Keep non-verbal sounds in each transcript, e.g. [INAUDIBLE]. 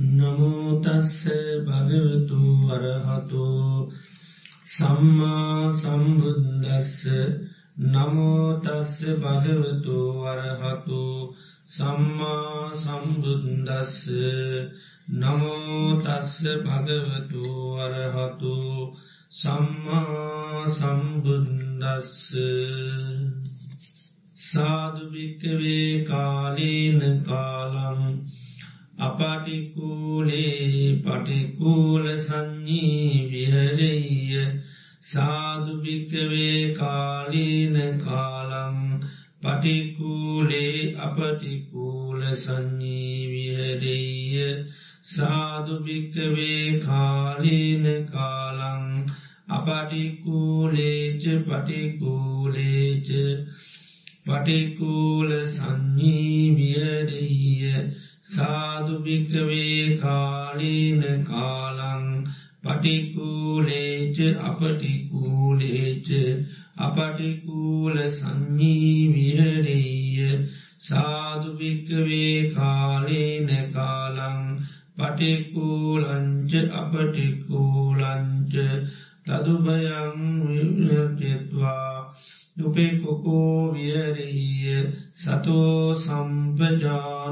නමුතස්ස භගවතු වරහතු සම්මා සම්බුද්දස්ස. නමෝතස්ස භගවතු වරහතු සම්මා සම්බුද්දස්ස. නමෝතස්ස භගවතු වරහතු සම්මා සම්බුද්දස්ස. සාධභික්කවේ කාලීන කාලම් අපටිකූලේ පටිකූල සංඥී විහරෙය සාධභික්කවේ කාලීන කාලම් පටිකූලේ අපටිකූල සංඥී විහරෙය සාධභික්කවේ කාලීන කාලං අපටිකූලේච පටිකූලේච පටිකූල සංඥී විහරෙය සාධභික්කවේ කාලීන කාලං පටිකූලේච අපටිකූලේච අපටිකූල සංඥී විහරෙය සාධභික්කවේ කාලේන කාලං පටිකූලංච අපටිකූලංච තදුභයං විවර්ජත්වා දුපෙකොකෝ වියරෙහිය. සතෝ සම්පජානෝති.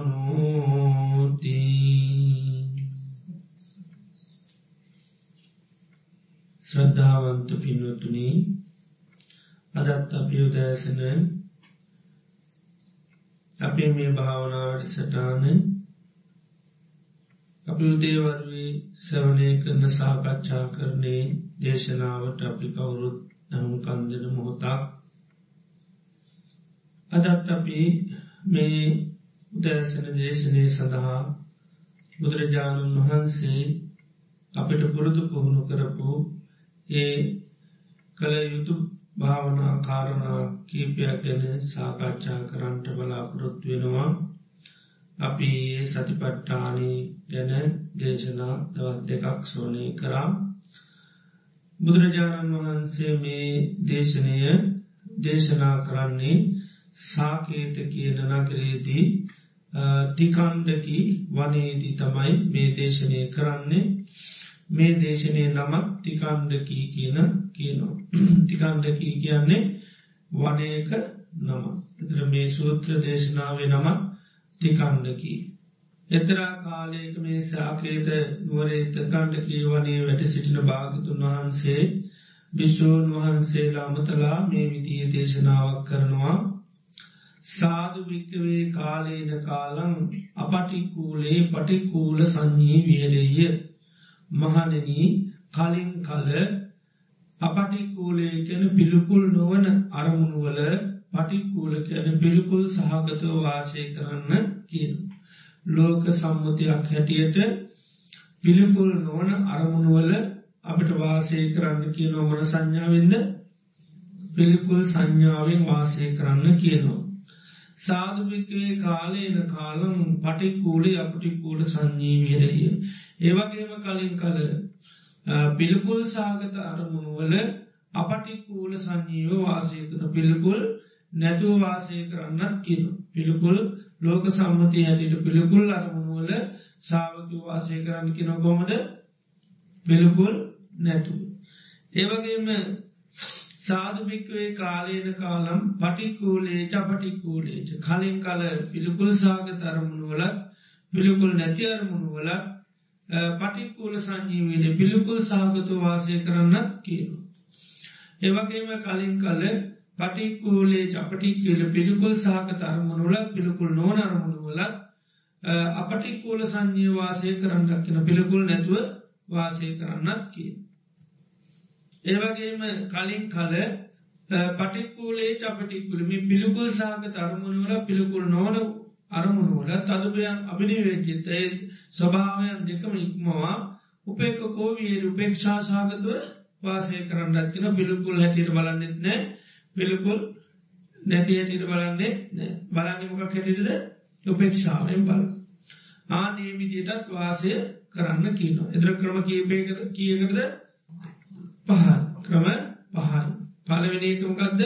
ශ්‍රද්ධාවන්ත පින්වතුනි අදත් අපියුදෑසන අපේ මේ භාවනාවට සටාන අපි උදේවරුවේ සවනය කරන සාකච්ඡා කරන්නේ දේශනාවට අපි කවුරුත් නමු කන්දන මොහොතක් අදත් අපි මේ උදෑසන දේශනය සඳහා බුදුරජාණන් වහන්සේ අපිට පුරුදු පුහුණු කරපු ඒ කළ යුතු භාවනා කාරණා කීපයක් ගැන සාකච්ඡා කරන්නට බලාපොරොත්තු වෙනවා. අපි ඒ සතිපට්ටානී ගැන දේශනා දවත් දෙකක් සෝනය කරා. බුදුරජාණන් වහන්සේ මේ දේශනය දේශනා කරන්නේ සාකේත කියන නගරේදී තිකණ්ඩකි වනේදී තමයි මේ දේශනය කරන්නේ. මේ දේශනය නමත් තිකණ්ඩකී කියන කියනවා. [CLEARS THROAT] තිකණ්ඩකී කියන්නේ වනයක නම. එතර මේ සූත්‍ර දේශනාවේ නමත් තිකණ්ඩකී එතරා කාලයක මේ සාකේත නුවරේ තකණ්ඩකී වනේ වැට සිටින භාගතුන් වහන්සේ විශ්ෂූන් වහන්සේලාමතලා මේ විදිහ දේශනාවක් කරනවා. සාධභික්කවේ කාලේන කාලං අපටිකූලේ පටිකූල සංඥී වියරෙය මහනනී කලින් කල අපටිකූලේ කැන පිළිකුල් නොවන අරමුණුවල පටිකූල කැන පිළිකුල් සහගතව වාසය කරන්න කියන. ලෝක සම්මතියක් හැටියට පිළිකුල් නොවන අරමුණුවල අපට වාසය කරන්න කිය නොමන සංඥාවෙන්ද පිළිකුල් සංඥාවෙන් වාසය කරන්න කියනවා. සාධභික්වේ කාලේන කාලම් පටික්කූලේ අපටික්කූල සංඥී විරය. ඒවගේම කලින් කල පිළිකුල් සාගත අරමුණුවල අපටික්කූල සංඥීව වාසයකන පිළිකුල් නැතුව වාසය කරන්නත් කියන. පිළිකුල් ලෝක සම්මති හැටියට පිළිකුල් අරමුණුවල සාාවක වාසය කරන්න කින කොමද පිළිකුල් නැතු. ඒවගේම සාධභික්වේ කාලේන කාලම් පටිකූලේච පටිකූලේච කලින් කල පිළිකුල් සාග තරමුණුවලත් පිළිකුල් නැති අරමුණුවල පටික්කූල සංජීවීට පිළිකුල් සාගතු වාසය කරන්නත් කියනු. ඒවගේම කලින් කල පටික්කූලේ චපටික්කල පිළිකුල් සහක තරමුණුල පිළිකුල් නෝන අරමුණුවලත් අපටික්කූල සංජී වාසය කරන්නක් කියෙන පිළිකුල් නැතුව වාසය කරන්නත් කිය. ඒවගේම කලින් කල පටික්කූලේ චපටික්කුලම පිළිකුල් සහක තරමුණුවල පිළිකුල් නොවන අරමුණුවල තදුබයන් අභිනිවේචිතය ස්වභාවයන් දෙකම ඉක්මවා උපේකකෝ විය උපේක්ෂා සාගතුව වාසය කරන්නත් කියෙන පිළිකුල් හැටියට බලන්නෙත් නෑ. පිළිකුල් නැති හැටියට බලන්නේ බලන්නමක හැටිටද උපේක්ෂාවෙන් බල ආනේ විදියටත් වාසය කරන්න කියනවා. එදර ක්‍රම කීපයකද කියකරද පහල් ක්‍රම පහල් පලවෙනකමකක්ද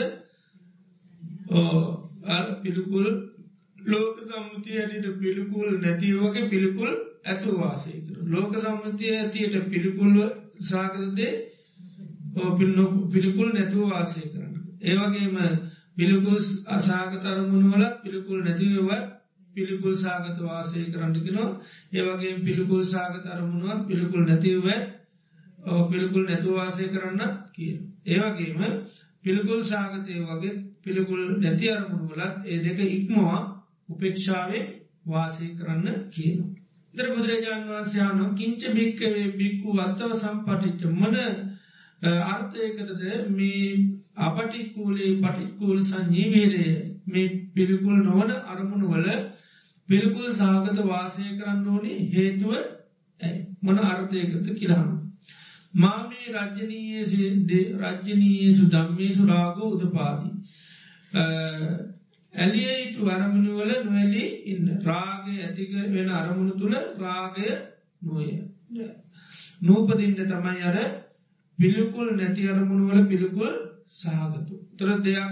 පිළිකුල් ලෝක සම්මුතිය හැටිට පිළිකුල් නැතිවගේ පිළිකුල් ඇතු වාසය කර. ලෝක සම්මතිය ඇතියට පිළිකුල්ව සාකරදේ පිළිකුල් නැතුව වාසය කරන්න. ඒවගේම පිළිකුල් අසාගත අරමුණු වලත් පිළිකුල් නැතිවව පිළිකුල් සාගත වාසය කරන්නකිනවා ඒවගේ පිළිකුල් සාගත අරමුණුව පිළිකුල් නැතිව පිළිකුල් නැතුව වාසය කරන්න කිය. ඒවගේම පිළිකුල් සාගතය වගේ පිළිකුල් නැති අරමුණු වලත් ඒ දෙක ඉක්මවා උපේක්ෂාවේ වාසය කරන්න කියන. දර බුදුරජාණන් වන්සයානො කිංච භික්කවේ බික්කු අත්තව සම්පටිච්ච මන අර්ථයකරද මේ අපටික්කූලේ පටික්කූල් සංජීවීරය මේ පිළිකුල් නොවන අරමුණු වල පිළිකුල් සාගත වාසය කරන්න ඕනේ හේතුව මොන අර්ථයකත කිලාම. මාමේ රජ්ජනීයේ රජ්ජනීයේසු ධම්මේසු රාගෝ උදපාදී. ඇලියයිතු අරමුණුවල නොවැලි ඉන්න රාගය ඇතික වෙන අරමුණු තුළ රාගය නොය. නූපදින්ට තමයි අර පිළිකුල් නැති අරමුණුවල පිළිකුල් සහගතු. තර දෙයක්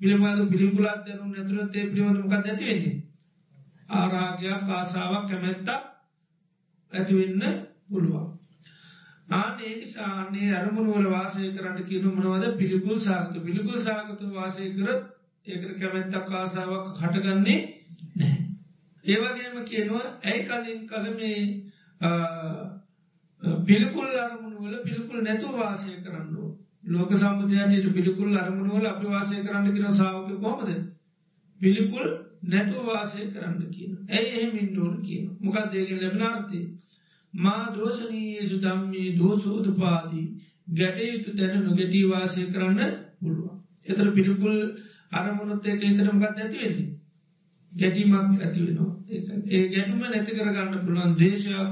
පිළිබඳ පිළිකුලත් දැනු නැතුරත් ඒ පිළිබඳමකක් ඇතිවෙන්නේ. ආරාගයක් ආසාාවක් කැමැත්තක් ඇතිවෙන්න පුළුවන්. ආනේ නිසාන්නේ අරමුණුවල වාසය කරන්න කියනු මනවද පිළිකුල් සාගත පිළිකුල් සාගත වාසය කරත් ඒකට කැමැත්තක් ආසාාවක් හටගන්නේ නෑ. ඒවගේම කියනවා ඇයි කලින් කල මේ පිළිකුල් අරමුණුවල පිළිකුල් නැතුව වාසය කරන්න. ලෝක සම්පතයනයට පිළිකුල් අරමුණුවල අපි වාසය කරන්න කියෙන සාාවක කොමද. පිළිකුල් නැතුව වාසය කරන්න කියන. ඇයි එහෙම ඉන්ඩෝන කියන මොකක් දේගෙන් ලැබනාර්තය. මා දෝෂනීයේසු දම්මේ දෝසෝදපාදී ගැටයුතු තැන නොගැටී වාසය කරන්න පුළුවන්. එතර පිළිකුල් අරමුණොත් ඒක එතරමගත් ඇතිවෙන්නේ. ගැටීමක් ඇතිවෙනවා ඒ ගැටුම නැති කරගන්න පුළුවන් දේශයක්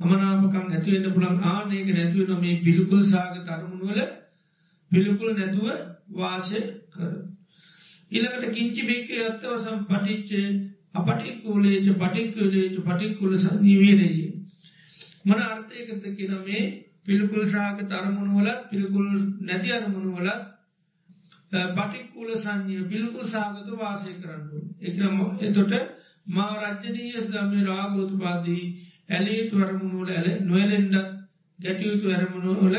අමනාපකම් ඇතිවෙන්න පුළන් ආනයක නැතිවෙන මේ පිළිකුල් සාග තරමුණුවල පිළිකුල් නැතුව වාසය කර. ඉළඟට කිංචි බේකේ අත්තවසම් පටිච්චේ අපටික්කූලේච පටික්කලේච පටික්කුල නිවීරයේ. මන අර්ථයකත කියන මේ පිළිකුල් ශාක තරමුණුවලත් පිළිකුල් නැති අරමුණුවලත් පටික්කුල සංඥය පිළිකුල් සාගත වාසය කරන්නු. එකම එතොට මා රජ්ජනීය දම්ම රාගෝතුපාදී ඇලේතු අරමුණුවල ඇල නොවලෙන්ඩත් ගැටියුතු අරමුණුවල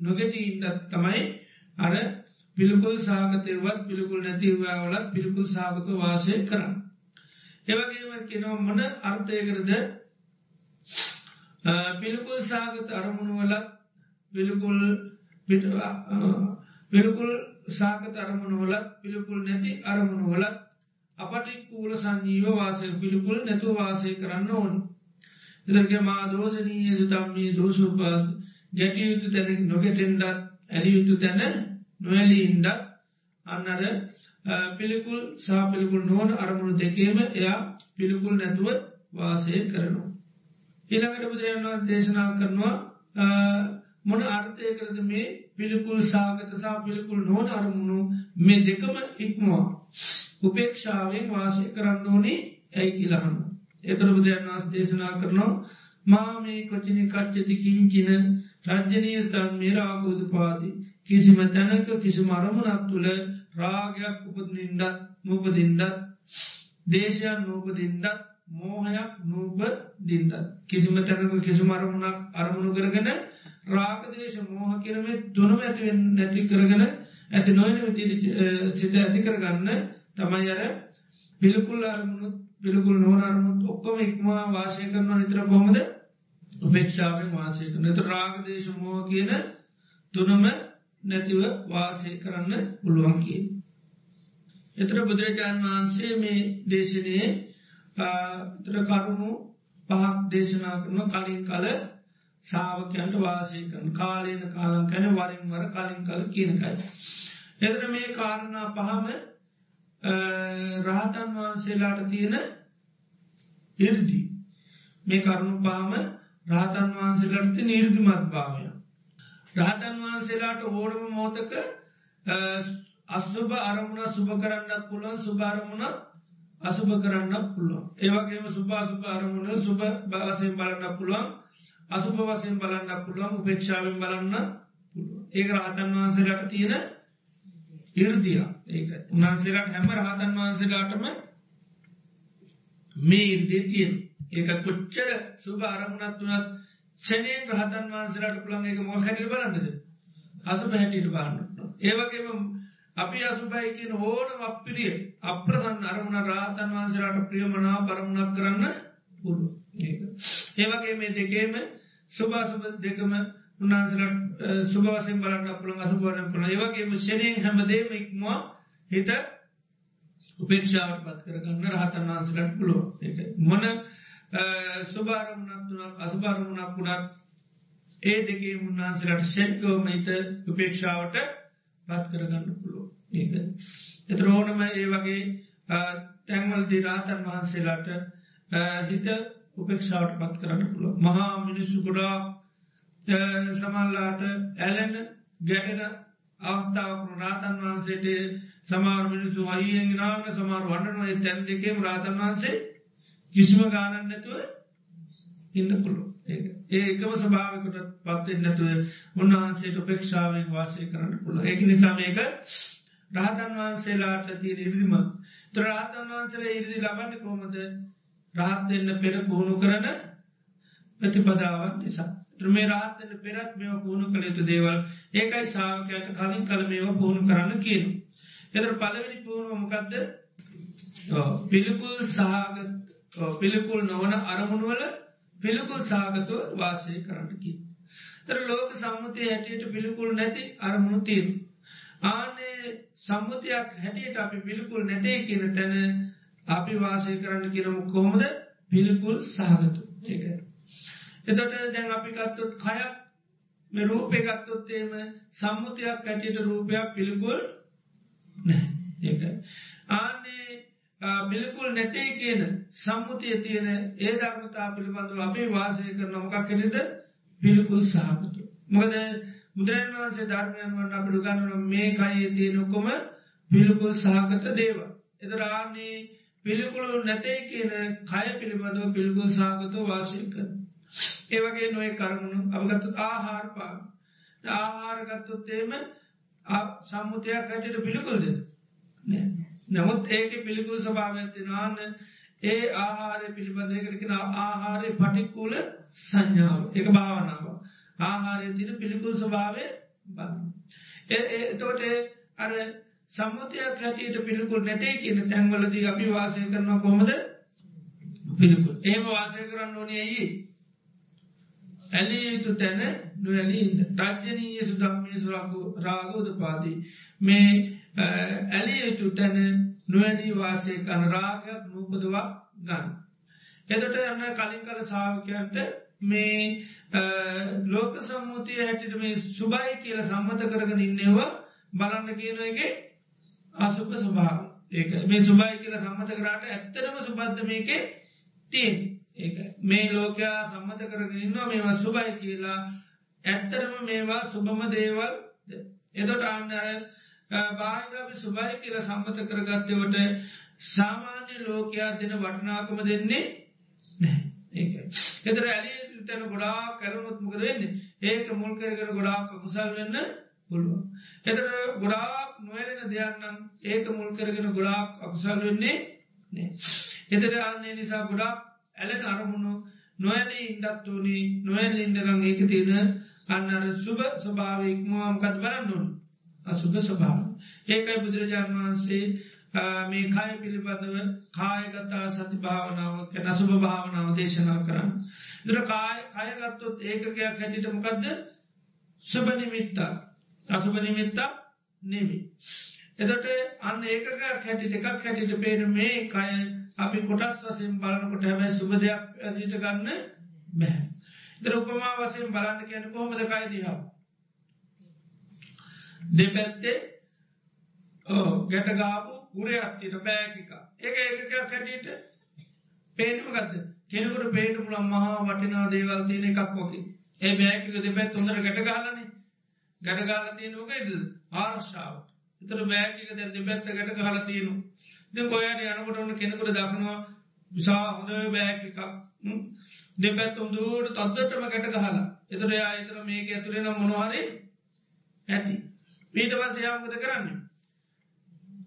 නොගෙටීන්ටත් තමයි අර පිළිකුල් සාගතයවත් පිළිකුල් නැතිවවලත් පිළිකුල් සාගත වාසය කරන්න. එවගේම කෙනව මන අර්ථයකරද පිළිකුල් සාගත අරමුණුවලත් පිළිකුල් පිළිකුල් සාගත අරමුණුවලත් පිළිකුල් නැති අරමුණුවලත් අපටි කූල සංජීව වාසය පිළිකුල් නැතු වාසය කරන්න ඕන්. එදරගේ මා දෝසනීය සුතම්මී දෝසුපාද ගැටියයුතු තැන නොගෙටෙන්ඩත් ඇලියුතු තැන නොවැලි ඉන්ඩත් අන්නර පිළිකුල් සාපිළිකුල් නොවන අරමුණු දෙකේම එයා පිළිකුල් නැතුව වාසය කරනවා. ඊළඟට බුදුරජාණන් දේශනා කරනවා මොන අර්ථය කරද මේ පිළිකුල් සාගත සා පිළිකුල් නොවන අරමුණු මේ දෙකම ඉක්මවා. උපේක්ෂාවෙන් වාසය කරන්න ඕනේ ඇයි කියලහන්න. එතර බුදුරජාණන් වන්ස දේශනා කරනවා මා මේ කොචිනි කච්චති කිංචින රජ්ජනීය තන් මේරාගෝධ පාදී කිසිම තැනක කිසි මරමුණක් තුළ රාගයක් උපදනින්ඩත් නූපදින්ඩත් දේශයන් නූපදින්ඩත් මෝහයක් නූප දින්ඩ කිසිම තැනක කිසි මරමුණක් අරමුණු කරගෙන රාගදේශ මෝහ කියරමේ තුනම ඇතිවෙන් නැති කරගෙන ඇති නොයන සිත ඇති කරගන්න තමයි අර පිළිකුල් අරමුණුත් පිළිකුල් නොනරමුත් ඔක්කොම ඉක්මවා වාසය කරනවා නිතර කොමද උපේක්ෂාවෙන් වාසය කරන නත රාගදේශ මෝහ කියන තුනම නැතිව වාසය කරන්න පුළුවන් කිය. එතර බුදුරජාණන් වහන්සේ මේ දේශනයේ තර කරුණු පහක් දේශනා කරන කලින් කල සාාවකයන්ට වාසය කරන කාලයන කාලන් කැන වරින් වර කලින් කල කියනකයි. එතර මේ කාරණා පහම රහතන් වහන්සේලාට තියෙන ඉර්දි මේ කරුණු පාම රහතන් වහන්සේලට නිර්දිමත් භාවය. රහතන් වහන්සේලාට ඕඩම මෝතක අස්සුභ අරමුණ සුභ කරන්නත් පුළුවන් සුභාරමුණ අසුභ කරන්න පුළුවන්. ඒවගේම සුභාසුභ අරමුණ සුභ භාසයෙන් බලන්න පුළුවන්. අසුභ වසයෙන් බලන්න පුළුවන්. උපේක්ෂාවෙන් බලන්න ඒක රහතන් වහන්සේලාට තියෙන ඉරදිය ඒක උන්හන්සේලාට හැම රහතන් වහන්සේලාටම මේ ඉර්දිය තියෙන්. ඒක කොච්චර සුභ අරමුණත් වනත් ෂනයෙන් රහතන් වහන්සරට පුළන් එක මොල් හැටිට බලන්නද? අසුභ හැටියට බාන්න ඒවගේම අපි අසුභයි කියන ඕන අපපිරිය අප්‍රසන් අරමුණ රාතන් වහන්සරට ප්‍රියමනා පරමුණක් කරන්න පුළුව ඒවගේ මේ දෙකේම සුභාසුභ දෙකම උන්හන්සලට සුභවසෙන් බලන්න පුළන් අසුබන පුළ ඒවගේම ෂනයෙන් හැමදේම ඉක්මවා හිත උපේක්ෂාවට පත් කරගන්න රහතන් වහන්සලට පුළුව මොන සුභාරමුණක් තුනක් අසුභාරමුණක් පුඩක් ඒ දෙකේ උන්වහන්සලට ෂෙක්කෝමහිත උපේක්ෂාවට පත් කරගන්න පුළුව ඒක එතරෝනම ඒ වගේ තැන්වල්දි රාතන් වහන්සේලාට හිත උපේක්ෂාවට පත් කරන්න පුළුව මහා මිනිස්සු ගොඩා සමල්ලාට ඇලෙන ගැටෙන අවස්ථාවකු රාතන් වහන්සේට සමාර මිනිසු අයියෙන් නාවන සමාර වන්නනය තැන් දෙකේම රාතන් වහන්සේ කිසිම ගානන්න නැතුව ඉන්න පුළුව ඒකම සභාවකට පත්වෙන් නැතුව උන්වහන්සේට උපේක්ෂාවෙන් වාසය කරන්න පුළ ඒක නිසා මේක රහතන් වහන්සේලාට තිය ඉරිදිම රහතන් වහන්සේල ඉරිදි ලබන්න කොමද රහත් දෙන්න පෙර පුහුණු කරන ප්‍රතිපදාවන් නිසා. ත්‍රමේ රහත්තන්න පෙරත් මෙම පුහුණු කළ යුතු දේවල් ඒකයි සාාවකයට කලින් කළ මේව පුහුණු කරන්න කියන. එතර පලවෙනි පුහුණු මොකක්ද පිළිකුල් සහගත පිළිකුල් නොවන අරමුණුවල පිළිකුල් සාගතුව වාසය කරන්නකි. තර ලෝක සම්මුතිය හැටියට පිළිකුල් නැති අරමුණු තීරු. ආනේ සම්මුතියක් හැටියට අපි පිළිකුල් නැතේ කියන තැන අපි වාසය කරන්න කියනම කොහොමද පිළිකුල් සහගතු ඒක. එතොට දැන් අපි ගත්තොත් කයක් මේ රූපය ගත්තොත්තේම සම්මුතියක් හැටියට රූපයක් පිළිකුල් නෑ ඒක. ආන්නේ බිලකුල් නැතේ කියන සම්මුතිය තියෙන ඒ ධර්මතා පිළිබඳව අපේ වාසය කරන මොකක් කෙනෙද පිළිකුල් සහපතු. මොකද බුදුරන් වහන්සේ ධර්මයන් වන්න අප ගන්නන මේ කයේ තියෙනකොම පිළිකුල් සහකත දේව. එතරාන්නේ පිළිකුළු නැතේ කියන කය පිළිබඳව පිළිකුල් සහකත වාසය කර. ඒවගේ නොය කරමුණු අපගත්තු ආහාරපා ආහාරගත්තුත්තේම සම්මුතියක් හැටට පිළිකුල්ද නෑ. නමුත් ඒක පිළිකුල් ස්භාවඇතිනවාන්න ඒ ආහාරය පිළිබඳයකරකෙන ආහාරය පටික්කූල සංඥාව. එක භාවනාව. ආහාරය තින පිළිකුල් ස්භාවය බන්න. එතෝට අර සම්මුතියක් හැටියට පිළිකුල් නැතේ කියන තැන්වලදී අපි වාසය කරන කොමද පිළිකුල්. ඒම වාසය කරන්න ඕනේ ඇයි? ඇලී යුතු තැන නොවැලීන්ද රජ්ජනීය සුදම්මය සුරකු රාගෝද පාදී මේ ඇලිය යුතු තැන නොවැඩී වාසය කන රාගයක් නූපදවා ගන්න. එතට යන්න කලින් කල සාාවකයන්ට මේ ලෝක සම්මුතිය හැටිට මේ සුභයි කියල සම්මත කරගෙන ඉන්නවා බලන්න කියන එක අසුප ස්වභාව ඒක මේ සුභයි කියල සම්මත කරාට ඇත්තරම සුබද්ධ මේක තියෙන් ඒ මේ ලෝකයා සම්මත කරගෙන ඉන්නවා මේවා සුභයි කියලා. ඇත්තරම මේවා සුභම දේවල්. එතොට අන්නර බාහිරවි සුභයි කියල සම්මත කරගත්තවට සාමාන්‍ය ලෝකයා දෙන වටනාකම දෙන්නේ නෑ එතර ඇලි තැන ගොඩා කරමුත් මොකද වෙන්නේ? ඒක මුල් කරගෙන ගොඩාක් කුසල් වෙන්න පුළුව. එතර ගොඩාක් නොවැරෙන දෙයන්නම් ඒක මුල් කරගෙන ගොඩාක් අකුසල් වෙන්නේ නෑ. එතර අන්නේ නිසා ගොඩාක් ඇලට අරමුණු නොවැලී ඉන්ඩත් වනි නොවැල් ඉන්ඩගං ඒක තියෙන අන්නර සුභ ස්වභාවක්මවාම්කත් බලන්නුන් අසුභ ස්වභාව. ඒකයි බුදුරජාණන් වහන්සේ මේ කාය පිළිබඳව කායගතා සති භාවනාව කැන සුභ භාවනාව දේශනා කරන්න. දර කායගත්තොත් ඒකකයක් හැටිට මොකක්ද සුභනිමිත්තා අසුභනිමිත්තා නෙමි. එතට අන්න ඒකක හැටිට එකක් හැටිට පේන මේ කය අපි කොටස් වසයෙන් බලනකොට හැබැයි සුභ දෙයක් ඇතිට ගන්න බැහැ. දර උපමා වසයෙන් බලන්න කියන කොහොමද කයි දිහා. දෙපැත්තේ ගැටගාපු ගුරයක්තිට බෑකික ඒක ඒකයක් හැටියට පේනුමගත්ද කෙනෙකුට පේට පුලන් මහා වටිනා දේවල් තියෙන එකක් ෝකි ඒ බෑකික දෙපැත් හොඳර ගැටගාලන ගැටගාල තියෙනකයිද ආරශ්ාව එතර බෑකික දැ දෙපැත්ත ගැට ගහල තියෙනු ද කොයට යනකොට ඔන්න කෙනෙකුට දක්නවා විසා හොඳ බෑකිකක් දෙපැත් උදුවට තත්දටම ගැට ගහලා. එතර යා එතර මේක ඇතුරෙන මොනවාරේ ඇති. පීට පස් යාමකද කරන්න?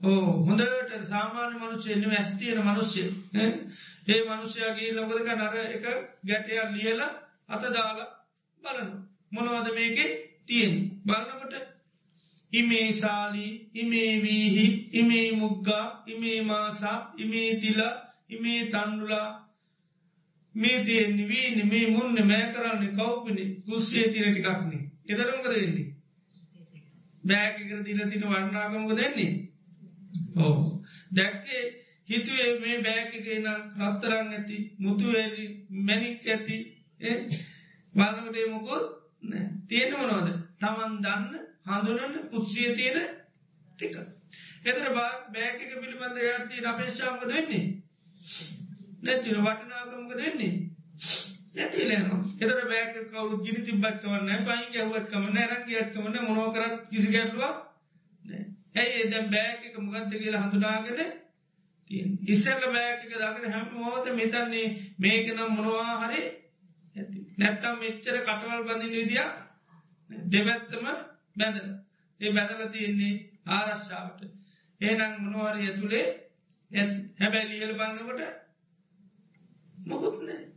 ඕ හොඳට සාමාන්‍ය මනුෂ්‍යයන ඇස්තියන මනුෂ්‍ය ඒ මනුෂ්‍යයාගේ ලොකදක නර එක ගැටයක් ලියලා අත දාලා බලන මොනවද මේකේ තියෙන් බලනකොට ඉමේ සාලී ඉමේ වීහි ඉමේ මුග්ගා ඉමේ මාසා ඉමේ තිලා ඉමේ තන්ඩුලා මේ තියෙන්නේ වීනි මේ මුන්න මෑ කරන්නේ කව්පිනි? කුස්සේ තිර ටිකක්නේ එදරම්කද වෙන්නේ බෑකිකර දිල තින වන්නාගමක දෙන්නේ ඕ දැක්කේ හිතුවේ මේ බෑකිගේ නම් රත්තරන්න ඇති මුතුවැරි මැනික් ඇති බලනටේ මොකොත් තියෙන මොනවද? තමන් දන්න හඳුනන්න කුස්සිය තියෙන ටික. එතර බා බෑකක පිළිබඳ යත්ති අපේශාමක දෙන්නේ නැතිව වටනාකමක දෙන්නේ නැතිලන එතර බෑක කවු ගිනි තිබ්බත් කවන්න පයින් ගැවත් කමන්න රංගියත් කමන්න මොනෝකරත් කිසි ගැටලුවක් ඇයි එදැම් බෑක මුගත්ත කියලා හඳුනාගෙන තිය ඉස්සල්ල බෑක දකට හැම මෝත මෙතන්නේ මේක නම් මොනවා හරි ඇති. නැත්තම් මෙච්චර කටවල් බඳින් විදිිය දෙවැත්තම බැඳ ඒ බැදල තියෙන්නේ ආරශ්ාවට ඒනම් මොනවාරය ඇතුළේ හැබැයි ලියල බන්නකොට මොකුත්නෑ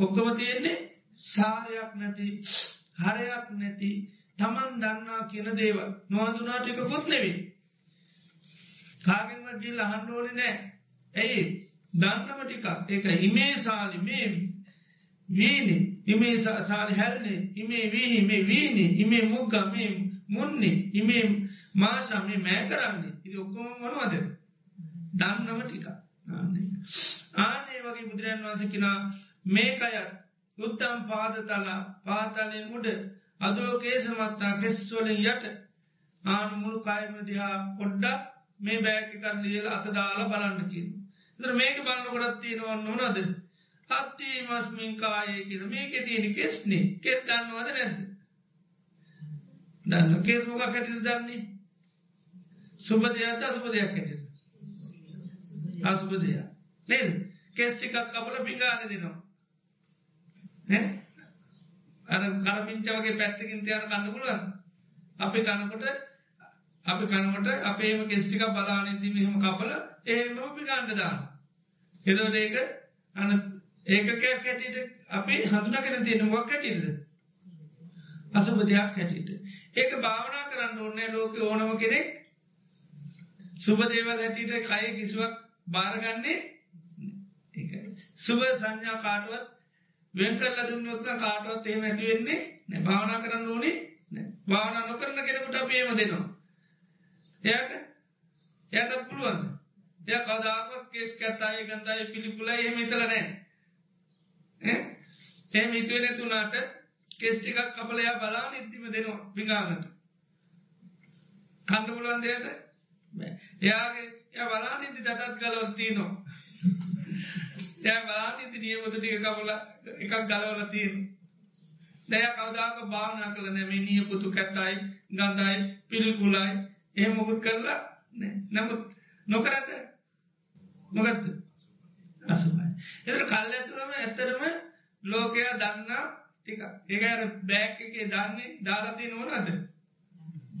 ඔක්කම තියෙන්නේ සාරයක් නැති හරයක් නැති තමන් දන්නා කියන දේව නොහඳුනාටික කොත් නෙවේ කාගෙන්වත් ගිල් අහන්ඩෝලි නෑ. ඇයි? දන්නම ටිකක්. ඒක හිමේ සාලි මේ වීනි ඉමේ සාරි හැල්නේ ඉමේ වීහි මේ වීනි ඉමේ මුග්ග මේ මුන්නේ ඉමේ මාශා මේ මෑ කරන්නේ. ඉති ඔක්කොම මොනවද? දන්නම ටික ආනේ වගේ බුදුරන් වන්සකිනා මේකයත් උත්තම් පාදතලා පාතලෙන් උඩ අදෝ කේසමත්තා කෙස්වලින් යට ආනු මුළු කායම දිහා පොඩ්ඩක් මේ බෑකිකන් ලියල අත දාලා බලන්නකින්. තර මේක බලන්න ගොඩත් තියෙනවන්න නොනද. අත්තිී මස්මින් කායේ කියද මේක තියෙන කෙස්නේ. කෙත් දන්නවද නැද්ද. දන්න කේස් මොක කැටිට දන්නේ? සුප දෙයක්ත අසුප දෙයක් කැට අසුප දෙයක්. නේද? කෙස්ටිකක් කපල පිගාන දෙනවා. අර කරපිංචවගේ පැත්තකින් තියන කන්න පුළුවන් අපි කනකොට අපි කනකොට අපේම කෙස්ටික බලානින්ති මෙහම කපල ඒම පිගාන්ඩ දාන එදවට ඒක අන ඒකකයක් හැටියට අපි හඳුනගෙන තියෙන මොක් හැටියද? අසුපදයක් හැටියට. ඒක භාවනා කරන්න ඕන්නෑ ලෝක ඕනම කෙනෙක්. සුපදේවල් හැටියට කය කිසිවක් භාරගන්නේ සුභ සංඥා කාටුවත් වෙන්කල් ලදුන්නොත්ක කාටුවත් එහෙම ඇතිවෙන්නේ නැ භාවනා කරන්න ඕනේ භාවනා නොකරන කෙනෙකුට අපේම දෙනවා. එයට එයට පුළුවන් එය කදාවත් කේස් කැතාය ගන්ධය පිළිපුල එහෙම ඉතල නෑ එහෙම හිතුවේ නැතුනාට කෙස්ටිකක් කපලයා බලා නිත්තිම දෙනවා පිගානට කණ්ඩ පුලුවන් දෙයට එයාගේ ය බලා නිති දටත් ගලවත්තිනවා ය බලා නිති නියමතු ටික කපල එකක් ගලවල තියෙන දැය කවදාක භාවනා කළ නැමේ නිය පුතු කැත්තයි ගන්ධයි පිළිකුලයි. ඒ මොකුත් කරලා නමුත් නොකරට මොකත්ද අසුමයි එතර කල් ඇතුවම ඇත්තරම ලෝකයා දන්නා ටික ඒකර බෑක් එකේ දන්නේ දාලතිය නොනද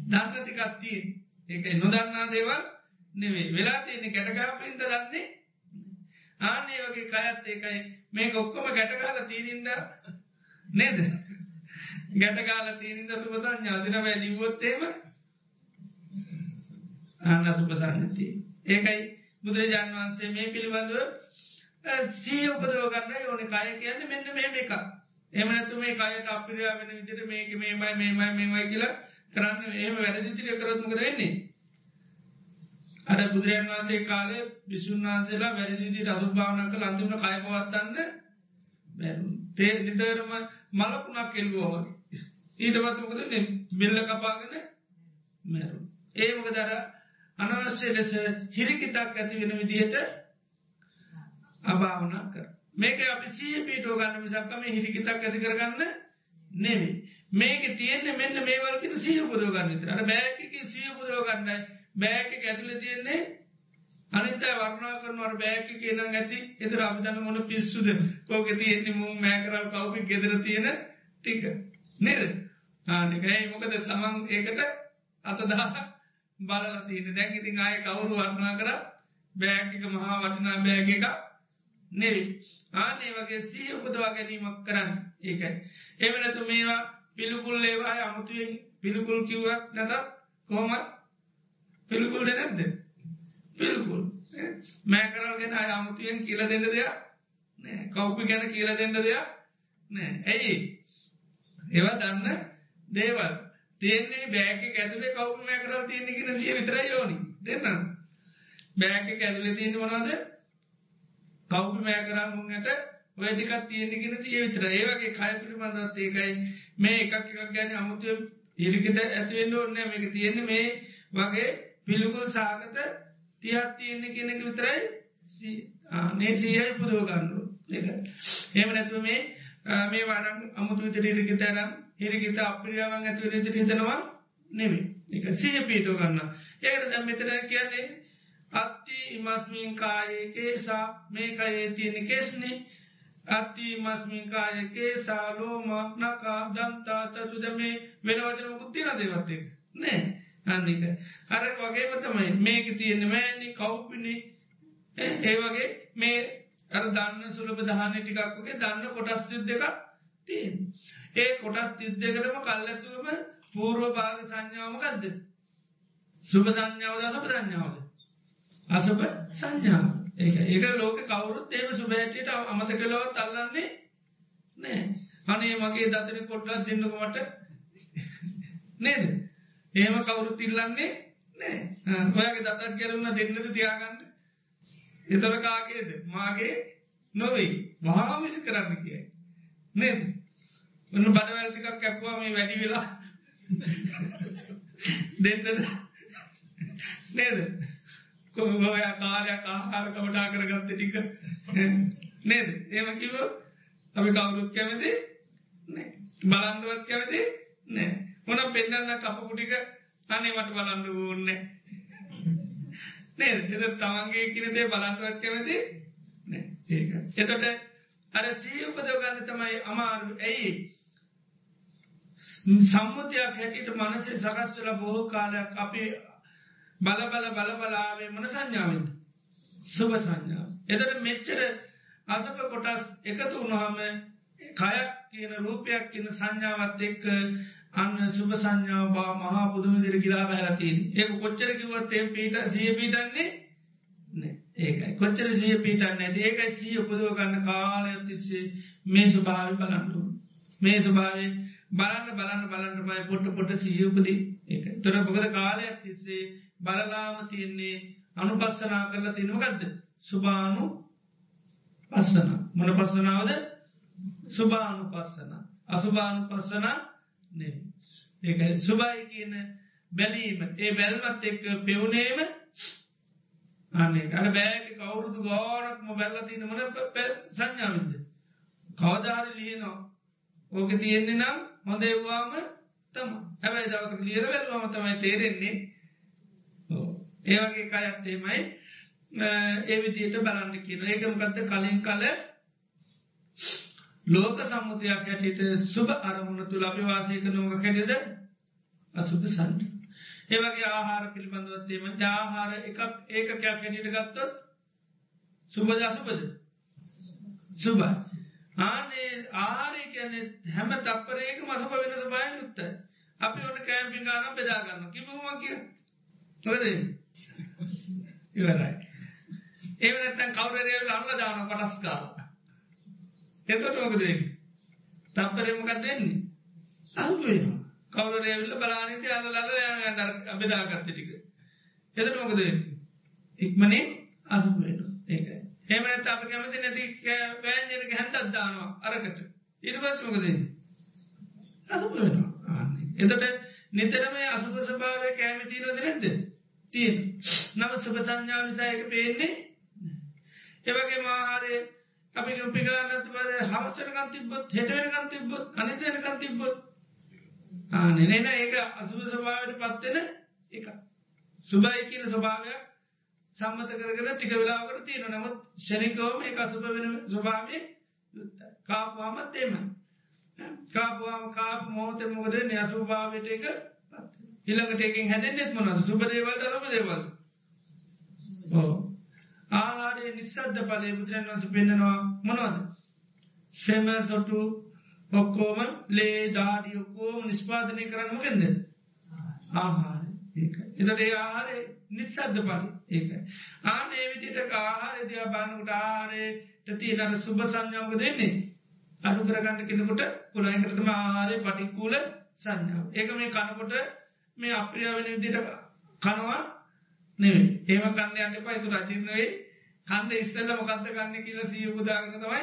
දන්න ටිකත්තිය ඒක නොදන්නා දේවල් නෙවේ වෙලා තියෙන ගැටගාපින්ද දන්නේ ආනේ වගේ කයත් ඒකයි. මේ ඔක්කොම ගැටගාල තීරින්ද නේද? ගැටගාල තීරින්ද සුපසංඥා දින වැ ලිවොත්තේම අන්න සුපසන්නති ඒකයි බුදුරජාන් වහන්සේ මේ පිළිබඳව සී උපදෝගන්න ඕන. කාය කියන්න මෙන්න මෙම එක එමනතු මේ කායට අපිරයා වෙන විදිට මේක මේමයි මේමයි මේමයි කියලා කරන්න. ඒම වැරදිචිය කරත්මක වෙන්නේ? අර බුදුරජන් වන්සේ කාලේ විසුන් වහන්සේලා වැරදිදි රසු භාවනක ලන්තිමට කයපවත්තන්න තේ නිතරම මලකුණක් කෙල්වෝව ඊට පත්මකද බෙල්ල කපාගෙන මැරු ඒමක දර අනවශ්‍ය ලෙස හිරිකිතක් ඇති වෙන විදිහට අභාවනා කර. මේක අපි සීහ පීටෝ ගන්න මිසක්කම හිරිකිතක් ඇති කරගන්න නෙවේ මේක තියෙන්නේ මෙන්න මේවල්කින සීහ පුදෝ ගන්න විතර අර බෑක සීහ පුදෝ ගන්නයි බෑක ඇතුල තියෙන්නේ අනිත වර්ණා කරනවර බෑක කියනම් ඇති. එතර අමිතන මොන පිස්සුද? කෝක තියෙන්නේ මුම් මෑකරල් කවපි ගෙදර තියෙන ටික. නේද? ආනකයි මොකද තමන් ඒකට අතදා බලල තියන දැන් ඉතින් ආය කවුරු වර්ණා කර? බෑගක මහා වටනා බෑග එක නෙවි ආනේ වගේ සී උපදවා ගැනීමක් කරන්න. ඒකයි. එමනතු මේවා පිළිකුල් ඒවා අමුතුවෙන් පිළිකුල් කිව්වත් නැත කොහොමත් පිළිකුල් දෙනැද්ද පිළිකුල්. මෑකරල් ගෙන අය අමුතුවෙන් කියල දෙන්න දෙයක් නෑ කව්පි ගැන කියල දෙන්න දෙයක් නෑ ඇයි? ඒවා දන්න දේවල්. තියන්නේ බෑක ඇතුලේ කවු මෑකරල් තියන්නේ කියෙන සිය විතර යෝනි දෙන්නම්. බෑක ඇතුලේ තියෙන වනද කව්පි මෑකරමුන්ට වැඩිකත් තියෙනගෙන සිය විතර ඒවගේ කය පිළිබඳවත් ඒකයි. මේ එකක් එකක් ගැන අමුතුව ඉරිකිත ඇතිවෙන්න ඔන්න මේක තියෙන මේ වගේ පිළිකුල් සාගත තියත් තියෙන්නේ කෙනෙක විතරයි නේ සීයයි පුදුවගන්නු එක. එම නැතුව මේ මේ වරම් අමුතු විතර ඉරිකිතරම් හිරිකිත අප්‍රියාවන් ඇති විරිතර හිතනවා නෙමේ එක සීහ පීටෝ ගන්න ඒකට දැම් මෙතර කියන්නේ අත්ති ඉමස්මින් කායකේසා මේකයේ තියෙන කෙස්නේ. අත්ති මස්මින්කායකේ සාලෝම නකා දම්තා තතුද මේ වෙනවචන මුත්තින දෙවත්තෙක් නෑ. අන්නික අර වගේම තමයි මේක තියෙන මෑනි කව්පිනි ඒ වගේ මේ අර දන්න සුළප දහන ටිකක්ගේ දන්න කොටස් යුද් දෙක තියෙන් ඒ කොටත් යුද්ධකරම කල්ලතුවම පූර්ව භාග සංඥාවමකක්ද සුභ සංඥාවද සුප සංඥාවද? අසුප සංඥාව. ඒ ඒක ලෝක කවුරුත් ඒම සුභෑටට අමත කලව තල්ලන්නේ නෑ අනේ මගේ දතන කොට්ලත් දෙන්නකමට නේද? ඒම කවුරු තිල්ලන්නේ නෑ ඔයගේ දතත් ගැරුන්න දෙන්නද තියාගන්න? එතර කාගේද? මාගේ නොවෙයි මහාමිසි කරන්න කියයි. නේද ඔන්න බඩවැල්ටිකක් කැපවා මේ වැඩි වෙලා. දෙන්නද? නේද? කොහොය කාරයක් ආහාර කමටා කරගත්ත ටික? නේද? ඒම කිව අපි කවුරුත් කැමති බලන්ඩුවත් කැමති නෑ මොන පෙන්ඩන්න කපපුටික අනේ මට බලන්ඩ ඕන්න නේද? එද තමන්ගේ කිනතේ බලන්ටුවත් කැමති ඒක. එතොට අර සීඋපදව ගන්න තමයි අමාරු ඇයි? සම්මුතියක් හැටියට මනසේ සකස් වෙලා බොහෝ කාලයක් අපි බල බල බල බලාවේ මන සංඥාවෙන් සුභ සංඥාව. එතට මෙච්චර අසප කොටස් එකතු වුණහම කයක් කියන රූපයක් කියන සංඥාවත් එක්ක අන්න සුභ සංඥාව බා මහා පුදුම දිර ගිලා බැලතින් ඒ කොච්චර කිවත් ඒ පීට සිය පීටන්නේ ඒකයි. කොච්චර සිය පීටන්න ඇති ඒකයි සිය උපදුව ගන්න කාලය තිස්සේ මේ ස්වභාව බලන්ටු මේ ස්වභාවේ බලන්න බලන්න බලන්න පයි පොට්ට පොට සියපදී ඒක. තොර බොකද කාලයක් තිස්සේ බලලාම තියන්නේ අනු පස්සනා කරලා තිනවගත්ද සුභානු පස්සන. මොන පස්සනාවද? සුභානු පස්සන අසුභානු පස්සන ඒක සුභයි කියන බැලීම. ඒ බැල්මත් එක්ක පෙවුනේම අනේ අර බෑක කවුරුදු ගෝරක්ම බැල්ල තින මන සංඥාවිද කවදාහරි ලියනවා. ඕක තියෙන්නේ නම් හොඳ එව්වාම තම හැබැයි දවසක ලියර වැල්වාම තමයි තේරෙන්නේ. ඒවගේ කයත්තේමයි ඒවිදියට බලන්න කියන ඒකමකත්ත කලින් කල ලෝක සම්මුතියක් හැටියට සුභ අරමුණ තුළ අපි වාසය කනෝක කැටෙද අසුභ සන්න ඒවගේ ආහාර පිළිබඳවත්තේම ආහාර එකක් ඒකකයක් හැටියට ගත්තොත් සුභද අසුපද සුභ ආනේ ආරය කියන හැම තපරේක මසප වෙන සබය යුත්ත අපි ඔන්න කෑම්පි ගාන බෙදාගන්න කිබම කිය හොද ඉවරයි. ඒවනත්තන් කවරරයවල අන්න දාන පටස්කාර එතට ඕකදේ තපරේමකක් දෙන්නේ අහුවෙන කවරරයවිල්ල බලානති අල්ලල යන්න අබෙදාගත්ත ටික. එතට මොකද ඉක්මනේ අසුවෙන ඒකයි. එමනත් අප කැමති නැති පෑන්ජනක හැන්තත් දානවා අරකට. ඉරිවස් මොකද අසුප වෙනවා. එතට නිතරම අසුප සභාවය කෑමිතිීරද නැද්ද? තියෙන් නම සුප සංඥාව නිසායක පේන්නේ එවගේ මාහාරය අපි පිකාන්නතු පද හවසරකන් තිබොත් හෙටවෙනකන් තිබොත් අනිතයනකන් තිබොත් ආනෙන ඒක අසුප සභාවට පත්වෙන එක. සුභයි කියන ස්වභාවයක් සම්මත කරගෙන ටික වෙලාකට තියෙන නමුත් ෂණිකවම එක අසුප වෙන ස්වභාවය කාපවාමත් එම කාපවාම කාප මෝත මොකද න්‍යසුභාවට එක ඉළඟට එකින් හැදෙන්නෙත් මොනද සුපදේවල්ට සම දේවල් ඕ ආහාරය නිසද්ද පලේ බුදුරන් වන්ස පෙන්න්නනවා මොනවද? සෙම සොටු ඔක්කෝම ලේ දාඩි ඔක්කෝම නිස්පාදනය කරන්න මොකෙන්ද? ආහාර එතට ඒ ආහාරය නිසද්ද පල ඒක ආනේ විදිට ආහාරය දයා බානකට ආහාරයට තියනට සුභ සංඥාවක දෙන්නේ අඩු කරගන්න කෙනකොට පුළයිකරතම ආහාරය පටික්කූල සංඥාව ඒක මේ කනකොට මේ අප්‍රියාවෙන විදිට කනවා. නෙවේ ඒම කන්න අන්න පයිතු රජිනයේ කන්ද ඉස්සල්ල මොකක්ද කන්න කියල සීයපුදාගන තමයි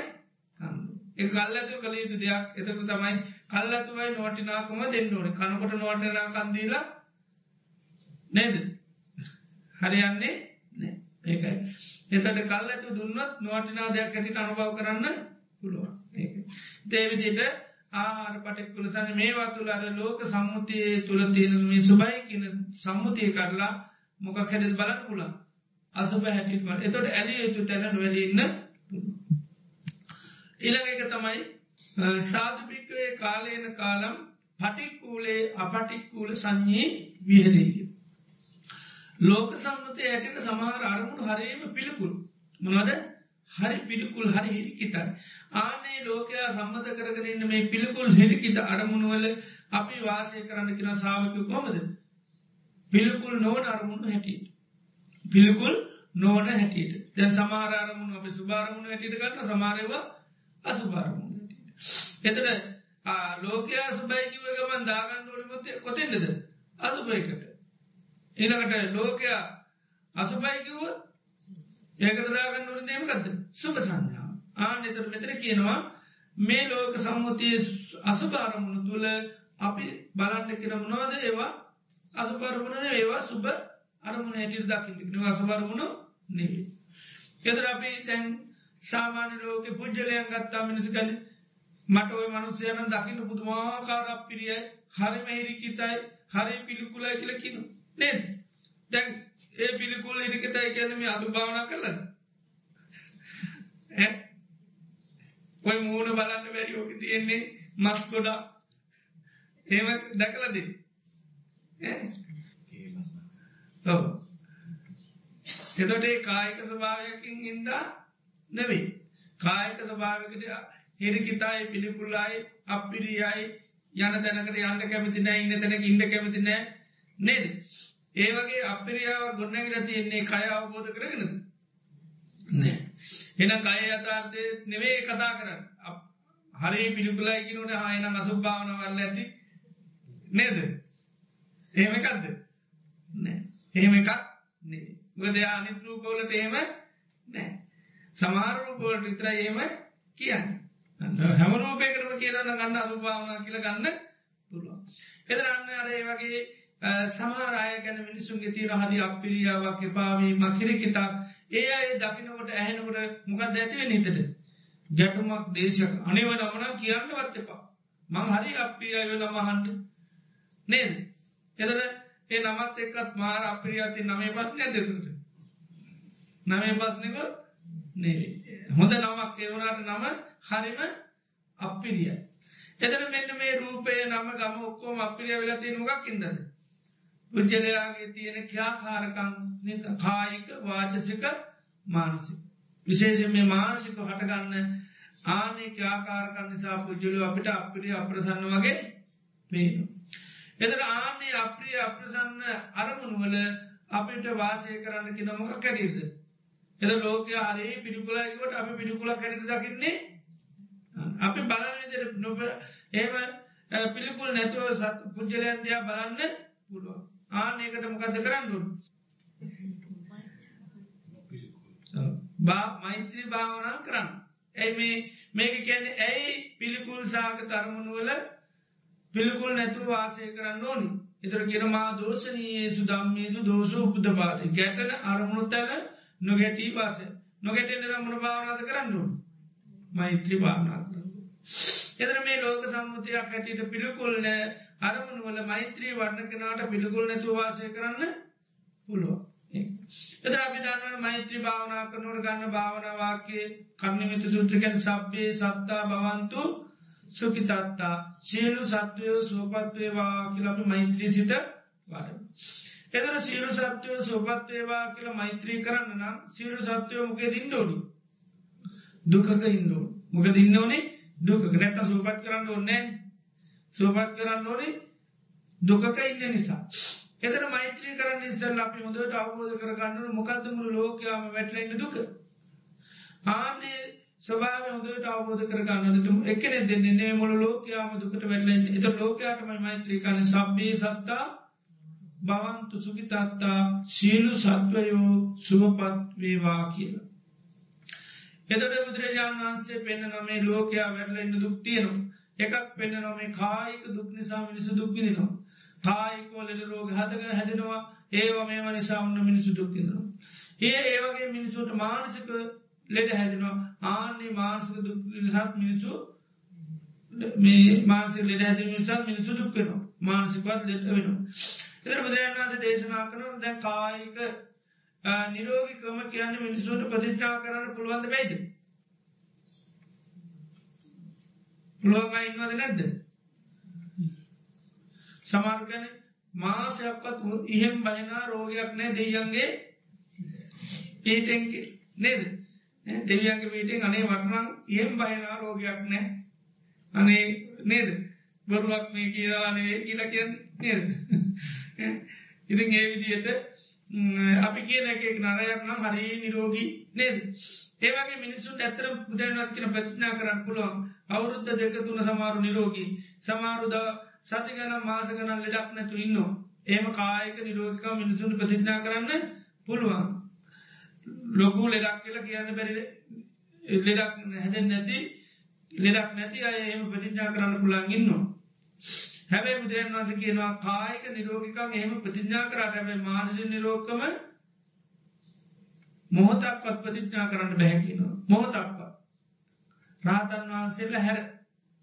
කන්න. ඒ කල්ලතු කළ යුතු දෙයක්. එතක තමයි කල්ලතුවයි නොටිනාකම දෙන්නඩුවන කනකොට නොටනා කන්දීලා නේද? හරියන්නේ ඒකයි. එතට කල් ඇතු දුන්නත් නොටිනා දෙයක් ඇතිට අනුභව කරන්න පුළුවන්. දේවිදිට ආහාර පටෙක්කුල සන මේවා තුළ අර ලෝක සම්මුතියේ තුළ තියෙන මේ සුබයි කියන සම්මුතිය කරලා මොක හැඩල් බලන්න පුලා අසුප හැටිවල් එතොට ඇලිය යුතු තැන නොවැලඉන්න ඉළඟ එක තමයි සාධභික්‍රයේ කාලයන කාලම් පටික්කූලේ අපටික්කූල සංඥී විහදීය. ලෝක සම්මතය ඇයට සමහර අරමුණු හරේම පිළිකුල් මොනවද හරි පිළිකුල් හරි හිරිකිතයි. ආනේ ලෝකයා සම්මත කරගරන්න මේ පිළිකුල් හිරිකිත අරමුණුවල අපි වාසය කරන්න කියෙන සාාවක කොමද. පිළිකුල් නොවන අරමුණු හැටියට. පිළිකුල් නොවන හැටියට. දැන් සමාරාරමුණ අප සුභාරමුණ හැටියට ගන්න සමාරයවා අසුභාරමුණ එතට ලෝකයා සුභයිකිව ගමන් දාගන්න ොලි මොත්තේ කොතෙන්ටද අසුභයකට. එනකට ලෝකයා අසුභයිකිව ඒකට දාගන්න ොලි දේමකක්ද සුභ සංඥාව ආන එතර මෙතර කියනවා මේ ලෝක සම්මුතිය අසුභාරමුණ තුළ අපි බලන්න කියෙන මොනවද ඒවා? අසුපරමුණ ඒවා සුබ අරමුණ හැටියට දකිට නවා සුබරමුණ නෙවේ. එතර අපි තැන් සාමාන්‍ය ලෝක පුද්ජලයන් ගත්තා මිනිසිකන මට ඔය මනුසයන දකින්න පුදුමාකාරක් පිරියයි හරි මෙහිරිකිතයි හරි පිළිකුලයි කියලකිනු නෙන් දැන් ඒ පිළිකුල් හිරිකතයි කියනම අදු භාවනා කරලද ඔය මූුණ බලන්න බැරිෝක තියෙන්නේ මස් ගොඩා ඒම දැකලදී? ඔව. එතොට ඒ කායික ස්භාවයකින් ඉන්දා නෙවෙයි කායික ස්භාවකට හිරිකිතායි පිළිකුල්ලායි අපිරියයි යන තැනකට යන්න කැමති නෑ ඉන්න තැනක ඉන්න කැමති නෑ නේද? ඒ වගේ අපිරියාව ගොන්නගට තියෙන්නේ කය අවබෝධ කරගෙන නෑ. එන කය අතාර්ථය නෙවේ කතා කරන්න. හරි පිළිකුලයි කිනුට හායන අසුභාවන වල්ල ඇති නේද? එහෙම එකක්ද? නෑ. එහෙම එකක් නේ ගොද අනිත්‍රූපෝලට එහෙම නෑ. සමාරූපෝලට විතර ඒම කියන්න. හැමරූපය කරම කියලන්න ගන්න අසුභාවනා කියල ගන්න පුළුවන්. එදරන්න අරේ වගේ සමාරය ගැන මිනිසුන්ගේ තීර හදි අපිරියාවක් එපාවී මකිරකිතා ඒ අය දකිනකොට ඇහෙනකොට මොකක් ඇතිව නිතට ගැටුමක් දේශක අනිව නමනා කියන්නවත් එපා. මං හරි අපිරියාව නමහන්ට නේද? එතට ඒ නමත් එක්කත් මාර අපිරියති නමේ පස්න ඇදතුට නමේ පස්නක නේ හොඳ නමක් ඒවුණට නම හරිම අපිරිය එතන මෙන්න මේ රූපය නම ගම ඔක්කෝම අපිරිය වෙලා තියෙන මොකක් ඉදද පුද්ජලයාගේ තියෙන ක්‍යාකාරකං කායික වාචසික මානසික. විශේෂ මේ මානසික හටගන්න ආනේ ක්‍යාකාරකන් නිසා පුද්ජලු අපිට අපිරිය අප්‍රසන්න වගේ පේනවා. එදර ආන්නේ අප්‍රිය අප්‍රසන්න අරමුණුවල අපිට වාසය කරන්න කිය නොමක කැරීද. එද ලෝකය හරි පිළිකුලයිකොට අපි පිළිකුල කැරි දකින්නේ අපි බලන නොබ ඒම පිළිකුල් නැතුව සත් පුද්ජලයන්දයා බලන්න පුළුව ආනයකට මොකද කරන්නු. බා මෛත්‍රී භාවනා කරන්න. ඇයි මේ මේක කියන්නේ ඇයි පිළිකුල් සාග තරමුණුවල පිළිකුල් නැතුව වාසය කරන්න ඕනි. එතර කිරමා දෝෂනයේසු දම්මේසු දෝෂ උපදපාද. ගැටන අරමුණු තැන නොගැටී වාසය. නොගැටෙන රමුණ භාවනාද කරන්නු මෛත්‍රී භාවනා එතර මේ ලෝක සම්මුතියක් හැටියට පිළිකුල් නෑ අරමුණ වල මෛත්‍රී වන්න කෙනාට පිළිකුල් නැතුව වාසය කරන්න පුළුව එතර අපි දන්නවන මෛත්‍රී භාවනා කරනවට ගන්න භාවනවාගේ කන්නමිත සූත්‍රකැන් සබ්බේ සත්තා බවන්තු සුපිතත්තා සියලු සත්වයෝ සුවපත්වේවා කියලපි මෛත්‍රී සිත වාය. එදර සීරු සත්‍යයෝ සුපත්වේවා කියල මෛත්‍රී කරන්න නම් සීරු සත්‍යයෝ මොකේ දින්නඩෝනි දුකක ඉන්නෝ මොක දින්නවනේ දුක නැත සූපත් කරන්න ඕන්නෑ සූපත් කරන්න ඕනේ දුකක ඉන්න නිසා. එතර මෛත්‍රී කරන්න ඉස්සල් අපි හොඳට අවබෝධ කරගන්නු මොකක්ද මුළු ලෝකයාම වැටලෙන්න දුක. ආනේ ස්වභාව හොදට අවබෝධ කරගන්නතු එකන දෙන්නේ මුළු ලෝකයාම දුකට වැල්ලෙන් එත ලෝකයාටම මෛත්‍රී කන සබ්බේ සත්තා බවන්තු සුගිතත්තා සීලු සත්වයෝ සුවපත් වේවා කියලා. එතට බුදුරජාණන් වහන්සේ පෙන්න්න නොමේ ලෝකයා වැටලෙන්න්න දුක්තියනවා එකක් පෙන්න්න නොමේ කායික දුක් නිසා මිනිසු දුක්විදිනවා. කායිකෝලට රෝග හදක හැදෙනවා ඒවා මේම නිසා ඔන්න මිනිසු දුක්කිනවා. ඒ ඒවගේ මිනිසුට මානසික ලෙඩ හැදෙනවා ආන්නේ මානසික දුක් නිසාත් මිනිසු මේ මානසික ලෙඩ හැද නිසා මිනිසු දුක්කෙනවා මානසිකවත් ලෙට වෙනවා. එතර බුදුරන් වන්ස දේශනා කරන දැ කායික නිරෝගිකම කියන්න මිනිසුට ප්‍රතිච්චා කරන්න පුළුවන්ද බයිද. පුළුවන්ග ඉන්නවද නැද්ද. සමාර්ගන මාසයක්වත් ඉහෙම් බහිනා රෝගයක් නෑ දෙයන්ගේ පීටෙන්ගේ නේද දෙවියන්ගේ පීටෙන් අනේ වටනම් ඉහෙම් බහිනා රෝගයක් නෑ. අනේ නේද? බොරුවක් මේ කියලානේ කියලා කියන්න නේද? ඉතින් ඒ විදියට අපි කියන එක නරයක් නම් හරි නිරෝගී නේද? ඒවගේ මිනිස්සුන් ඇතර බුදන්වත් කියන ප්‍රතිඥා කරන්න පුළුවන්. අවුරුද්ධ දෙක තුන සමාරු නිරෝගී. සමාරුදා සති ගනම් මාස ගනන් ලෙඩක් නැතු ඉන්න ඒම කායක නිරෝගිකා මිනිසුන් ප්‍රතිඥා කරන්න පුළුවන්. ලොකු ලෙඩක් කියලා කියන්න බැරි ලෙඩක් හැදෙන් නැති ලෙඩක් නැති අය එම ප්‍රතිඥා කරන්න පුළන් ඉන්නවා. හැබැ බුදුරන් වස කියනවා කායක නිරෝගිකන් එහෙම ප්‍රතිඥා කරට හැබැ මානස නිරෝකම මොහොතක්වත් ප්‍රතිඥා කරන්න බැහැකිනවා මොහොතක්වත්. රාතන් වහන්සේල හැර.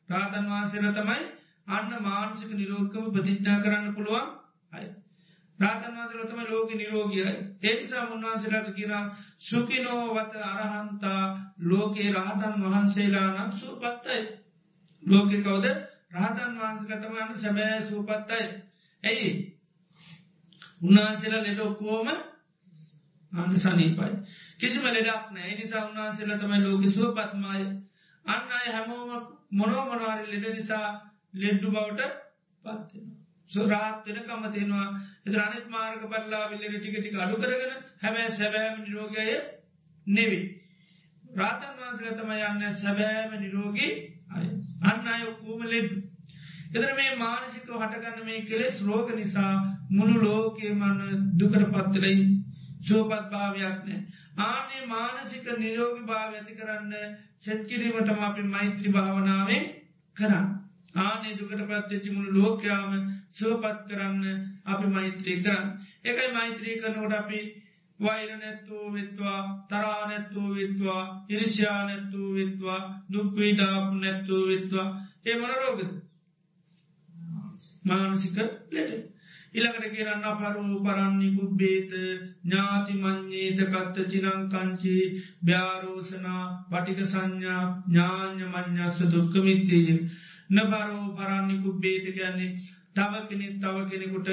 රාතන් වහන්සේල තමයි අන්න මානසික නිරෝගකම ප්‍රතිඥා කරන්න පුළුවන් අය. රාතන්වාසලතම ලෝක නිරෝගියයි. ඒනිසා උන්වහන්සේලාට කියෙන සුකිනෝවත අරහන්තා ලෝකේ රහතන් වහන්සේලා නම් සූපත්තයි. ලෝකෙ කවද රහතන් වහන්සලතමන්න සැබෑ සූපත්තයි. ඇයි උන්වහන්සේලා ලෙඩ ඔක්කෝම අන්න සනීපයි. කිසිම ලෙඩක් නෑ නිසා උන්වහන්සේලා තමයි ලෝක සුවපත්මය අන්න අය හැමෝම මොනෝමනවාරි ලෙඩ නිසා ලෙඩ්ඩු බවට පත්වෙන. සුරාත්වෙන කමතිෙනවා එත අනිත් මාර්ග බල්ලා විල්ලට ටික ටික අඩු කරගෙන හැබැ සැබෑම නිරෝගය නෙවී. රාතන් වහන්සල තම යන්න සැබෑම නිරෝගී අය අන්න අය ඔක්කූම ලෙඩ්ඩු. එතර මේ මානසික හටගන්න මේ කෙලෙස් රෝග නිසා මුළු ලෝකයේ මන්න දුකට පත්තරයි සුවපත් භාවයක් නෑ. ආනේ මානසික නිරෝගි භාව ඇති කරන්න සැත්කිරීමතම අපි මෛත්‍රී භාවනාවේ කරන්න. ආනේ දුකට පත්වෙච්චි මුළු ලෝකයාම සුවපත් කරන්න අපි මෛත්‍රී කරන්න. එකයි මෛත්‍රී කරනකොට අපි වෛර නැත්තුූ විත්වා තරා නැත්තුූ විත්වා ඉරිෂා නැත්තුූ විත්වා දුක්වීඩාපු නැත්තුූ විත්වා. ඒ මන රෝගද? මානසික ලෙට ඉළඟට කියරන්න පරූ පරන්නි පුබ්බේත ඥාති මං්්‍යේත කත්ත චිනංකංචි ්‍යාරෝසනා පටික සංඥා ඥාන්‍ය මං්ඥස්ස දුක්කමිත්තේය නබරෝ පරන්නිකු බේත කියන්නේ තව කෙනෙක් තව කෙනෙකුට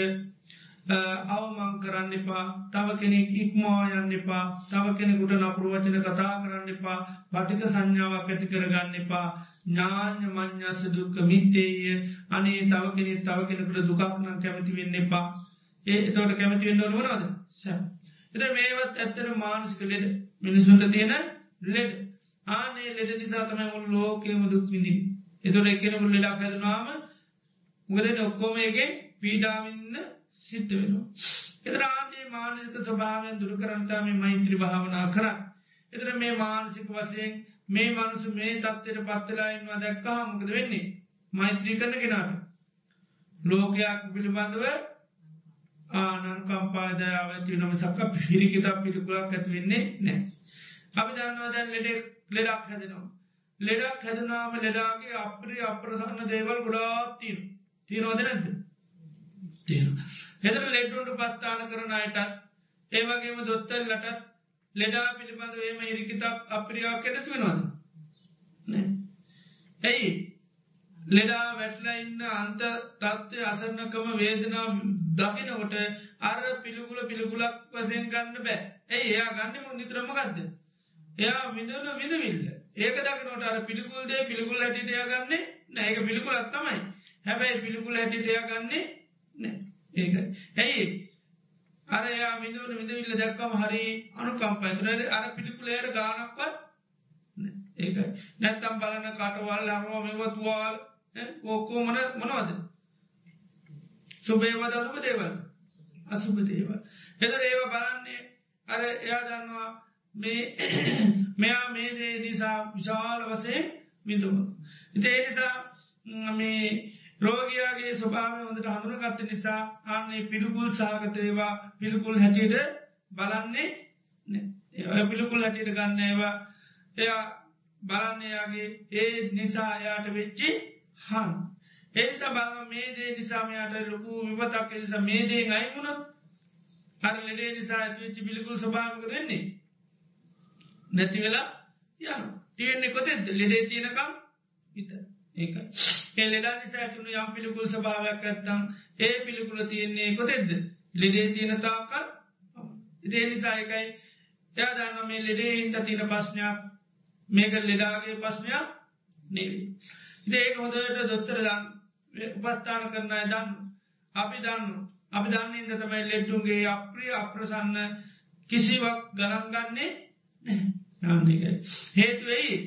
අවමං කරන්න එපා තව කෙනෙක් ඉක්මවා යන්න එපා තව කෙනෙකුට නපුරුවචන කතා කරන්න එපා පටික සංඥාවක් ඇති කරගන්න එපා. ඥාන්‍ය මං්ඥස්ස දුක්ක මිත්තේය. අනේ තව කෙනෙ තව කෙනෙකුට දුකක්නම් කැමති වෙන්න එපා. ඒ එතවට කැමති වෙන්න ඕනවනද සැ එත මේවත් ඇත්තර මානසික ලෙඩ. මිනිසුන්ට තියෙන ලෙඩ. ආනේ ලෙඩ නිසා තමයි මුල් ලෝකයම දුක් විඳින් එතුට එකෙනකු ලෙඩක් හැදනාම මුගදන ඔක්කෝමයගේ පීඩාවන්න සිද්ධ වෙනවා. එතරාන්නේ මානසික ස්වභාවයෙන් දුරු කරන්තාම මෛත්‍රී භාවනා කරන්න. එතර මේ මානසික වසයෙන් මේ මනුසු මේ තත්වයට පත්තලායින්වා දැක්කා මොකද වෙන්නේ. මෛත්‍රී කරන කෙනාට. ලෝකයක් පිළිබඳව ආනන් කම්පාදාව ඇතිවනම සක්ක පිරිකිතක් පිළිකුලක් ඇති වෙන්නේ නෑ. අපි දන්නවා දැන් ලෙඩෙක් ලෙඩක් හැදෙනවා. ලෙඩක් හැදනාම ලෙඩාගේ අප්‍රි අප්‍රසන්න දේවල් ගොඩාත් තිීන තියනවද නැද තියෙන හෙතර ලෙඩ්ඩුන්ට පත්තාන කරන අයටත් ඒවගේම දොත්තල් ලටත් ලෙඩා පිළිබඳ ඒම හිරිකිතක් අප්‍රියා කෙනතු වෙනවාද? ඇයි ලෙඩා වැටල ඉන්න අන්ත තත්ත්වය අසන්නකම වේදනා දකිනකොට අර පිළිකුල පිළිකුලක් වසයෙන් ගන්න බෑ. ඇයි එයා ගන්න මු නිතරම ගත්ද එයා විඳන විඳවිල්ල ඒක දකිනට අර පිළිකුල් දේ පිළිකුල් හැටිටයා ගන්නේ නෑක පිළිකුලත් තමයි. හැබැයි පිළිකුල හැටිටයා ගන්නේ නෑ ඒක ඇයි? අර යා විඳවන විඳවිල්ල දැක්කම හරි අනුකම්පයතුනට අර පිළිකුලේර ගානක්වත් ඒක නැත්තම් බලන කටවල් අරුව මෙවතුවාල් ඕකෝ මන මනවද? සුබේවද අසුප දේවල්. අසුප දේවල්. එතර ඒව බලන්නේ අර එයා දන්නවා මේ [CLEARS THROAT] මෙයා මේ දේ නිසා විශාල වසේ විඳුව ඉතේ නිසා මේ රෝගයාගේ ස්වභාව හොඳට හඳුන ගත්ත නිසා ආන්නේ පිළිකුල් සාගතයවා පිළිකුල් හැටියට බලන්නේ පිළිකුල් හැටියට ගන්න ඒවා එයා බලන්නයාගේ ඒ නිසා යාට වෙච්චි හන්. එනිසා බලම මේ දේ නිසාමයාට ලොකු විපතක් නිසා මේ දේ අයිමුණත් අර ලෙඩේ නිසා ඇතිවෙච්චි පිළිකුල් ස්භාවක වෙන්නේ. නැති වෙලා යන තියෙන්නේ කොතෙද ලෙඩේ තියෙනකම් විත ඒක ඒ ලෙඩා නිසා ඇතුුණු යම් පිළිකුල් ස්භාවයක් ඇත්තම් ඒ පිළිකුල තියෙන්නේ කොතෙද්ද ලෙඩේ තියෙන තාකල් ඉදේ නිසායකයි එයා දන්න මේ ලෙඩේ හින්ත තියෙන ප්‍රශ්නයක් මේක ලෙඩාගේ ප්‍රශ්නයක් නෙවී ඒක හොදට දොත්තර දන්න උපස්ථාන කරන්නයි දන්න අපි දන්න අපි දන්න ඉද තමයි ලෙඩ්ඩුගේ අප්‍රිය අප්‍රසන්න කිසිවක් ගණන්ගන්නේ නකයි හේතුවෙයි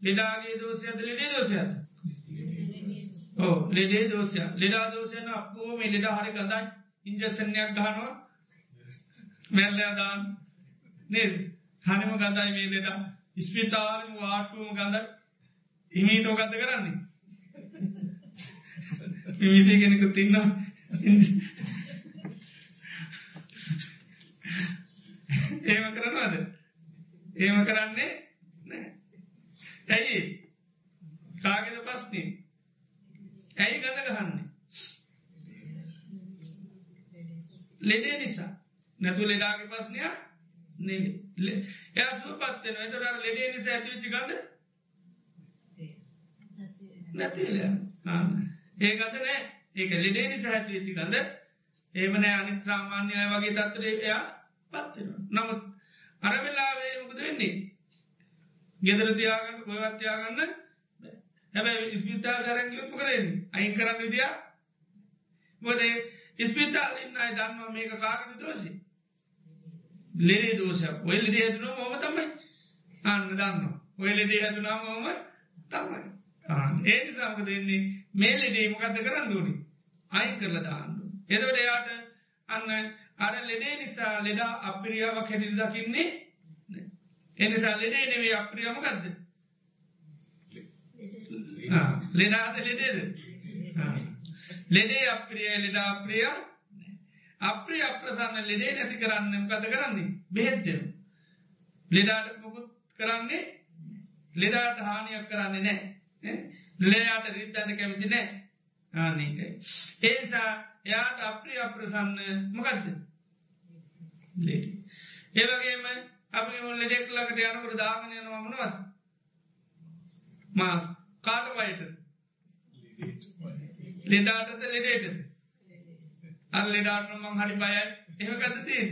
ලෙඩාගේ දෝසයද ලෙඩේ දෝසයද ඕ ලෙඩේ දෝසය ලෙඩා දෝසයන අපෝ මේ ලෙඩ හරි ගඳයි. ඉන්ජසනයක් ගහනවා. මැල්ලයාදාන් නේද? හනිම ගඳයි මේ ලෙඩා. ඉස්පිතාලම වාටුවම ගඳයි. ඉමීතෝ ගත කරන්නේ? මිමිතේ කෙනෙකු තින්නවා ඒම කරනවාද? ඒම කරන්නේ නෑ ඇයි? කාගෙද පස්නේ ඇයි ගඳ ගහන්නේ? ලෙඩේ නිසා. නැතු ලෙඩාගේ පස්නයා නෙවේ එයා සුපත්වෙන එතර ලෙඩේ නිසා ඇතිවිච්චි ගඳ නැතිල ඒ ගත නෑ. ඒක ලෙඩේ නිසා ඇතිවිච්චි ගඳ. ඒමනෑ අනිත් සාමාන්‍යය වගේ තත්තරේ එයා පත්වෙන නමුත් අරවෙලාවේ මුකද වෙන්නේ? ගෙදර තියාගන්න ගොයවත්තියාගන්න හැබැයි ඉස්පිතා කරන් යුත්මකදෙන් අයින් කරන්න විදිිය? මොද ඉස්පිතාලින් අයි දන්නවා මේක කාගද දෝසි ලෙඩේ දෝෂයක්. ඔය ලෙඩේ ඇතුන මොම තමයි. අන්න දන්න ඔය ලෙඩේ ඇතුනා මොම තමයි. ඒ නිසාමක දෙන්නේ මේ ලෙඩේ මොකක්ද කරන්න ඕනි? අයින් කරල දාන්න එදවට එයාට අන්න අර ලෙඩේ නිසා ලෙඩා අපිරියාවක් හැටිල් දකින්නේ එනිසා ලෙඩේ නෙවේ අප්‍රියමකක්ද ලෙඩාද ලෙඩේද? ලෙඩේ. අප්‍රිය ලෙඩා අප්‍රිය අප්‍රිය අප්‍රසන්න ලෙඩේ නැති කරන්න කද කරන්නේ? බෙහෙත්දෙන ලෙඩාට මොකුත් කරන්නේ ලෙඩාට හානියක් කරන්නේ නෑ ලෙයාට රිත්තන්න කැමති නෑ ආනකයි ඒසා එයාට අප්‍රිය අප්‍රසන්න මොකක්ද ලෙඩි ඒවගේම අපි ලෙඩෙක් ලකට යනකට දාගනයනවා මනවත් මා කාට වයිට ලෙඩාටද ලෙඩේටද? අ ලෙඩාට මං හරි බයයි. එම ගත තියෙන්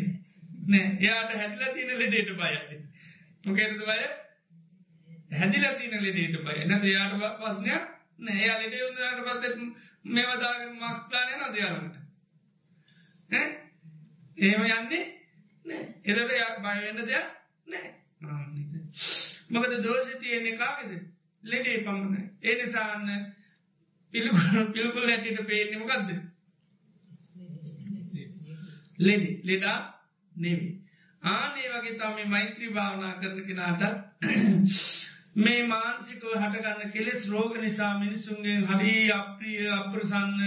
නෑ. එයාට හැදිල තියන ලෙඩේට බයයි. මොකෙරද බය? හැදිල තියන ලෙඩේට බය නැ යාට පස්නයක් නෑ. යා ලෙඩේ උදරට පස්ස මෙවදා මස්ථානය නදයාලට එහෙම යන්නේ එදට බයවෙන්න දෙයක් නෑ. මොකද දෝෂ තියෙන්නේ කාගෙද? ලෙඩේ පමණ ඒ නිසාන්න පිළිකුල් පිළිකුල් හැටිට පේනෙමකක්ද ලෙඩි. ලෙඩා නෙවි ආනේ වගේ තම මෛත්‍රී භාවනා කරන කෙනාට මේ මාන්සිකව හටගන්න කෙලෙස් රෝග නිසා මිනිස්සුන්ගේ හරි අප්‍රිය අප්‍රසන්න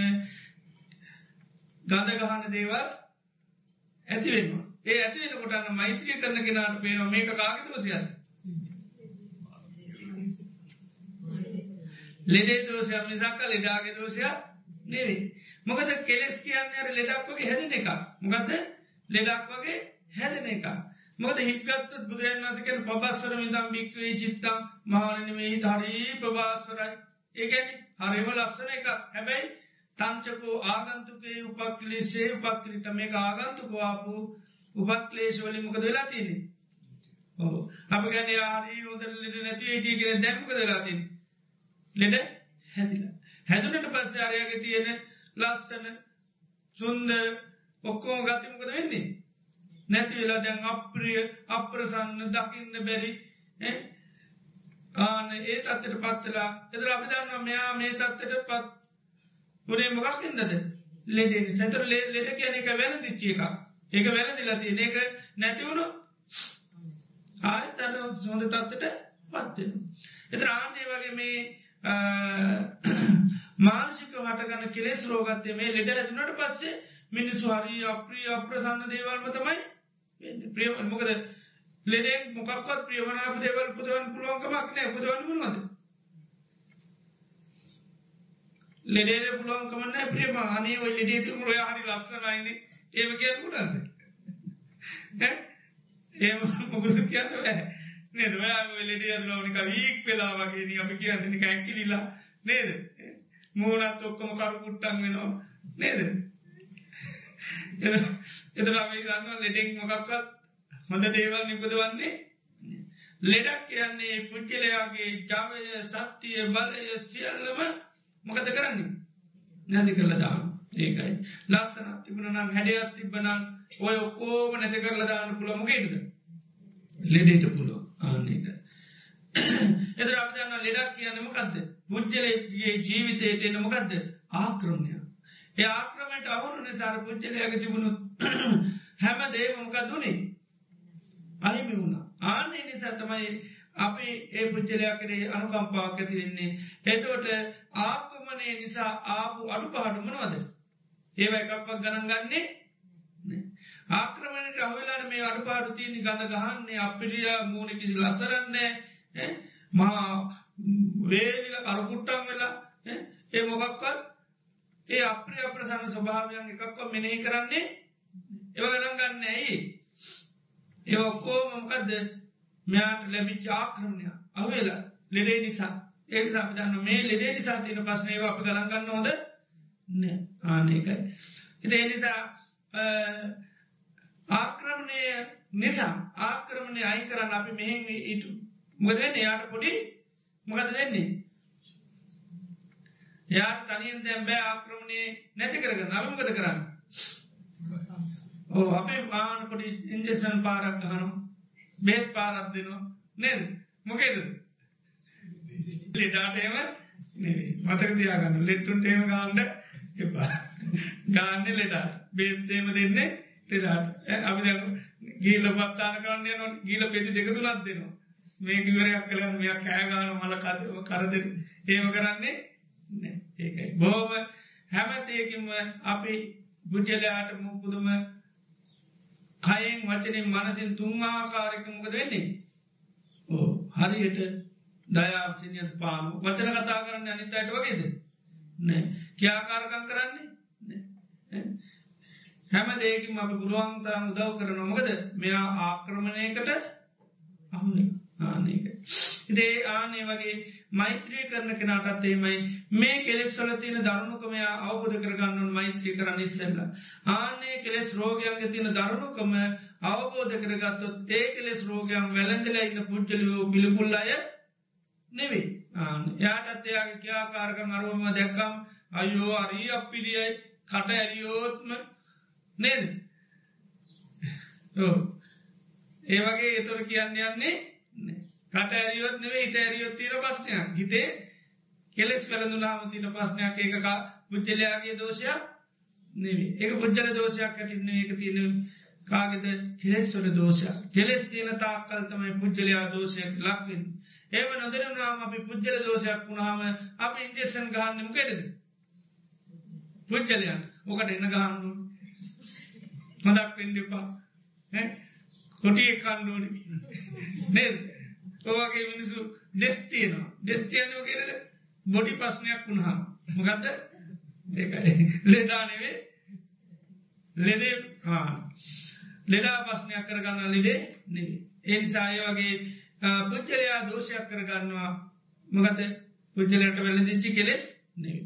ගඳගහන දේවල් ඇතිවෙනවා ඒ ඇතිවෙන කොටන්න මෛත්‍රී කරන කෙනාට පේනවා මේක කාග දෝසියද ලෙඩේ දෝෂයක් නිසාක ලෙඩාගේ දෝෂයක් නෙවේ. මොකද කෙලෙස් කියන්න අර ලෙඩක් වගේ හැදෙන එක. මොකද ලෙඩක් වගේ හැදෙන එක. මොද හික්කත්තුත් බුදුරන් වසකෙන පබස්සර මිදම් භික්වේ චිත්තම් මහනනමෙහි හරි ප්‍රභාස්වරයි ඒගැනි හරිම ලස්සන එක හැබැයි තංචකෝ ආගන්තුකේ උපක්ලේසේ උපක්‍රිට මේ ආගන්තුකවාපු උපක්ලේශවලින් මොකද වෙලා තියනෙ ඕ අප ගැන ආරී ෝදර ලෙට නැති ඒටිය කියෙන දැම්කද වෙලාතින් ලෙඩ හැදිල. හැදුනට පස්සේ අරයාගේ තියෙන ලස්සන සුන්ද ඔක්කෝම ගතිමකද වෙන්නේ? නැති වෙලා දැන් අප්‍රිය අප්‍රසන්න දකින්න බැරි ආන ඒ තත්වට පත්වෙලා එදර අපිදන්න මෙයා මේ තත්වට පත් පුරේ මොකක්කින්දද ලෙඩෙන සැතර ලෙඩ කියන එක වැල දිච්චිය එක ඒක වැලදිලති ඒක නැතිවුණු ආයතන සොඳ තත්වට පත්වෙන. එත ආන්නේ වගේ මේ මානසික හටගන්න කෙලෙස් රෝගත්තය මේ ලෙඩ ඇතුනට පස්සේ මිනිස්සු හරි අප්‍රිය අප්‍රසන්න දේවල්ම තමයි ප්‍රිය මොකද ලෙඩෙක් මොකක්වත් ප්‍රියවනාප දේවල් පුදවන් පුළුවන්කමක් නෑ පුදවන්න පුළුවන්ද ලෙඩේ පුළුවන්කමන්න ප්‍රියම. අනේ ඔය ලෙඩේතු රොය හරි ලස්සනයින. ඒව කිය පුටන්ද ඒ මොකද කියන්න බෑ. නේද? ඔයා ලෙඩිය ලෝනික වීක් වෙලා වගේ අපි කියන්න නික ඇකිලිලා නේද? මූනත් ඔක්කොම කරු පුට්ටන් වෙනවා. නේද? එතර අපි ගන්න ලෙඩෙක් මොකක්වත් හොඳ දේවල් නිපද වන්නේ ලෙඩක් කියන්නේ පුද්ගලයාගේ ජවය සත්‍යය බලය සියල්ලම මොකද කරන්නේ? නැති කරල දාන ඒකයි. ලස්සනත් තිබුණ නම් හැඩියත් තිබනං ඔය ඔක්කෝම නැති කරල දාන්න පුළ මොකේද ලෙඩේට පුලො ආනක එදර අපදන්න ලෙඩක් කියන්න මොකක්ද පුද්ජලගේ ජීවිතයට එන්න මොකක්ද ආක්‍රමණය ඒ ආක්‍රමට අවුරු නිසාර පුද්ජලයක තිබුණු හැම දේමමකක් දුනේ අහිමි වුණ. ආනේ නිසා තමයි අපි ඒ පුද්ජලයාකරේ අනුකම්පාවක් ඇතිවෙන්නේ එතවට ආක්‍රමණය නිසා ආපු අඩු පහඩුමනවද ඒව එකක්වක් ගණන් ගන්නේ ආක්‍රමණයට අහවෙලාට මේ අඩුපාඩු තියනි ගඳ ගහන්නේ අපිලිය මූුණ කිසි ලසරන්නේ මහා වේලිල කරපුට්ටම් වෙලා ඒ මොකක්වත් ඒ අප්‍රිය අප්‍රසන්න ස්වභාවයන් එකක්ව මෙනෙහි කරන්නේ ඒව ගණන් ගන්න ඇයි ඒ ඔක්කෝ මොකක්ද මෙයාට ලැබිච් ආක්‍රමණය. අහවෙලා. ලෙඩේ නිසා. ඒක සපිතන්න මේ ලෙඩේ නිසා තියන පස්නේව අපි ගළන්ගන්න හොද නෑ. ආනකයි එත එනිසා ආක්‍රමණය නිසා ආක්‍රමණය අයි කරන්න අපි මෙහෙම ඉටු මොදන එයාට පොඩි මොකද දෙන්නේ යා තනියෙන් දැම් බෑ ආක්‍රමණය නැති කරගන්න. අමකද කරන්න? ඕ අපේ ආන පොඩි ඉන්ජෙසන් පාරක් ගහනු බේත් පාරක් දෙනවා. නෙද? මොකේද? ලෙඩාටේම මතක තියාගන්න. ලෙට්ටුන්ට ඒම ගාන්ඩ එපා. ගාන්න ලෙඩා බේත්තේම දෙන්නේ ලෙඩාට අපි ගීල පත්තාන කරන්න නො ගීල පෙති දෙක තුලත් දෙනවා. මේ කිවරයක් කළ මෙයක් කෑගාන මල කරද ඒම කරන්නේ ඒකයි. බෝම හැමතයකින්ම අපි බුද්ධලයාට මුපුදුම කයෙන් වචනින් මනසින් තුන්ආකාරකමක දෙන්නේ ඕ හරියට දයාසිනියත් පාම වචන කතා කරන්න අනිතයට වගේද? නෑ. කියාකාරකම් කරන්නේ හැම දේකින් අප පුළුවන්තරම් උදව් කරන මොකද මෙයා ආක්‍රමණයකට අහුනේ ආනක ඉදේ ආනේ වගේ මෛත්‍රී කරන කෙනටත් ඒමයි මේ කෙලෙස් වල තියෙන දරුණුකමයා අවබෝධ කරගන්නුන් මෛත්‍රී කරන්න ඉස්සෙල්ල. ආනේ කෙලෙස් රෝගයන්ග තියෙන දරුණුකම අවබෝධ කරගත්තොත් ඒ කෙලෙස් රෝගයන් වැළඳල ඉන්න පුද්ජලියෝ පිළිකුල් අය නෙවේ යාටත් එයාගේ කියාකාරකං අරුවම දැක්කම් අයෝ අරී අපිරියයි කට ඇරියෝත්ම නේද? ඒවගේ එතුර කියන්න යන්නේ කට ඇරියොත් නෙවේ හිත ඇරියොත් තීර පස්්නයක් හිතේ කෙලෙක් කළඳුනාම තින පස්්නයක් ඒකක පුද්ජලයාගේ දෝෂයක් නෙවේ ඒක පුද්ජල දෝෂයක් කටින්න එක තියෙන කාගෙද? කෙලෙස්වල දෝෂයක්. කෙලෙස් තියෙන තාක්කල් තමයි පුද්ජලයා දෝෂයක් ලක්වෙන් ඒව නොදරනාම අපි පුද්ජල දෝෂයක් වුණාම අප ඉන්ජෙසන් ගහන්නම කෙරෙද පුද්ජලයන් ඕකට එන්න ගහන්නුන් මදක් පෙන්ඩිපා කොටිය කණ්ඩුවනි නේද? ඔවගේ මිනිසු දෙස්තියනවා දෙස්තියනෝ කෙරද බොඩි පස්්නයක් වුණහම මොකක්ද ඒකයි. ලෙඩානෙවේ ලෙඩේ ලෙඩා පස්්නයක් කරගන්න ලෙඩේ නෙවේ ඒනිසාය වගේ පුද්ජලයා දෝෂයක් කරගන්නවා. මොකද පුද්ජලට වෙල දිච්චි කෙලෙස් නෙවේ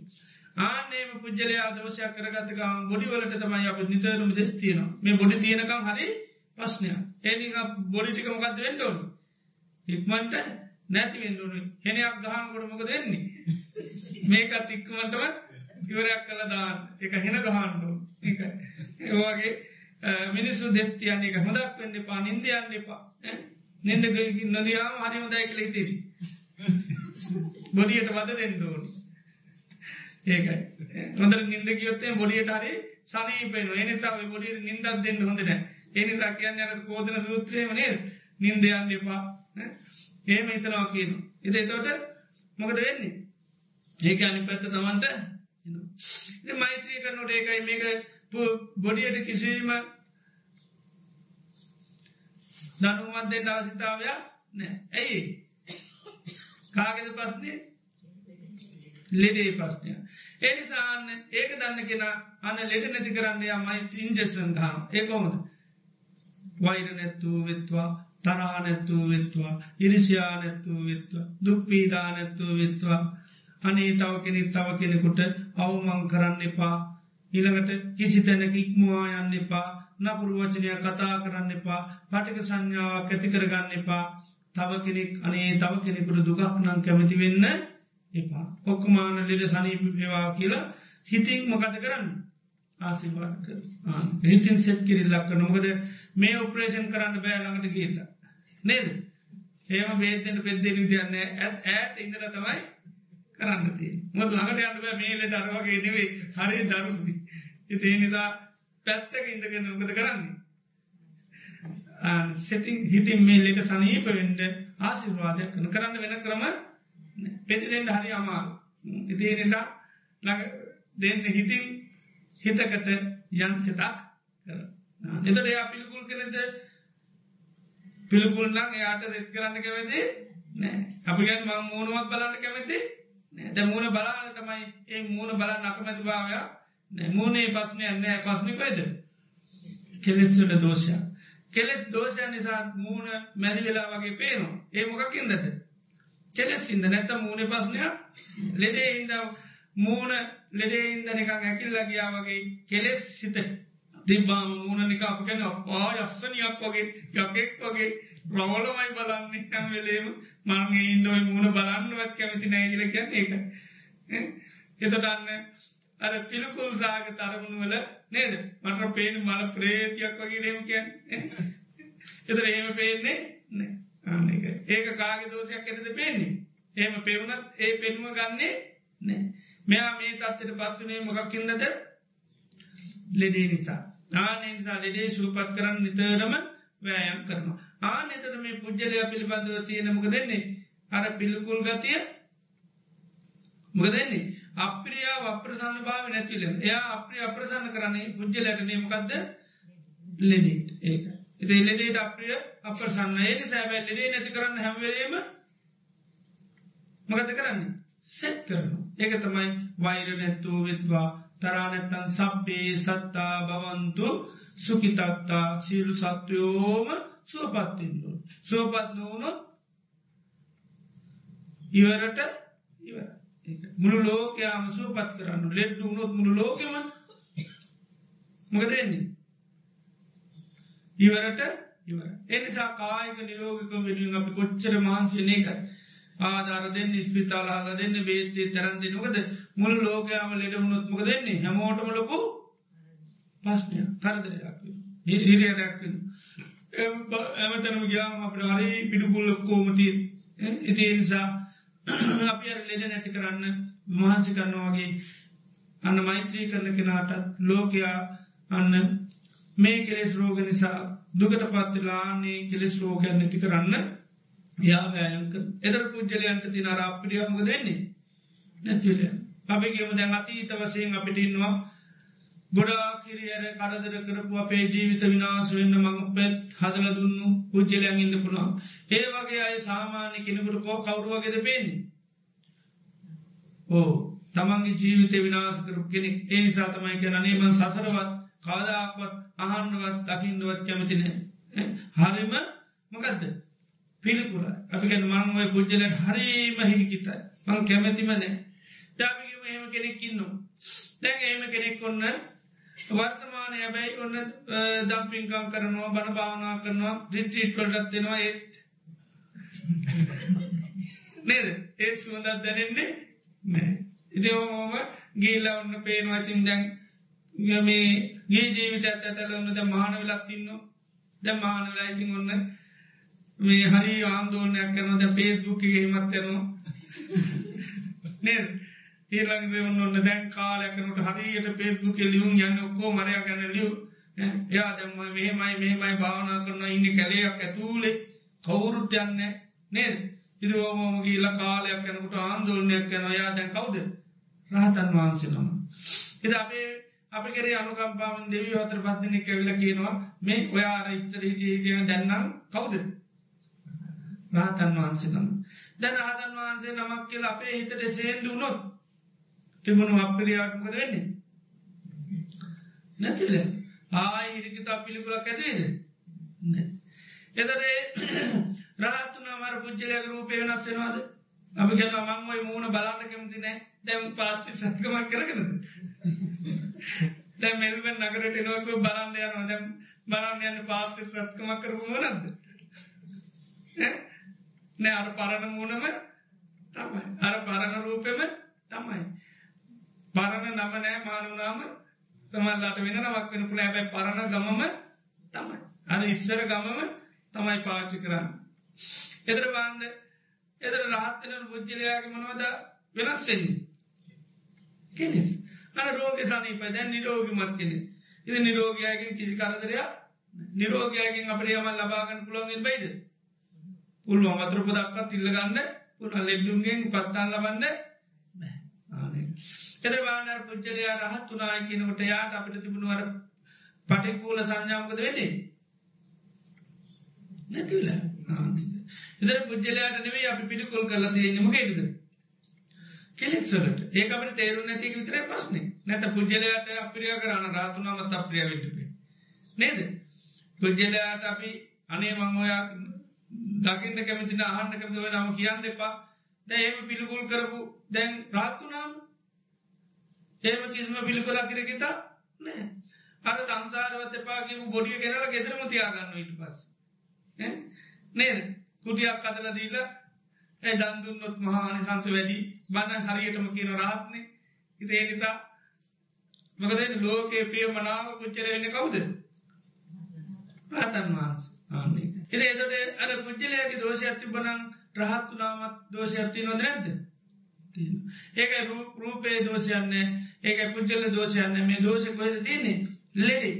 ආනේම පුද්ජලයා දෝෂයක් කරගත්තකම් බොඩිවලට තමයි අප නිතරම දෙස් තියනවා. මේ බොඩි තියෙනකම් හරි පස්්නය ඒනි බොඩිටික මොකක්ද වෙන්ඩෝන් ඉක්මන්ට නැතිවෙන්දුනු හෙනයක් ගහන්කොට මොක දෙන්නේ මේකත් ඉක්මටම ඉවරයක් කළ දාන්න. එක හෙන ගහන්ඩෝ ඒවාගේ මිනිස්සු දෙස්තියන්නේ එක හොදක් වෙන්න පා නින්දයන්න එපා. නින්ද නොදයාම හරිම දයි කළ ඉතිරි බොඩියට වද දෙන්න ඕනි. ඒකයි. හොඳ නින්ද කියොත්තේ බොඩියට හරි සනීපෙන එනිසා බොඩියට නින්දත් දෙන්න හොඳට එනිසා කියන්න අර කෝදන සූත්‍රයම නේද? නින්දයන්න එපා. ඒම හිතනවා කියන ඉද එතවට මොකද වෙන්නේ? ඒක අනි පැත්ත තමන්ට මෛත්‍රී කරනොට ඒකයි මේක බොඩියට කිසිීම දනුවත් දෙන්න අවසිතාවයක් නෑ ඇයි? කාගෙද පස්නේ ලෙඩේ ප්‍රශ්නය. එනිසාන්න ඒක දන්න කෙන අන්න ලෙට නැති කරන්න යමයි ඉන්ජෙස්ටන් හම ඒකොමද. වෛර නැත්තුූ වෙත්වා තරා නැත්තුූ වෙත්වා ඉරිසියා නැත්තුූ වෙත්වා දුක්පීඩා නැත්තුූ වෙත්වා. අනේ තව කෙනෙක් තව කෙනෙකුට අවමං කරන්න එපා. ඉළඟට කිසි තැනක ඉක්මවා යන්න එපා. නපුරු වචනය කතා කරන්න එපා පටික සංඥාවක් ඇති කරගන්න එපා. තව කෙනෙක් අනේ තව කෙනෙකුට දුකක් නං කැමති වෙන්න එපා. ඔක්කමාන ලෙඩ සනීපවා කියලා හිතින් මොකද කරන්න? ආසිවාද කර හිතින් සෙත් කිරිල්ලක් කන මොකද මේ ඔපරේෂන් කරන්න බෑළඟට කියල්ල නේද? ඒම බේතෙන්ට පෙද්දෙන තියන්න ඇත් ඇත් ඉඳල තමයි කරන්නති මොත් ළඟට යන්න බෑ මේලට අරවගේ නෙවේ හරි දරුණි ඉති නිදා පැත්තක ඉඳගෙන උකද කරන්නේ? සෙතින් හිතින් මේ ලෙට සනීප වෙන්ඩ ආසිර්වාදයක් කන කරන්න වෙන ක්‍රම පෙතිදෙන්ට හරි අමාරු. ඉති නිසා දෙන්න හිතින් හිතකට යන් සිතක් කර එතට එයා පිළිකුල් කෙනෙද පිළිකුල්නම් එයාට දෙත් කරන්න කැමති නෑ. අපි ගැන් ම මූුණුවක් බලන්න කැමති ද මුණ බලාන තමයි ඒ මුණ බලා නකමැති භාවයක් මූුණේ පස්නය නෑ. පස්්නිකයිද කෙලෙස්වට දෝෂයක්. කෙලෙස් දෝෂය නිසා මූුණ මැදි වෙලා වගේ පේනවා. ඒ මොකකින්දට කෙලෙස් ඉද නැත මූුණ පස්නයක් ලෙඩේ ඉද මූුණ ලෙඩේ ඉන්දනක ඇකිල්ල ගියා වගේ කෙලෙස් සිත තිබාම මූුණ නික අප ගැන පා යස්සනයක් වගේ යකෙක් වගේ ප්‍රවලමයි බලන්න. හැම් වෙලේම මංගේ ඉන්දෝයි මූුණ බලන්නවත් කැමති නෑගිල කියන්න ඒක. එතටන්න අර පිළිකුල් සාග තරමුණ වල නේද? මට පේන මල ප්‍රේතියක් වගේ ලේම කියන්න. එතර ඒම පේන්නේ නෑ ඒක. කාගේ දෝෂයක් ඇනද පේන්නේ? ඒම පෙවුණත් ඒ පෙනුව ගන්නේ නෑ මෙයා මේ තත්වට පත්වනේ මොකක්කින්දද ලෙඩේ නිසා. ආනේ නිසා ලෙඩේ සූපත් කරන්න නිතරම වෑයම් කරනවා. ආන එතට මේ පුද්ජලය පිළිබඳව තියෙනමක දෙන්නේ අර පිළිකුල් ගතිය මොකදන්නේ අප්‍රියා අප්‍රසන්න භාව නැතිලෙන් එයා අප්‍රිය අප්‍රසන්න කරන්නේ පුද්ජලට නේමකක්ද ලෙඩේට. ඒක. එති ලෙඩේට අප්‍රිය අප්‍රසන්න. ඒ සෑබැල් ලෙඩේ නැති කරන්න හැවලේම මොකත කරන්නේ? සෙත් කරන ඒක තමයි වෛර නැත්තුූ විත්වා තරානැත්තන් සබ්බේ සත්තා බවන්තු සුකිතත්තා සීලු සත්වයෝම සුවපත්තින්දු. සුවපත් නොවනොත් ඉවරට ඉවර මුළු ලෝකයාම සුවපත් කරන්න ලෙඩ්ඩු වුණොත් මුළු ලෝකම මොකදන්නේ ඉවරට ඉවර එනිසා කායක නිරෝගික වෙනුවෙන් අපි කොච්චර මහන්සියනයකයි ආධාර දෙන්න ස්පිතාලාල දෙන්න බේතේ තරන්දි නොකද මුළු ලෝකයාම ලෙඩ වුණොත් මොක දෙන්නේ හැමෝටම ලොකු පස්්නය කරදරයක් හිරියරැක්වෙන ඇමතනම ගයාම අපට හරි පිඩුකුල් ලොක්කෝමති ඉති නිසා අපි ලෙඩ නැති කරන්න මහන්සි කරනවාගේ අන්න මෛත්‍රී කරන කෙනාට ලෝකයා අන්න මේ කෙලෙස් රෝග නිසා දුකට පත්තිලාන්නේ කෙලෙස් රෝගයන් නැති කරන්න යාවෑයක එදර පුද්ජලයන්ට තින අරාපිටියමක දෙන්නේ නැතිල අපිගේම දැන් අතීත වසයෙන් අපිට ඉන්නවා ගොඩා කිරියර කරදර කරපු අපේ ජීවිත විනාශ වෙන්න මං පැත් හදල දුන්නු පුද්ජලයන් ඉන්න පුළා ඒ වගේ අය සාමාන්‍ය කෙනෙකුට කෝ කවරුවගෙද පෙන්නේ? ඕ තමන්ගේ ජීවිත විනාශ කරපු කෙනෙක්. ඒ නිසා තමයි කිය නේමන් සසරවත් කාදාක්වත් අහන්නුවත් දකිින්දුවත් කැමතිනෑ හරිම මොකක්ද පිළිකුර අපිකැන මංවය පුද්ජලට හරිම හිරිකිතයි. මං කැමැතිමනෑ ජාපිගේම එහෙම කෙනෙක්කින්නවා. දැන් එහෙම කෙනෙක් ඔන්න වර්තමානය හැබැයි ඔන්න දම්පින්කම් කරනවා බණ භාවනා කරනවා රිට්‍රීට්වලටත් දෙෙනවා ඒත්. නේද? ඒත් සුවදත් දැනෙන්නේ නෑ ඉති ඕමෝම ගේල්ල ඔන්න පේනවා. ඇතින් දැන් මේ ගේ ජීවිත ඇතැල ඔන්න ද මාන වෙලක් තින්න ද මාන වෙලා ඉතින් ඔන්න මේ හරි ආන්දෝනයක් කරනද පේස්බුක් හෙමත් යනවා නේද? ඒළඟ ඔන්න ඔන්න දැන් කාලයකනට හරියට පේස්බුක ලියුම් යන්න ඔක්කෝ මරය ගැන ලියු. එයා දැම මෙහෙමයි මෙහෙමයි භාවනා කරන ඉන්න කැලේයක් ඇතුූලේ. කවුරුත් යන්න නේද? ඉදි ඕමෝම ගීල කාලයක් යනකට ආන්දෝලනයක් යන යා දැන් කවුද? රහතන් වහන්සේ නම. එද අපේ අපි කෙරේ අනුකම්පාමන් දෙවී අතර පත්දින කැවිල කියනවා මේ ඔයාර ඉච්චර හිටිය කියන දැන්නම් කවුද? රහතන් වහන්සේ නම. දැන රහතන් වහන්සේ නමක් කියල අපේ හිතට සේන්දු වුණොත් තිබුණු අපිරියාත්මකද වෙන්නේ. නැතිල ආය හිරිකිතා පිළිකුලක් ඇතිේද එදරේ රාත්තුනා මර පුද්ජලයක රූපය වෙනස් වෙනවාද? අපි ගැන මංවයි මූුණ බලන්න කෙමති නෑ දැම් පාස්ටි සත්කමක් කරගනද? දැ මෙල්බෙන් නගරට නොක බලන්න යනවා. දැම් බලන්න යන්න පාස්ටි සත්කමක් කරපු මනද නෑ අර පරණ මූුණම තමයි. අර පරණ රූපෙම තමයි. පරණ නම නෑ මානුනාම තමල්ලාට වෙන නමක් වෙන පුළ ඇබැයි පරණ ගමම තමයි. අර ඉස්සර ගමම තමයි පාච්චි කරන්න. එදර බාන්ඩ එදර රහත්තන පුද්ජලයාගේ මනවද වෙනස්වෙන්නේ කෙනෙස් අන රෝග සනීප දැන් නිරෝගමත් කෙනෙ ඉද නිරෝගයාගෙන් කිසි කරදරයා නිරෝගයාගෙන් අපට යමල් ලබාගන්න පුළොන්ගෙන් බයිද? පුළුවන්. අතුරප දක්කත් ඉල්ලගන්න පුළ ලෙබ්ඩුන්ගෙන් පත්තාන් ලබන්න එද බානර් පුද්ජලයා රහත් වනාය කියනකට යාට අපිට තිබුණුවර පටිකූල සංඥාමකද වෙන්නේ? නැතිල එදර පුද්ජලයාට නෙවේ අපි පිටිකොල් කරලා තියෙනම හෙටද කෙලෙස්වලට ඒකට තේරු නැති විතර පස්න නැත පුද්ජලයට අපිරිය කරන්න රාතුනාමත් අප්‍රිය විටපේ නේද? පුද්ජලයාට අපි අනේ මංහොයා දකිට කැමතින අහන්න කැමතිව නම කියන්න එපා. දැම පිළිකුල් කරපු දැන් රාත්තුනාම ඒම කිසිම පිළිකොලා කිරකිතා නෑ අර සංසාරවත් එපාකිම බොඩිය කෙනල ගෙදරම තියාගන්න ඉට පස් නේද? කුටියක් කදල දීලා ඒ දන්දුන්නොත් මහානි සංස වැඩි. බඳ හරියටම කියන රහත්න. ඉති ඒ නිසා මකද ලෝකයේ ප්‍රිය මනාව පුච්චර වෙන්න කවුද? රහතන් වහන්ස. ආන්නේ එ එතට අර පුද්ජලයගේ දෝෂයක්ති බනං රහත්තුනාමත් දෝෂයක්ති නොද නැද්ද? ඒක රූපේ දෝෂයන්නේ ඒක පුද්ජල දෝෂයන්න මේ දෝෂ කොහෙද තියන්නේ? ලෙඩි.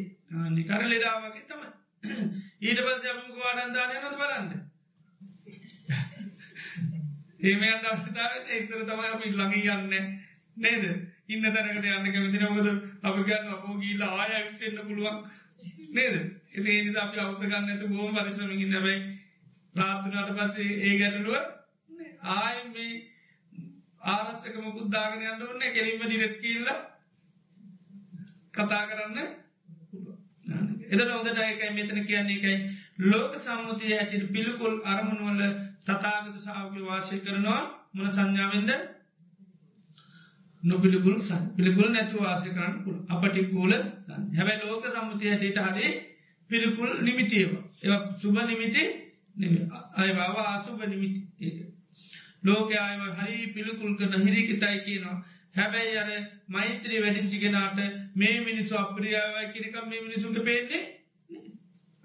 නිකර ලෙඩාවගේ තම ඊට පස්ස අපමුක වාඩන්දානය නොත් බලන්න? ඒමයන් දස්ථතාවට එක්තර තමයි අපි ළඟී යන්න. නේද? ඉන්න තැනකට යන්න කැමතින මොකද අපි ගන්න අපෝ ගීල්ල ආය විසෙන්න්න පුළුවන්. නේද? එති ඒනිද අපි අවසගන්න ඇතු බෝම පරිසමින් නැබයි රාත්තුනට පස්සේ ඒ ගැටලුව ආය මේ ආරත්සකම පුද්දාගෙන යන්න ඔන්න කෙරීම ඩිරට් කියල්ල කතා කරන්න. එද නොදට එකයි මෙතන කියන්නේ එකයි ලෝක සම්මුතිය හැටිට පිළිකුල් අරමුණුවල තතාගත සාවක වාශය කරනවා. මොන සංඥාවෙන්ද? නොපිළිකුල් සන් පිළිකුල් නැතු වාසය කරන්න පුළ අපටි කූල සන් හැබැයි ලෝක සම්මුතිය හැටියට හරි පිළිකුල් නිමිතියව. ඒ සුභ නිමිති අයවාව ආසුභ නිමිති. ඒක ලෝක අයව හරි පිළිකුල් කරන හිරිකිතයි කියනවා. හැබැයි අර මෛත්‍රී වැඩිචිගෙනට මේ මිනිස්සු අප්‍රියාවයි කිරිකම් මේ මිනිසුන්ට පේන්නේ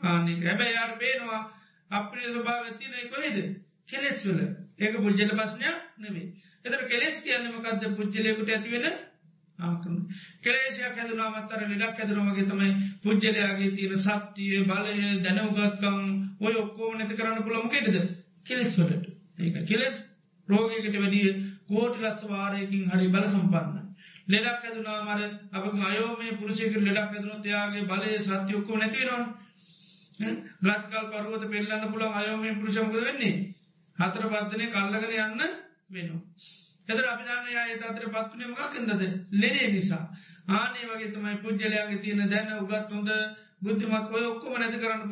ආනෙ හැබැයි යාර පේනවා අප්‍රිය ස්වභාව තින කොහෙද? කෙලෙස්වල ඒක පුද්ජල පස්්නයක් නෙවේ එතර කෙලෙස් කියන්නමකක්ද පුද්ජලයකුට ඇතිවෙන ආකම කෙලේසියක් හැදුනාමත්තර ලඩක් හැදරමගේ තමයි පුද්ජලයාගේ තියෙන සත්තිය බලය දැනවගත්කම් ඔය ඔක්කෝම නැති කරන්න පුළමකෙටද කෙලෙස්වලට ඒක කෙලෙස් රෝගයකට වැඩිය කෝටි ලස්ස වාරයකින් හරි බල සම්පන්න. ලෙඩක් ඇතුනා මර අප අයෝමේ පුරුෂයක ලෙඩක් ඇතුන තියාගේ බලය සත්‍යයොක්කෝ නැතිවෙනවා. ගස්කල් පරුවත පෙල්ලන්න පුළන් අයෝමේ පුරුෂමක වෙන්නේ. හතර පත්දනය කල්ලගෙන යන්න වෙනවා. එතර අභිධානය ඒ අතර පත්වනය මකන්දද ලෙඩේ නිසා. ආනේ වගේ තමයි පුද්ජලයාගේ තියෙන දැන්න උගත් හොඳ බුද්ධිමත් ඔය ඔක්කොම නැති කරන්න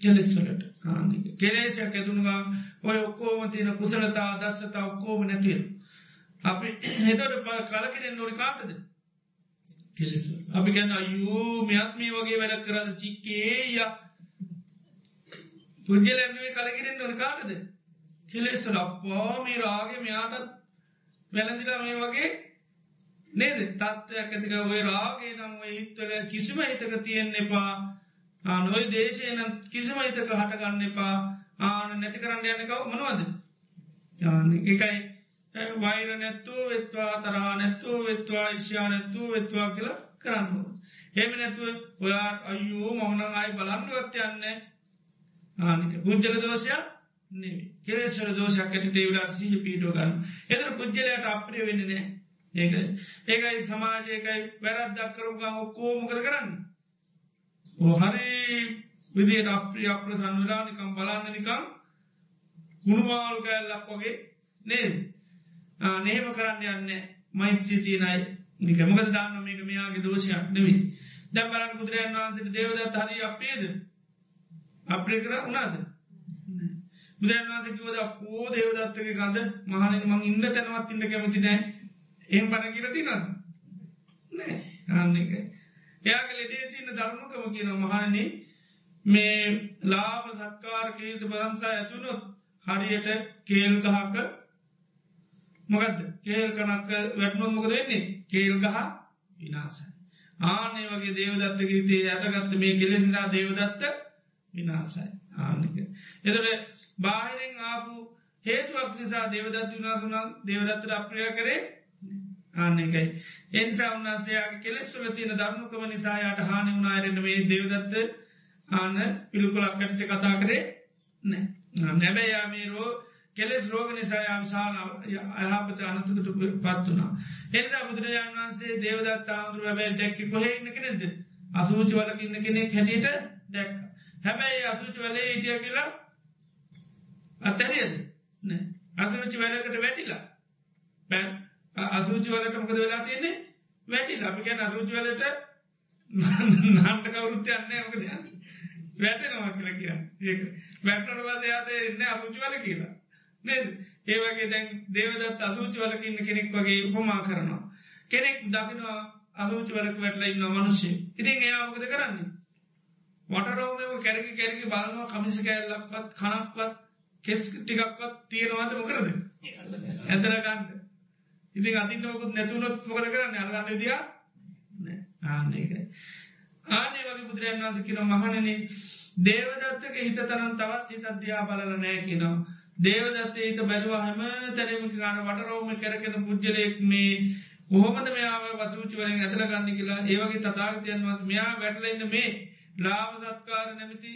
පුළමකේටද. කෙලෙස්වලට කෙලේශයක් ඇතුනුවා ඔය ඔක්කෝම තියන කුසලතා දස්සතා ඔක්කෝම නැතිව. අපි හෙතට කලකිරෙන් නොඩි කාටද? කෙලෙස අපි ගැන අයූ මෙත් මේ වගේ වැඩ කරද? චික්කේය. පුද්ගලැන්ුවේ කලකිරෙන් නොඩි කාටද? කෙලෙස්සට අපවා මේ රාගේ මෙයාටත් වැලඳිලා මේ වගේ නේද? තත්ත්වයක් ඇතික ඔය රාගේ නම් හිත්වල කිසිම හිතක තියෙන්න එපා ආනොයි දේශය නම් කිසිම හිතක හටගන්න එපා. ආන නැති කරන්න යන්නකව මනවද? එකයි වෛර නැත්තුව වෙත්වා තරහා නැත්තුව වෙත්වා ශ්‍යා නැත්තුව වෙත්වා කියලා කරන්න. හෙම නැතුව ඔයා අයෝ මවනං අයි බලන්නුවත් යන්න ආනික පුද්ජල දෝෂයක් නෙවේ කෙලෙසර දෝෂයක් ඇට ටේවලට සිහ පීටෝ ගන්න. එතර පුද්ජලයට අප්‍රිය වෙන්න නෑ ඒක ඒකයි සමාජයකයි වැරද්දක් කරුගම් ඔක්කෝමකද කරන්න? හරි විදියට අප්‍රිය අප්‍ර සන්වලා නිකම් බලන්න නිකම් ගුණවාලු කෑල්ලක් වගේ නේද? නේම කරන්න යන්න මෛත්‍රී තියනයි නික මොකද දාන්න මේක මෙයාගේ දෝෂයක් නෙවී දැම් බලන්න බුදුරයන් වහන්සට දේවදත් හරි අපේද අප්‍රේ කර උනාද? බුදුරන් වහන්ස කිවද පෝ දේවදත්තක කඳ මහන මං ඉන්න තැනවත් ඉන්න කැමති නෑ. එම් පට කියල තින නෑ. අන්න එක එයාගේ ලෙඩේ තියන්න ධර්මකම කියන මහනනේ මේ ලාබ සත්කාර කීත බරන්සා ඇතුනොත් හරියට කේල් ගහක මොකද කේල් කනක් වැටනොත් මොකද වෙන්නේ? කේල් ගහ විනාසයි ආනේ වගේ දේවදත්ත ගීතේ යටගත්ත මේ කෙලෙසිදා දේවදත්ත විනාසයි ආනික එතට බාහිරෙන් ආපු හේතුවක් නිසා දේවදත් විනාසුනන් දේවදත්තට අප්‍රිය කරේ ආන්නේකයි එනිසා උන්නාසයාගේ කෙලෙස්වල තියෙන ධර්මකම නිසායාට හානි වුණනාරෙන්ට මේ දේවදත්ත ආන්න පිළිකුලක් කටට කතා කරේ නෑ නැබැයා මේරෝ කෙලෙස් රෝග නිසා විශාල අයහපත අනතුකට පත් වනා. එනිසා බුදුරජාන් වන්සේ දේවදත් ආන්දුර වැැබයි දැක්කි කොහෙඉන්න කෙනෙද අසූචි වලක ඉන්න කෙනෙක් හැටියට දැක්. හැබැයි අසූචි වලේ ඉටිය කියලා අතැරියද අසූචි වැලකට වැටිලා. පැන් අසූචි වලට මොකද වෙලා තියෙන්නේ? වැටි අපි ගැන අසූචි වලට නාන්ට කවරුත්තයන්නේ මොකද යන්න? වැටනවා කියල කියන්න. ඒ වැටනට පස යාතේ ඉන්න අසූචි වල කියලා. නේද? ඒවගේ දැන් දේවදත් අසූචි වලකින්න කෙනෙක් වගේ උපමා කරනවා. කෙනෙක් දකිනවා අසූචි වලක වැටල ඉන්න මනුෂ්‍ය ඉතින් එයාමකද කරන්නේ? වටරෝමම කැරකි කැරකි බලනවා කමිසි කෑල්ලක්වත් කනක්වත් කෙස් ටිකක්වත් තියෙනවාද මොකරද ඇතරගන්න ඉතින් අතින්න මොකුත් නැතුනොත් මොකද කරන්න? අල්ලන්න විදිිය ආන්නේකයි ආනේ වගේ බුදුරයන් වන්ස කියන මහනන දේවදත්තක හිත තරන් තවත් හිත අධ්‍යා බලල නෑ කියනවා. දේවදත්තේ හිත බැලවා හැම තැනම ගන වටරෝම කරකෙන පුද්ජලයෙක් මේ කොහොමද මෙයාව වසූචි වලින් ඇතල ගන්න කියලා ඒවගේ තතාගතයන්වත් මෙයා වැටලඉන්න මේ ලාම සත්කාර නැමති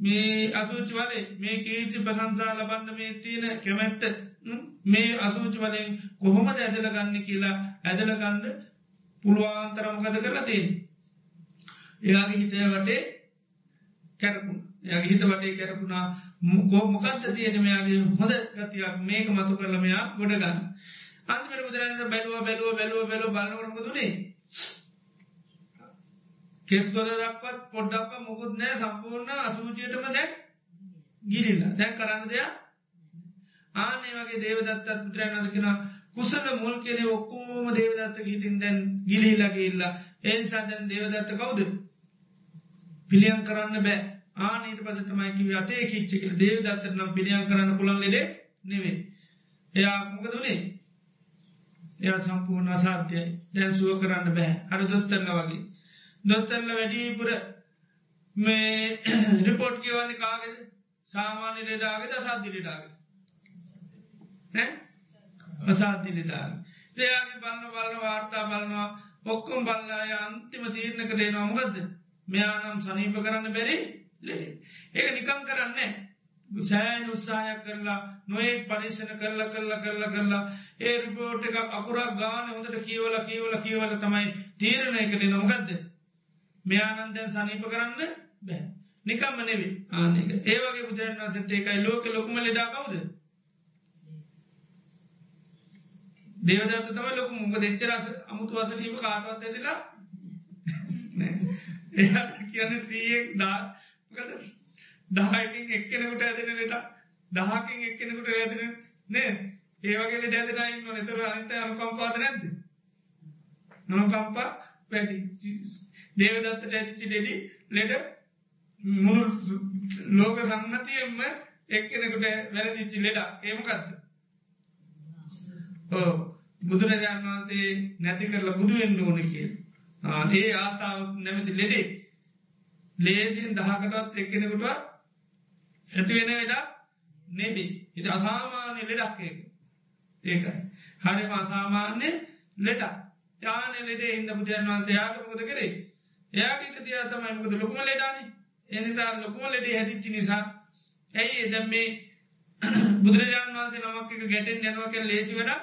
මේ අසූචි වලේ මේ කීර්ති ප්‍රසංසා ලබන්න මේ තියෙන කැමැත්ත මේ අසූචි වලින් කොහොමද ඇදල ගන්න කියලා ඇදල ගන්න පුළුවන්තරමකද කරලා තියෙන් එයාගේ හිතය වටේ කැරපුුණ එයාගේ හිත වටේ කැරපුුණා මොකෝ මොකක්ද තියෙන මෙයාගේ හොද ගතියක්? මේක මතු කරලමයා ගොඩගන්න අන්තිමට බුදුරන්න බැලුව බැලුව බැලුව බැලුව බලවරමතුනේ කෙස්කොල දක්වත් පොඩ්ඩක්ව මුකුත් නෑ සම්පූර්ණ අසූචියටම දැන් ගිලිල්ල දැන් කරන්න දෙයක් ආනේ වගේ දේවදත්තත් පුත්‍රයන් අදකෙන කුසල මුල් කෙනෙ ඔක්කෝම දේවදත්ත ගීතින් දැන් ගිලිහිලගේල්ල ඒනිසා දැන් දේවදත්ත කවුද? පිළියන් කරන්න බෑ. ආනීට පසතමයිකිව අතේ කිච්චිකල දේවදත්තර නම් පිළියන් කරන්න පුළන් ලෙඩේ නෙවේ එයා මොකදුනේ එයා සම්පූර්ණ අසාධ්‍යයි. දැන් සුව කරන්න බෑ. අර දොත්තරල වගේ. දොත්තල්ල වැඩීපුර මේ රිපෝට් කියවන්නේ කාගෙද? සාමාන්‍ය ලෙඩාගෙද අසාධ්‍ය ලෙඩාග අසාධ්‍ය ලෙඩාග. දෙයාගේ බලන්න බලන වාර්තා බලනවා ඔක්කොම් බල්ලාය අන්තිම තීරණ කරේ නොමගදද මෙයානම් සනීප කරන්න බැරි ලෙඩේ. ඒක නිකං කරන්නේ සෑන් උත්සාහයක් කරලා නොයෙක් පරිශන කරලා කරලා කරලා කරලා ඒ රිපෝට් එකක් අකුරක් ගාන හොඳට කියවල කියවල කියවල තමයි තීරණය කරේ නොමගදද මෙයානන්දයන් සනීප කරන්න බෑ. නිකම්ම නෙවේ ආනක ඒවගේ බුදුරන් වන්සත් ඒකයි ලෝක ලොකුම ලෙඩා කවුද? දේවදත තම ලොක මුක දෙච්චරස අමුතු වසනීම කාටවත් ඇතිලා ඒ කියන්න සීයෙක් දා දහයකින් එක්කෙනෙකුට ඇදෙන ලෙට දහකින් එක්කෙනෙකුට ඇදෙන නේ. ඒවගේ ඩැදනයින්න නතර අනිත අනුකම්පාද නැද්ද? නොකම්පා වැඩි. දේවදත්තට ඇතිචි ඩෙඩි ලෙඩ මුණු ලෝක සන්නතියෙන්ම එක්කෙනෙකුට වැරදිච්චි ලෙඩා ඒමකක්ද ඕ බුදුරජාණන් වහන්සේ නැති කරලා බුදුුවෙන්න්න ඕන කිය ඒ ආසාාව නැමති ලෙඩේ ලේසින් දහකටත් එක්කෙනෙකුට ඇති වෙන වෙලා නෙබේ ඉට අසාමාන්‍ය ලෙඩක් ඒක. ඒකයි. හරිම අසාමාන්‍ය ලෙඩ යාන ලෙඩේ හිද බුදුරන් වන්සේ යාට මොකද කරේ? එයාගේක තියා තමයි මොකද ලොකුම ලෙඩානි. එනිසා ලොකුම ලෙඩේ හැදිච්චි නිසා ඇයි එදැම් මේ [CLEARS THROAT] බුදුරජාණන් වන්සේ නමක් එක ගැටෙන් යනවක ලේසි වැඩ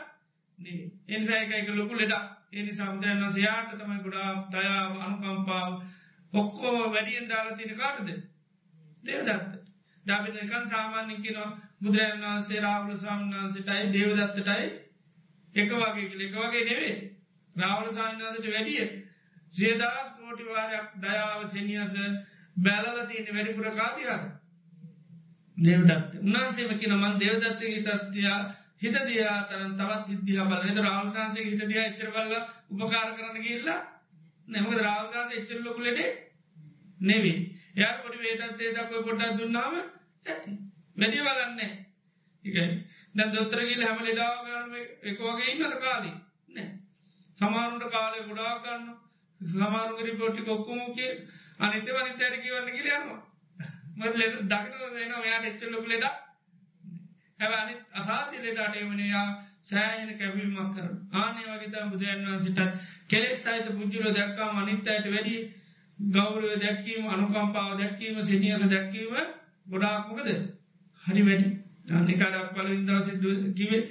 එනිසායකයික ලොකු ලෙඩ එනි සම්දරන් වන්සේ යාට තමයි ගොඩා දයාව අනුකම්පාව ඔක්කෝ වැඩියෙන් දාලා තින කාටද? දේවදත්ත දබිනකන් සාමාන්‍ය කියනවා බුදුරන් වහන්සේ රාවල ස්වාමන්වන්සටයි දේවදත්තටයි එක වගේ කියල. එක වගේ නෙවේ රාවල සාන්නාසට වැඩිය ශ්‍රේදස් කෝටිවාරයක් දයාව සෙනියස බැලල තියන වැඩිපුර කාතියාර දේවදත්ත. උන්හන්සේම කියන මන් දේවදත්ත තත්තියා හිත දයා තරන් තවත් හිදිහ බල රාවල්කාන්සේ හිත දිය එච්චර බල්ල උපකාර කරන්න කියල්ලා නැමක රාවල්කාන්ස එච්චර ලොකුලෙඩේ නෙවී යා පොඩි වේතත්ේ දක්ව පොඩ්ඩක් දුන්නාම ඇති. වැඩි වලන්නේ එකයි දැ දොත්තරගල් හැම ලෙඩාගම එක වගේ ඉන්නට කාලි? නෑ. සමාරුන්ට කාලය ගොඩාගන්න සමාරුගරි පොට්ටි කොක්කුමෝකේ අනිත වනිත ඇරි කියවන්න කියලයන්නවා මද දකින වෙන යාට එච්ච ලොක ලෙඩ හැබනි අසාති ලෙඩට එමනයා සෑයන කැවීමක් කර ආනේ වගේත බුදුරන් වන්සිටත් කෙලෙස් සහිත පුද්ජුල දැක්කා අනිත් අයට වැඩි ගෞරව දැක්කීම අනුකම්පාව දැක්කීම සිනිියස දැක්කීම ගොඩාක්මකද හරි වැඩි. නිකාඩක් පල ඉදවස කිවේ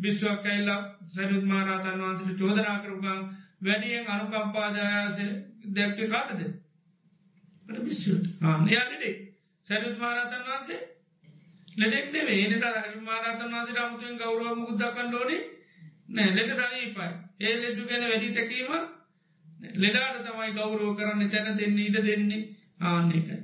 බිශ්වක් ඇල්ලා සැරුත් මාරාතන් වන්සට චෝදනා කරපුගන් වැඩියෙන් අනුකම්පාදායස දැක්වේ කාටද? යාලෙඩේ සැරුත් මාරාතන් වන්සේ ලෙඩෙක් නෙවේ එනිසා හරි මාරාතන් වන්සට අමුතුවෙන් ගෞරව මුද්දකන්න ඕනි නෑ ලෙට සනීපයි. ඒ ලෙඩ්ඩු ගැන වැඩි තැකීම ලෙඩාට තමයි ගෞරෝ කරන්න තැන දෙන්නේ ඉඩ දෙන්නේ. ආන්නේකයි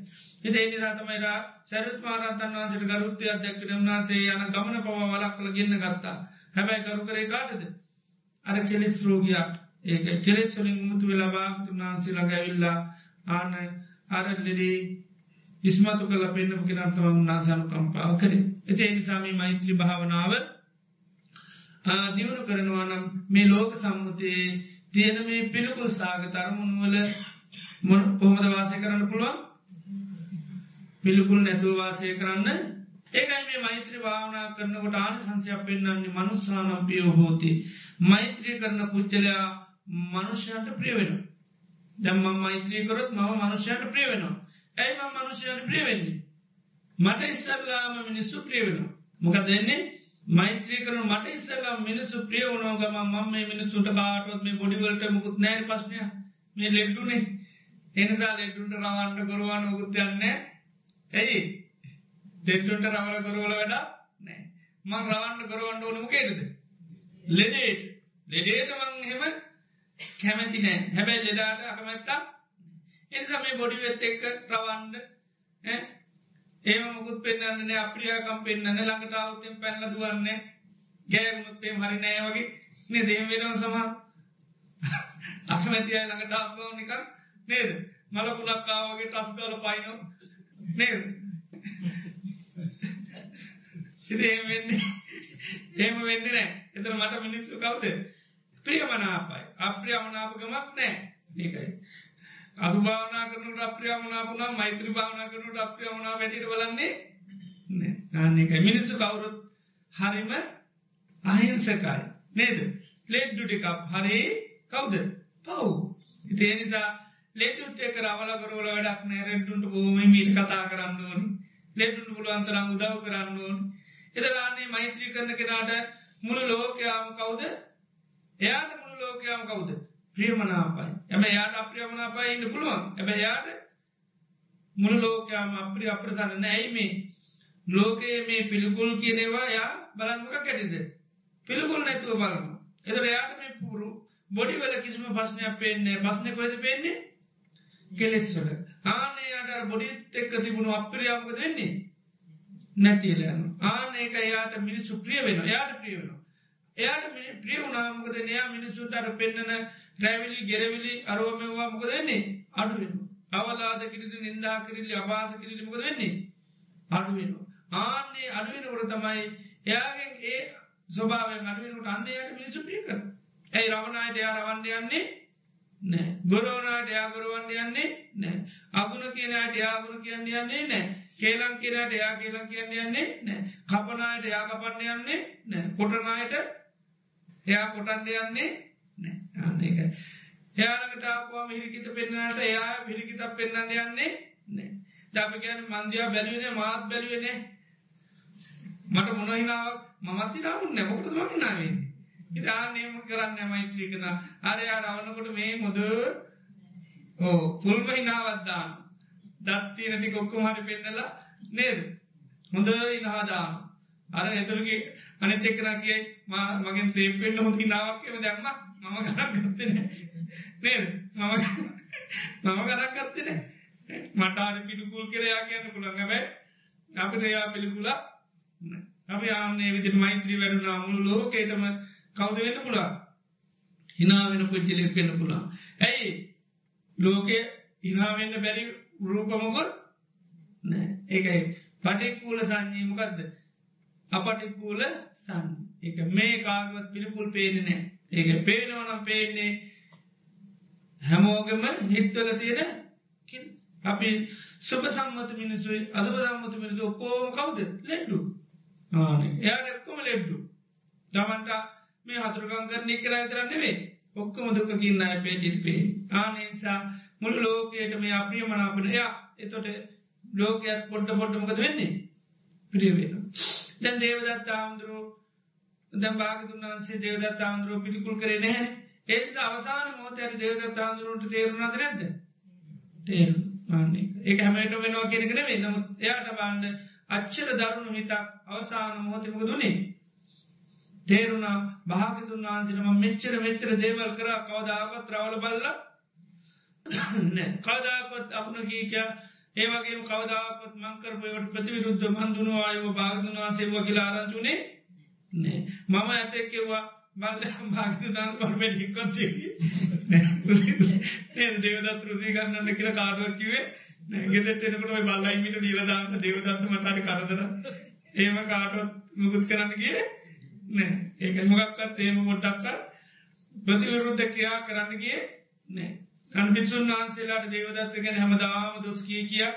හිත එනිසා තමයිලා සැරත් මාරතන් වන්සට ගරුත්තය අධ්‍යක්ට වන්සේ යන ගමන පවා වලක් කළ ගන්න ගත්තා. හැබැයි කරු කරේ කාටද? අර කෙලෙස් රෝගයක් ඒක කෙලෙස් වලින් මුතු වෙලා භාගතුන් වහන්සේ ළඟැවිල්ලා ආනයි අරලෙඩේ ඉස්මතු කල පෙන්න්නම කෙනත්තම උන්නාසානු කම්පාව කරේ. එති නිසාමී මෛත්‍රී භාවනාව දියුණු කරනවා නම් මේ ලෝක සම්මුතියේ තියෙන මේ පිළිකුල් සාග තරමුණුවල කොහොමද වාසය කරන්න පුළුවන්? පිළිකුල් නැතුව වාසය කරන්න. ඒකයි මේ මෛත්‍රී භාවනා කරනකොට ආන සංසයක් පෙන්න්නන්නේ මනුස්සානම්පියෝ හෝති. මෛත්‍රී කරන පුච්චලයා මනුෂ්‍යන්ට ප්‍රියවෙන දම්ම මෛත්‍රී කරොත් මම මනුෂ්‍යයට ප්‍රියවෙනවා ඇයි ම මනුෂ්‍යයට ප්‍රියවෙන්නේ මට ඉස්සල්ලාම මිනිස්සු ප්‍රියවෙන මොකද දෙන්නේ මෛත්‍රී කරන මට ඉස්සල්ලා මිනිස්සු ප්‍රිය වුණෝ ගම මම මේ මිනිස්සුන්ට කාටවත් මේ බොඩිවලට මුකුත් නෑන පශ්නය මේ ලෙඩ්ඩුනේ එනිසා ලෙඩ්ඩුන්ට රවන්ට කරවාන මුකුත්යන්නේ ඇයි? දෙට්ටුන්ට රවල කරවල වැඩ නෑ මං රවන්න කරවන්න ඕන මොකේද ලෙඩේට. ලෙඩේට මං හෙම කැමැති නෑ. හැබැයි ලෙඩාට අකමැත්තා එනිසා මේ බොඩිවෙත් එක්ක රවන්ඩ ඒම මුකුත් පෙන්න්න අප්‍රියාකම් පෙන්න්න ළඟටාවතෙන් පැල්ල දුවන්න ගෑමුත්තේම හරි නෑ වගේ. නේ දේම වෙනව සමහ අකමැතිය ළඟටාව නිකක් නේද? මලකුලක්කාවගේ ටස්ගල පයිනෝ නේද? ඉති ඒ වෙන්නේ [LAUGHS] ඒම වෙන්න නෑ. එතර මට මිනිස්සු කවද? ප්‍රියමනාපයි. අප්‍රියමනාපකමක් නෑ. ඒකයි. අසුභාවනා කරනට අප්‍රියමනාපුනා මෛත්‍ර භාවනා කරනට අප්‍රියමනා වැටිට බලන්නේ නන්නේකයි මිනිස්සු කවුරුත් හරිම අහිංසකයි. නේද? ලෙඩ්ඩු ටිකක් හරි කවුද? පව්. ඉතිේ නිසා ලෙඩුත් එක රවල කරවල වැඩක් නෑ. රෙඩ්ඩුන්ට බෝම මීට කතා කරන්න ඕන. ලෙඩුන් පුළුවන්තරම් උදව් කරන්න ඕන. එදරන්නේ මෛත්‍රී කරන කෙනාට මුළු ලෝකයාම කවුද? එයාට මුළු ලෝකයාම කවුද? ප්‍රියමනාපයි. එම යාට අප්‍රියමනාපයි ඉන්න පුළුවන්. ඇබ යාට මුළු ලෝකයාම අප්‍රිය අප්‍රසන්න නෑයි මේ ලෝකයේ මේ පිළිකුල් කියනවා යා බලන්මක කැටිද පිළිකුල් නැතුව බලන්න එදර යාට මේ පුරු බොඩි වල කිසිම පස්්නයක් පෙන්නේ පස්්න කොද පෙන්නේ? කෙලෙස්වල ආනේ අට බොඩිත් එක්ක තිබුණු අප්‍රියාමක දෙන්නේ නැතිලයන ආන ඒක එයාට මිනිස්සු ප්‍රිය වෙන යාට ප්‍රිය වෙන එයාට ප්‍රිය වුණාමකද නයා මිනිස්සුන්ට අර පෙන්න්නන රැවිලි ගෙරවිලි අරුවමවා මොක දෙන්නේ අඩුවෙන අවලාද කිරිදි නින්දා කිරිල්ලි අවාස කිරිලි මොක වෙන්නේ? අඩුවෙන ආන්නේ අඩුවෙනකොට තමයි එයාගෙන් ඒ ස්වභාවෙන් අඩුවෙනට අන්නයට මිනිසු ප්‍රියක ඇයි රවණයට යා රවන්ඩ යන්නේ නෑ ගොරෝනාට යාගොරුවන්ඩ යන්නේ නෑ අගුණ කියනට යාගුණ කියන්න යන්නේ නෑ කේලං කියනට යා කියලං කියන්න යන්නේ නෑ කපනායට යා කපන්න යන්නේ නෑ කොටනායට එයා කොටන්ඩ යන්නේ නෑ අන්නේක එයාලකට ආපුවා මිරිකිත පෙන්න්නට එයා පිරිකිතක් පෙන්න්නට යන්නේ නෑ දප කියන්න මන්දයා බැලිවෙන මාත් බැලිවෙන මට මොනහිනාවක් මමත්ති රාමුන් නැමකට මහිනාවන්නේ ඉතානයම කරන්න මෛත්‍රීකන අරයා රවනකොට මේ මුොද? ඕ පුල්ම හිනාවත්දාන දත්තිනටි කොක්කොම හරි පෙන්නලා නේද? හොඳ ඉනහාදාන අර එතුරගේ අනත එක්කන කියයි මගෙන් සේපෙන්න්න හොඳ නාවක්කම දැම්ම. මම ගනක් ගත්තන නේද? මම මම ගනක් ගත්තන මටාර පිටුකුල් කරයා කියන්න පුළන්ගබැ අපිට එයා පිළිකුලා අපි ආනේ විදිට මෛත්‍රී වැඩුනා මුළු ලෝකේටම කවුද වෙන්න පුළා හිනාවෙන පුච්චිලෙක් වෙන්න පුළා ඇයි? ලෝකය හිනාවෙන්න බැරි රූපමකොත් නෑ. ඒකයි පටික්කූල සංජීමකක්ද අපටික්කූල සන් එක මේ කාගවත් පිළිපුල් පේන නෑ ඒක පේනවනම් පේන්නේ හැමෝගම හිත්වල තියෙන අපි සුප සම්මත මිනිසුයි අදප සම්මත මිනිසු ඔක්කෝම කවුද? ලෙඩ්ඩු. එයා එක්කොම ලෙඩ්ඩු. තමන්ට මේ හතුරකං කරන කර විතරන්නෙවේ ඔක්කොම දුකකින්න අය පේටිට පේ ආනනිසා මුළු ලෝකයට මේ අපිය මනාපන එයා එතොට ලෝකයක් පොඩ්ඩ පොඩ්ඩමකද වෙන්නේ? පිරිවෙන දැන් දේවදත් ආමුදුරු දැම් භාගතුන් වන්සේ දේවදත් ආමුදුරුව පිටිකුල් කරේ නැහැ. ඒ අවසාන මෝතයට දේවදත් ආමුදුරුන්ට තේරුණද නැද්ද? තේරු ආන්නේ ඒ හැමට වෙනවා කියෙනෙකන වේ නමුත් එයාට බාන්ඩ අච්චර දරුණු හිතක් අවසාන මොහොතමක දුන්නේ තේරුණා. භාගතුන් වහන්සේනම මෙච්චර මෙච්චර දේවල් කර. කවදාකත් රවල බල්ල කවදාකොත් අපුන කීකයා ඒවගේ කවදාකොත් මංකරපයවට ප්‍රතිවිරුද්ධ මන්දුන ආයව භාගතුන් වහන්සේ වකිල ආරංචුනේ නෑ. මම ඇතෙක්කෙවා බල්ල භාගතදාන් කොල්පෙ ික්කොත් දේවදත් රුසී කරන්නන්න කියල කාඩුවක් කිවේ ගෙදට එනකට බල්ලයිමිට නිලදාන්ත දේවදත්ත මටට කරදර. ඒම කාටොත් මුකුත් කරන්න කියේ නෑ. ඒක මොගක්කත් ඒම මොට්ටක්ක ප්‍රතිවරුද්ධ ක්‍රියා කරන්න ගිය නෑ. කන්පිසුන් වහන්සේලාට දේවදත්ත ගැන හැමදාම දොස්කිය කිය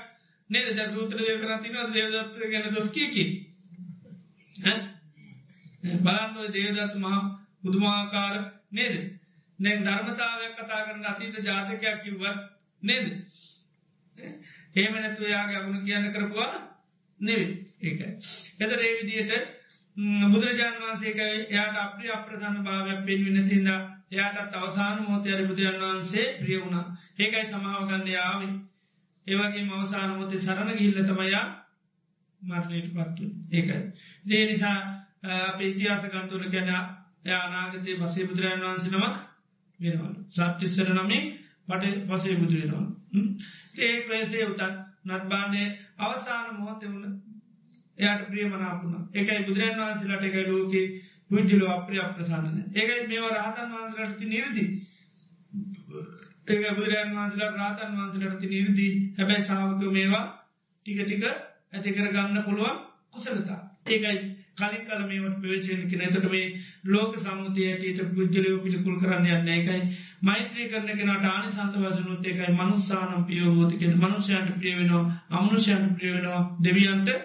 නේද? ද සූත්‍ර දේව කරතින දේවදත්ත ගැන දොස්කියකි බලන්නුව දේවදත් මහා බුදුමාකාර නේද? දැන් ධර්මතාවයක් කතා කරන අතීත ජාතකයක් කිව්වත් නේද? ඒමනැතු යාගේ අගුණ කියන්න කරපුවා නෙවේ ඒක එතර ඒ විදියට බුදුරජාන් වන්සේක එයාට අප්‍රි අප්‍රධාන භාවයක් පෙන්වෙන තින්න එයාටත් අවසාන මෝතයර බුදුරන් වහන්සේ ප්‍රිය වුණා. ඒකයි සමාවගන්න යාව ඒවගේ අවසාන මෝතේ සරණ ගිල්ල තමයා මරණයට පත්තු ඒකයි. දේ නිසා අප ඉතිහාසකන්තුර ගැන යානාගතය වසේ බුදුරන් වහන්සනම වෙනවල සත්තිස්සර නමින් පට වසේ බුදු වෙනවා ඒක වේසේ උතත් නත්බාන්නේ අවසාන මොහොත වුණ එයාට ප්‍රියමනාපුුණ එකයි බුදුරන් වහන්සේලට එකයි ලෝක පුද්ජිල අප්‍රිය අප්‍රසාන්නන ඒකයි මේවා රහතන් වහන්සලටති නිරදි. ඒක බුදුරන් වහන්සල රාතන් වහන්සලටති නිරදී. හැබැයි සාාවක මේවා ටික ටික ඇති කර ගන්න පුළුවන් කුසලතා. ඒකයි කලින් කල මේට පවේශයක නතට මේ ලෝක සමුතියයට පුද්ජලයෝ පිළිකුල් කරන්න යන්න එකයි මෛත්‍රී කරන කෙනට ආනි සන්තවසනුත් එකයි මනුස්සානම් පියෝෝතික මනුෂයන්ට ප්‍රියවෙනවා අමනුෂයන්ට ප්‍රියවෙනවා දෙවියන්ට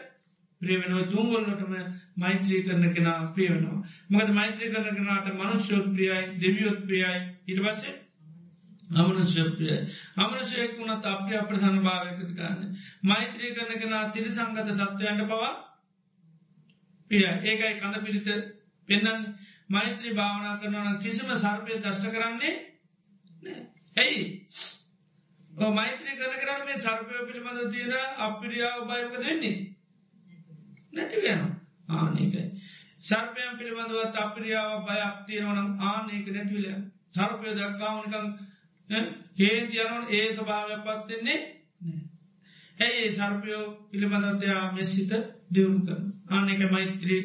ප්‍රියවෙනවා තුන්ගොල්ලටම මෛත්‍රී කරන කෙනා ප්‍රියවෙනවා මොකද මෛත්‍රී කරන කෙනාට මනුෂ්‍යෝත් ප්‍රියයි දෙවියොත් ප්‍රියයි. ඉට පස්සේ අමනුෂ්‍යප්‍රියයි අමනුෂයෙක් වුණත් අප්‍රිය අප්‍රසන්න භාවයකති කරන්න මෛත්‍රී කරන කෙනා තිරි සංගත සත්වයන්ට පවා පිය. ඒකයි කඳ පිරිත පෙන්න්න මෛත්‍රී භාවනා කරනවන කිසිම සර්පය දෂ්ට කරන්නේ ඇයි? මෛත්‍රී කර කරන්න මේ සර්පය පිළිබඳ තියෙන අපිරියාව බයවක දෙන්නේ නැතිවෙන ආනකයි සර්පයන් පිළිබඳවත් අපිරියාව බයක් තියෙනවනම් ආනක නැතිවල සර්පය දක්කාවනිකං හේන්ති යනවන්. ඒ ස්භාවයක් පත්වෙන්නේ ඇයි සර්පයෝ පිළිබඳතයා මෙස්සිත දියුණු කර ආනෙක මෛත්‍රී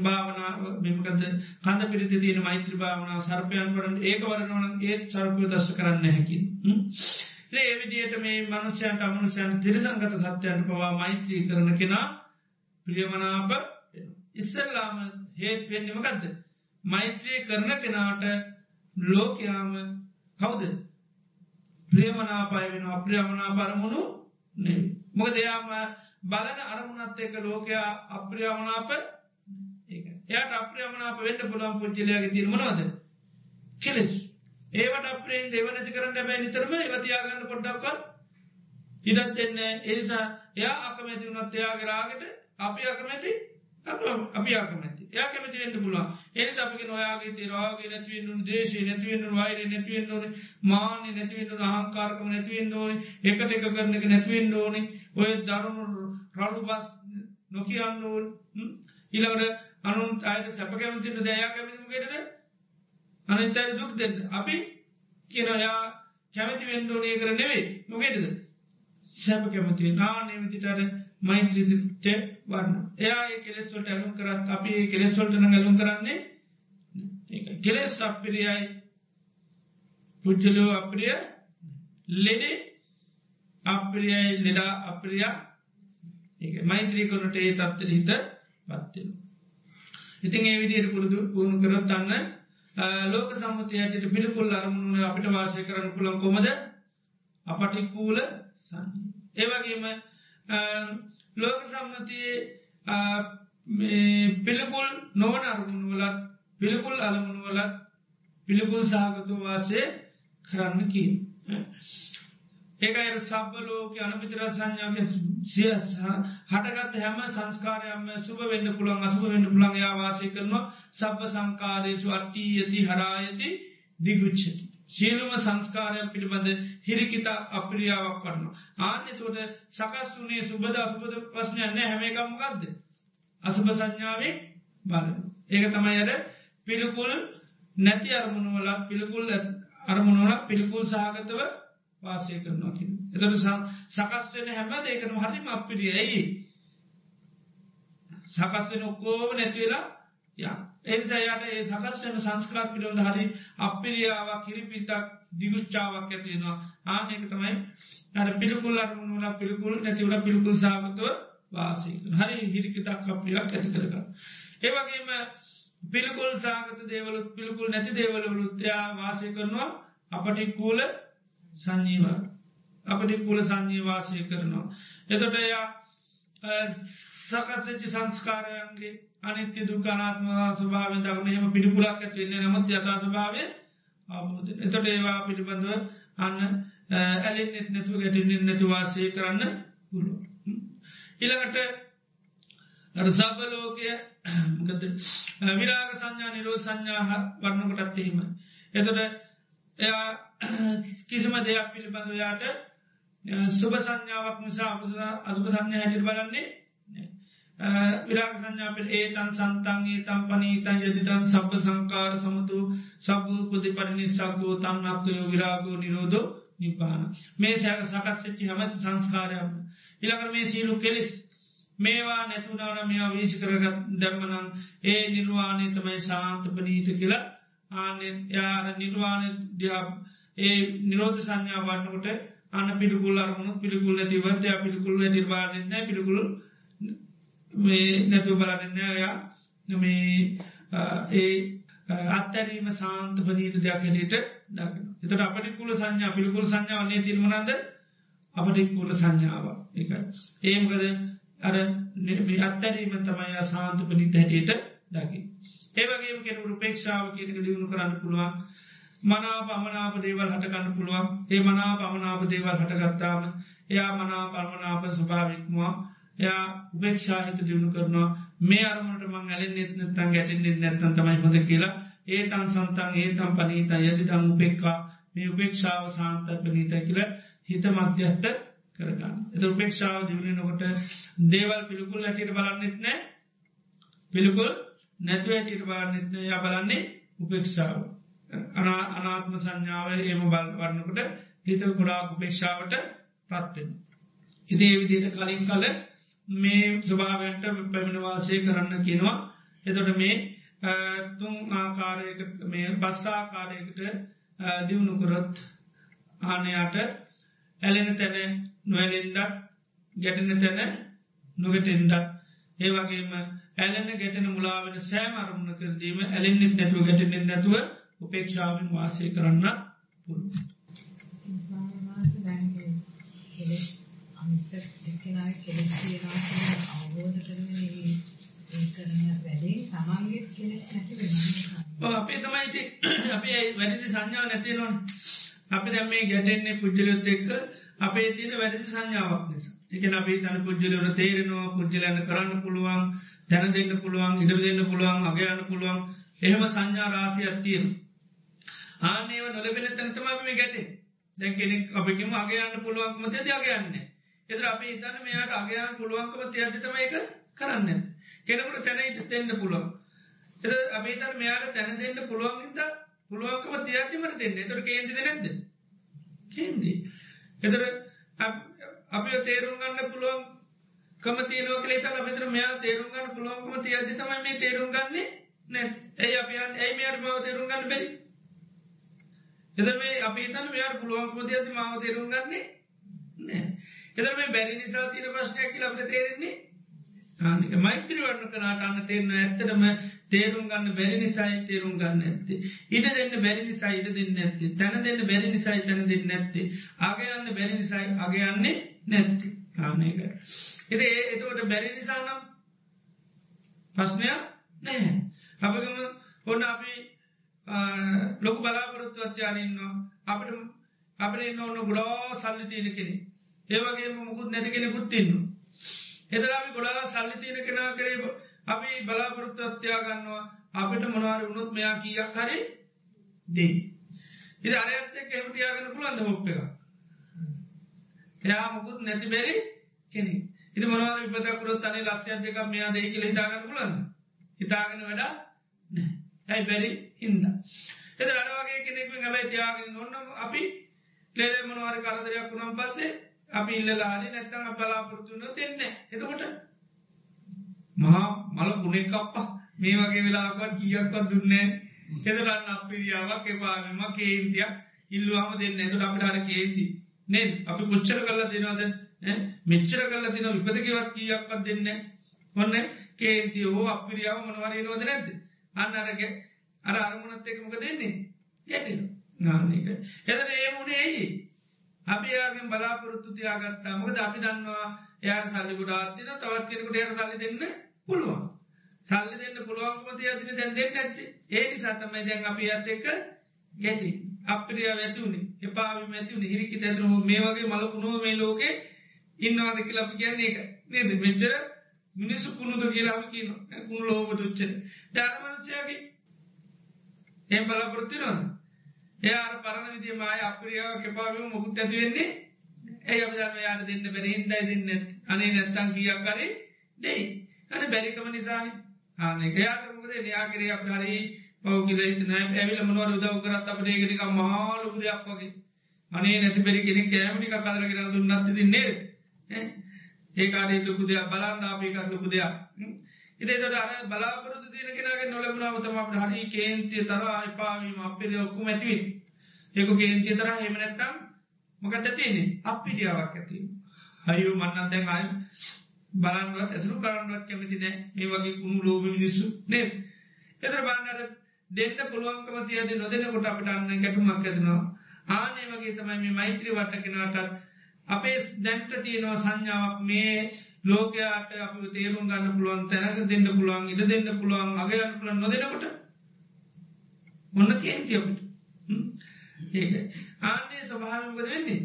භාවනා මෙමකද කඳ පිරිති තියෙන මෛත්‍ර භාවනාව සර්පයන් වරන් ඒක වරනවන ඒත් සර්පය දස්ස කරන්න හැකි. ඒ විදියට මේ මනුෂ්‍යයන්ට අමනුෂයන් තිරසංගත සත්‍යයන් පවා මෛත්‍රී කරන කෙනා ප්‍රියමනාප ඉස්සල්ලාම හේත් වෙන්නමකක්ද. මෛත්‍රී කරන කෙනාට ලෝකයාම කවුද? ප්‍රියමනාපය වෙන අප්‍රියමනා පරමුණු මොකද එයාම බලන අරමුණත් එක ලෝකයා අප්‍රියමනාප එයට අප්‍රියමනාප වෙන්න පුළන් පුද්ජලයාගේ තිරමනවද කෙලෙස්. ඒවට අප්‍රේන් දෙවනති කරන්න බැ නිතරම ඒවතියාගන්න පොඩ්ඩක්කල් ඉඩත් එන්න ඒනිසා එයා අකමැති වුණත් එයාගරාගට අපි අකමැති අපි ආකමැති යා කැමති වෙන්න පුලා එනි අපික නොයාගේ තිරවාගේ නැතිවෙන්නු දේශය නැතිවෙන්නු වෛර නැතිවෙන්න ඕන මාන්‍ය නැතිවෙන්නු අහංකාරකම නැතිවෙන්න ඕනි එකට එක කරන එක නැතිවෙන්න ඕනි. ඔය දරුණු රඩු බස් නොකියන්න ඕන්. ඉළකට අනුන් අයට සැප කැමතින්න දයා කැමතිම ගෙටද අනිතයි දුක් දෙන්න. අපි කියනයා කැමති වෙන්න ඕනේ කර නෙවේ නොගෙටද සැප කැමති නානයවිතිටර මෛත්‍රීට වන්න එයා කෙලෙස්වලට ඇලුම් කරත් අපි කෙලෙස්වලටන ඇලුම් කරන්නේ කෙලෙස් අපිරියයි. පුද්ජලෝ අප්‍රිය ලෙඩේ අප්‍රියයි ලෙඩා අප්‍රියා. මෛත්‍රී කරනට ඒ තත්තර හිත පත්වෙන. ඉතින් ඒ විදියට පුරුදු පුුණු කරත් අන්න ලෝක සම්මතයට පිළිකුල් අරමුණ අපිට වාසය කරන්න පුළන් කොමද අපටිකූල සන්න. ඒවගේම ලෝක සම්මතියේ පිළිකුල් නොවන අරමුණ වලත් පිළිකුල් අලමුණ වලත් පිළිකුල් සහගතු වාසය කරන්න කී. ඒකයි සබ්බලෝක අනමිතර සංඥාව සිය හටගත් හැම සංස්කාරයම සුභ වෙන්න පුළන් අසුභ වෙන්න පුළන්ගේ වාසය කරනවා සබ්බ සංකාරයේසු අට්ටී යති හරායති දිගුච්චති. සියලුම සංස්කාරයන් පිළිබඳ හිරිකිතා අප්‍රියාවක් වන්න. ආන්‍යතුට සකස් වනේ සුබද අසුබද ප්‍රශ්නයන්න හැමකම්මගක්ද. අසුභ සංඥාවේ බල. ඒක තමයි අර පිළිකුල් නැති අරමුණුවල පිළිකුල් අරමුණුවල පිළිකුල් සහගතව වාසය කරනවා කිය. එතට සකස් වෙන හැම ඒකන හරිම අපිරිය ඇයි. සකස් වෙන ඔක්කෝව නැතිවෙලා යා. එනිසායට ඒ සකස්ටන සංස්කාර පිළිබඳ හරි අපිරියාවක් කිරිපිතක් දිගුච්චාවක් ඇතියෙනවා ආනක තමයි අර පිළිකුල් අරමුණුල පිළිකුල් නැතිවල පිළිකුල් සාගතව වාසයක හරි හිරිකිතක් අප්‍රියක් ඇති කරග. ඒවගේම පිළිකුල් සාගත දේවල පිළිකුල් නැති දේවල වෘත්තියා වාසය කරනවා අපට කූල සංජීවා අපට කුල සංජී වාසය කරනවා. එතොට එයා සකතච්චි සංස්කාරයන්ගේ අනිත්‍ය දුකානාත්ම ස්වභාවෙන් දක්න එම පිළිපුලක් ඇති වෙන්නේ නමුත් යථා ස්වභාවය අවබෝධ එතොට ඒවා පිළිබඳව අන්න ඇලෙන්නෙත් නැතුව ගැටෙන්ෙන් නැතුවාසය කරන්න පුළුව. ඉළඟට සබලෝකය විරාග සංඥා නිරෝ සංඥාහ වන්නකොටත් එහෙම. එතොට එයා කිසිම දෙයක් පිළිබඳවයාට සුභ සංඥාවක් නිසා අසුභ සංඥා හැටිට බලන්නේ විරාග සංඥාපට ඒතන් සන්තන්ගේ තම් පනීතන් යදිතන් සබ්බ සංකාර සමතු සබ්බූ පුදි පරිනි සක්ගෝ තන්නක්කයෝ විරාගෝ නිරෝධෝ නිපාන මේ සෑක සකස්්චච්චි හමත් සංස්කාරයම ඉළඟර මේ සීලු කෙලෙස් මේවා නැතුනාන මෙයා වීසි කරගත් දැම්මනං ඒ නිර්වාණය තමයි සාන්ත පනීත කියලා ආන යාර නිර්වාණය දිහා ඒ නිරෝධ සංඥා වන්නකොට අන්න පිළිකුල් අරමුණු පිළිකුල් ඇතිවත්ය පිළිකුල් නිර්වාණය පිළිකුළු මේ නැතුව බලන්න ඔයා මේ ඒ අත්තැරීම සාන්ත පනීත දෙයක් හැඩට දකින. එතට අපට කුල සංඥා පිළිකුල් සංඥාවන්නේ තිරමනද අපට කුල සංඥාව එකයි. ඒමකද අර අත්තැරීම තමයි සාන්ත පනීත හැටියට දකි. ඒවගේ කෙනු පේක්ෂාව කියනක දියුණු කරන්න පුළුවන් මනා පමනාප දේවල් හටකන්න පුළුවන් ඒ මනා පමනාප දේවල් හටගත්තාම එයා මනා පර්මනාප ස්වභාවික්මවා එයා උපේක්ෂාහිත දියුණු කරනවා මේ අරමට මං ඇලෙන් නෙත්නතන් ගැටෙන්ෙන් නැත්තන් තමයි හොඳ කියලා ඒ තන් සන්තන් ඒ තම් පනීත යදි තම් උපෙක්කා මේ උපේක්ෂාව සාන්ත පනීත කියල හිත මධ්‍යස්ත කරගන්න. එත උපේක්ෂාව දියුණු නොකොට දේවල් පිළිකුල් ඇටියට බලන්නෙත් නෑ පිළිකුල් නැතුව ඇටියට බලන්නෙත්න යා බලන්නේ උපේක්ෂාව. අනාත්ම සංඥාව ඒම බල් වන්නකට හිත ගොඩාක් උපේක්ෂාවට පත්වෙන. ඉදේ විදියට කලින් කල මේ ස්වභාවන්ට පැමිණවාසය කරන්න කියනවා එතොට මේ තුන් ආකාරයකට මේ බස්සාකාරයකට දියුණු කරොත් ආනයාට ඇලෙන තැන නොවැලෙන්ඩක් ගැටන තැන නොගටෙන්ඩක් ඒ වගේම ඇලෙන ගැටන මුලාවෙන සෑම අරමුණ කරදීම ඇලෙන්න්නෙත් නැතුව ගැටෙනෙත් නැතුව උපේක්ෂාවෙන් වාසය කරන්න පුළුව. කෙලෙස් අනිත එක්කෙනා කෙලෙස් තියෙනවා කියන අවබෝධ කරගෙන ඒ කරන වැඩේ තමන්ගේ කෙලෙස් නැති වෙනවා. අපේ තමයි [COUGHS] අපේ වැඩි සංඥාව නැතිනොන් අපි දැම් මේ ගැටෙන්නේ පුද්ජලයොත් එක්ක අපේ තියෙන වැඩි සංඥාවක් නිසා. එක අපේ තන පුද්ජලවන තේරෙනවා පුද්ජලයන්න කරන්න පුළුවන් දැන දෙන්න පුළුවන් ඉඩ දෙන්න පුළුවන් අගයන්න පුළුවන් එහෙම සංඥා රාසියක් තියෙන. ආනේව නොලබෙන තැනතම අපි ගැටේ දැන් කෙනෙක් අපිකම අගයන්න පුළුවන්කම තද අගයන්නේ. එතර අපි ඉතන්න මෙයාට අගයන් පුළුවන්කම තියජතම එක කරන්න. කෙනෙකුට තැනයිට දෙන්න පුළුවන්. එ අපිතර මෙයාට තැන දෙන්න පුළුවන් ඉද පුළුවන්කම තියතිමට දෙන්න එතර කේන්ති නැද. කේන්දී. එතර අපි තේරුම් ගන්න පුළුවන් කම තියනව කලේ තල මෙතර මෙයා තේරුම් ගන්න පුළුවන්කම තියජ තමයි මේ තේරුම් ගන්නේ නැ ඇයි අපියන් ඇයි මෙයාට බව තේරුම් ගන්න බැරි එද මේ අපි තන මෙයාට පුළුවන්කම තියති මාව තේරුම් ගන්නේ නෑ එද මේ බැරි නිසා තින ප්‍රශ්නයක් කියල අපට තේරෙන්නේ ආනික මෛත්‍රී වන්න කනාට අන්න තේරන ඇත්තටම තේරුම් ගන්න බැරි නිසායි තේරුම් ගන්න ඇත්තේ. ඉඩ දෙන්න බැරි නිසා ඉඩ දෙන්න ඇත්තේ තැන දෙන්න බැරි නිසායි තැන දෙන්න ඇත්තේ ආගයන්න බැරි නිසායි අගයන්නේ නැත්ති. ආනක එද ඒ එතවට බැරි නිසා නම් ප්‍රශ්නයක් නැහැ. අපකම ඔන්න අපි ලොකු බලාපොරොත්තු අත්‍යානන්නවා අපට අපට ඉන්න ඔන්න ගොඩා සල්ලි තියෙන කෙනෙ ඒවගේ මුකුත් නැති කෙනෙ පුත්තින්න එතර අපි ගොඩා සල්ලි තියෙන කෙනා කරේ අපි බලාපොරොත්තු අත්‍යා ගන්නවා අපිට මොනවාර උුණොත් මෙයා කියක් හරි දේ ඉ අරයත්තේ කෙමටියාගන්න පුළන්ද හොප්ප එක එයා මුකුත් නැති බැරි කෙනෙ ඉති මොනවාර විපතකුරොත් අනේ ලක්ෂයක් දෙක මෙයා දෙයි කියල හිතාගන්න පුළන්න හිතාගෙන වැඩා නෑ ඇයි බැරි හින්ද. එත අඩවගේ කෙනෙක් හැබයි තියාගෙන ඔන්නම අපි ලෙල මොනවාර කරදරයක් වුනම් පස්සේ අපි ඉල්ලලාලි නැත්තම බලාපොරතුන්න දෙන්න එතකොට මහා මල පුනෙක්කප්පා මේ වගේ වෙලාවත් කියක්වත් දුන්නේ එදරන්න අපිරියාවක් එපාම කේන්තියක් ඉල්ලවාම දෙන්න ඇතුට අපිට අර කේති නෙත් අපි පුච්චර කරලා දෙනවාද? මෙච්චර කරලා තින විපතකවත් කියක්වත් දෙන්න ඔන්න කේන්තිය හෝ අපිරියාව මොනවරයනවද නැද්ද? අන්න අරගේ අර අරමුණත් එක මොක දෙන්නේ ගැටෙන නානක එදන ඒ මුණේ ඇයි? අපි යාගෙන් බලාපොරොත්තු තියාගත්තා. මොකද අපි දන්නවා එයාට සල්ලි ගොඩාත්තින තවත් කෙනෙකුට යට සල්ලි දෙන්න පුළුවන්. සල්ලි දෙන්න පුළුවන්කම තියතින දැන් දෙන්න ඇත්ත ඒ නිසාතමයි දැන් අපි ඇත එක ගැටි. අපිරිය ඇතිවුණේ එපාවි මැතිවුණ හිරිකි ඇතුරම මේ වගේ මලකුණුව මේ ලෝකේ ඉන්නවාද කියලා අපි කියන්නේ එක නේද? මෙච්චර මිනිස්සු කුණුද කියලාම කියන කුණු ලෝබ තුච්චන ධර්මනුචයගේ එම් බලාපොරත්තිනවන්න එයාර පරණ විදිය මය අප්‍රියාව කෙපාවම මොකුත් ඇතිවෙන්නේ ඇයි අපජාන යාට දෙන්න බැරි හින්දයි දෙන්න අනේ නැත්තන් කියක් කරේ දෙයි. අන බැරිකම නිසානි. ආනෙක යාට මොකද න්‍යාකරේ අප හරි පෞගිද නෑ ඇවිල මනුවර උදව කරත් අපට ඒකනික මහලුක දෙයක් වගේ. අනේ නැති බැරි කෙනෙ කෑමටික කදරගෙන දුන්නත් දෙන්නේ ඒකාරී ලොකු දෙයක් බලන්න අපිකත් ලොකු දෙයක්. ඉතේට අර බලාපොරතු තියන කෙනගේ නොලබුණාව තමට හරි කේන්තිය තර අයිපාවීම අපේද ඔක්කු ඇතිවේ ඒක කේන්තිය තර හෙමනැත්තම් මොකට තියන්නේ? අපිඩියාවක් ඇති හයු මන්නන් දැන් අය බලන්නවත් ඇසරු කරන්නවත් කැමති නෑ. මේ වගේ කුණු ලෝබ මිනිස්සු නේ එතර බන්නට දෙන්න පුළුවන්කම තියද නොදෙනකොට අපට අන්න ගැටුමක් ඇතිනවා ආනේ වගේ තමයි මේ මෛත්‍රී වට්ටකෙනවටත් අපේ දැන්ට තියෙනවා සංඥාවක්. මේ ලෝකයාට අපි තේරුම් ගන්න පුළුවන් තැනක දෙන්න පුළුවන් ඉඩ දෙන්න පුළුවන් අගයන්න පුළන් නොදෙනකොට ඔන්න කේන්තියපට ඒක ආන්නේ ස්වභාවකද වෙන්නේ?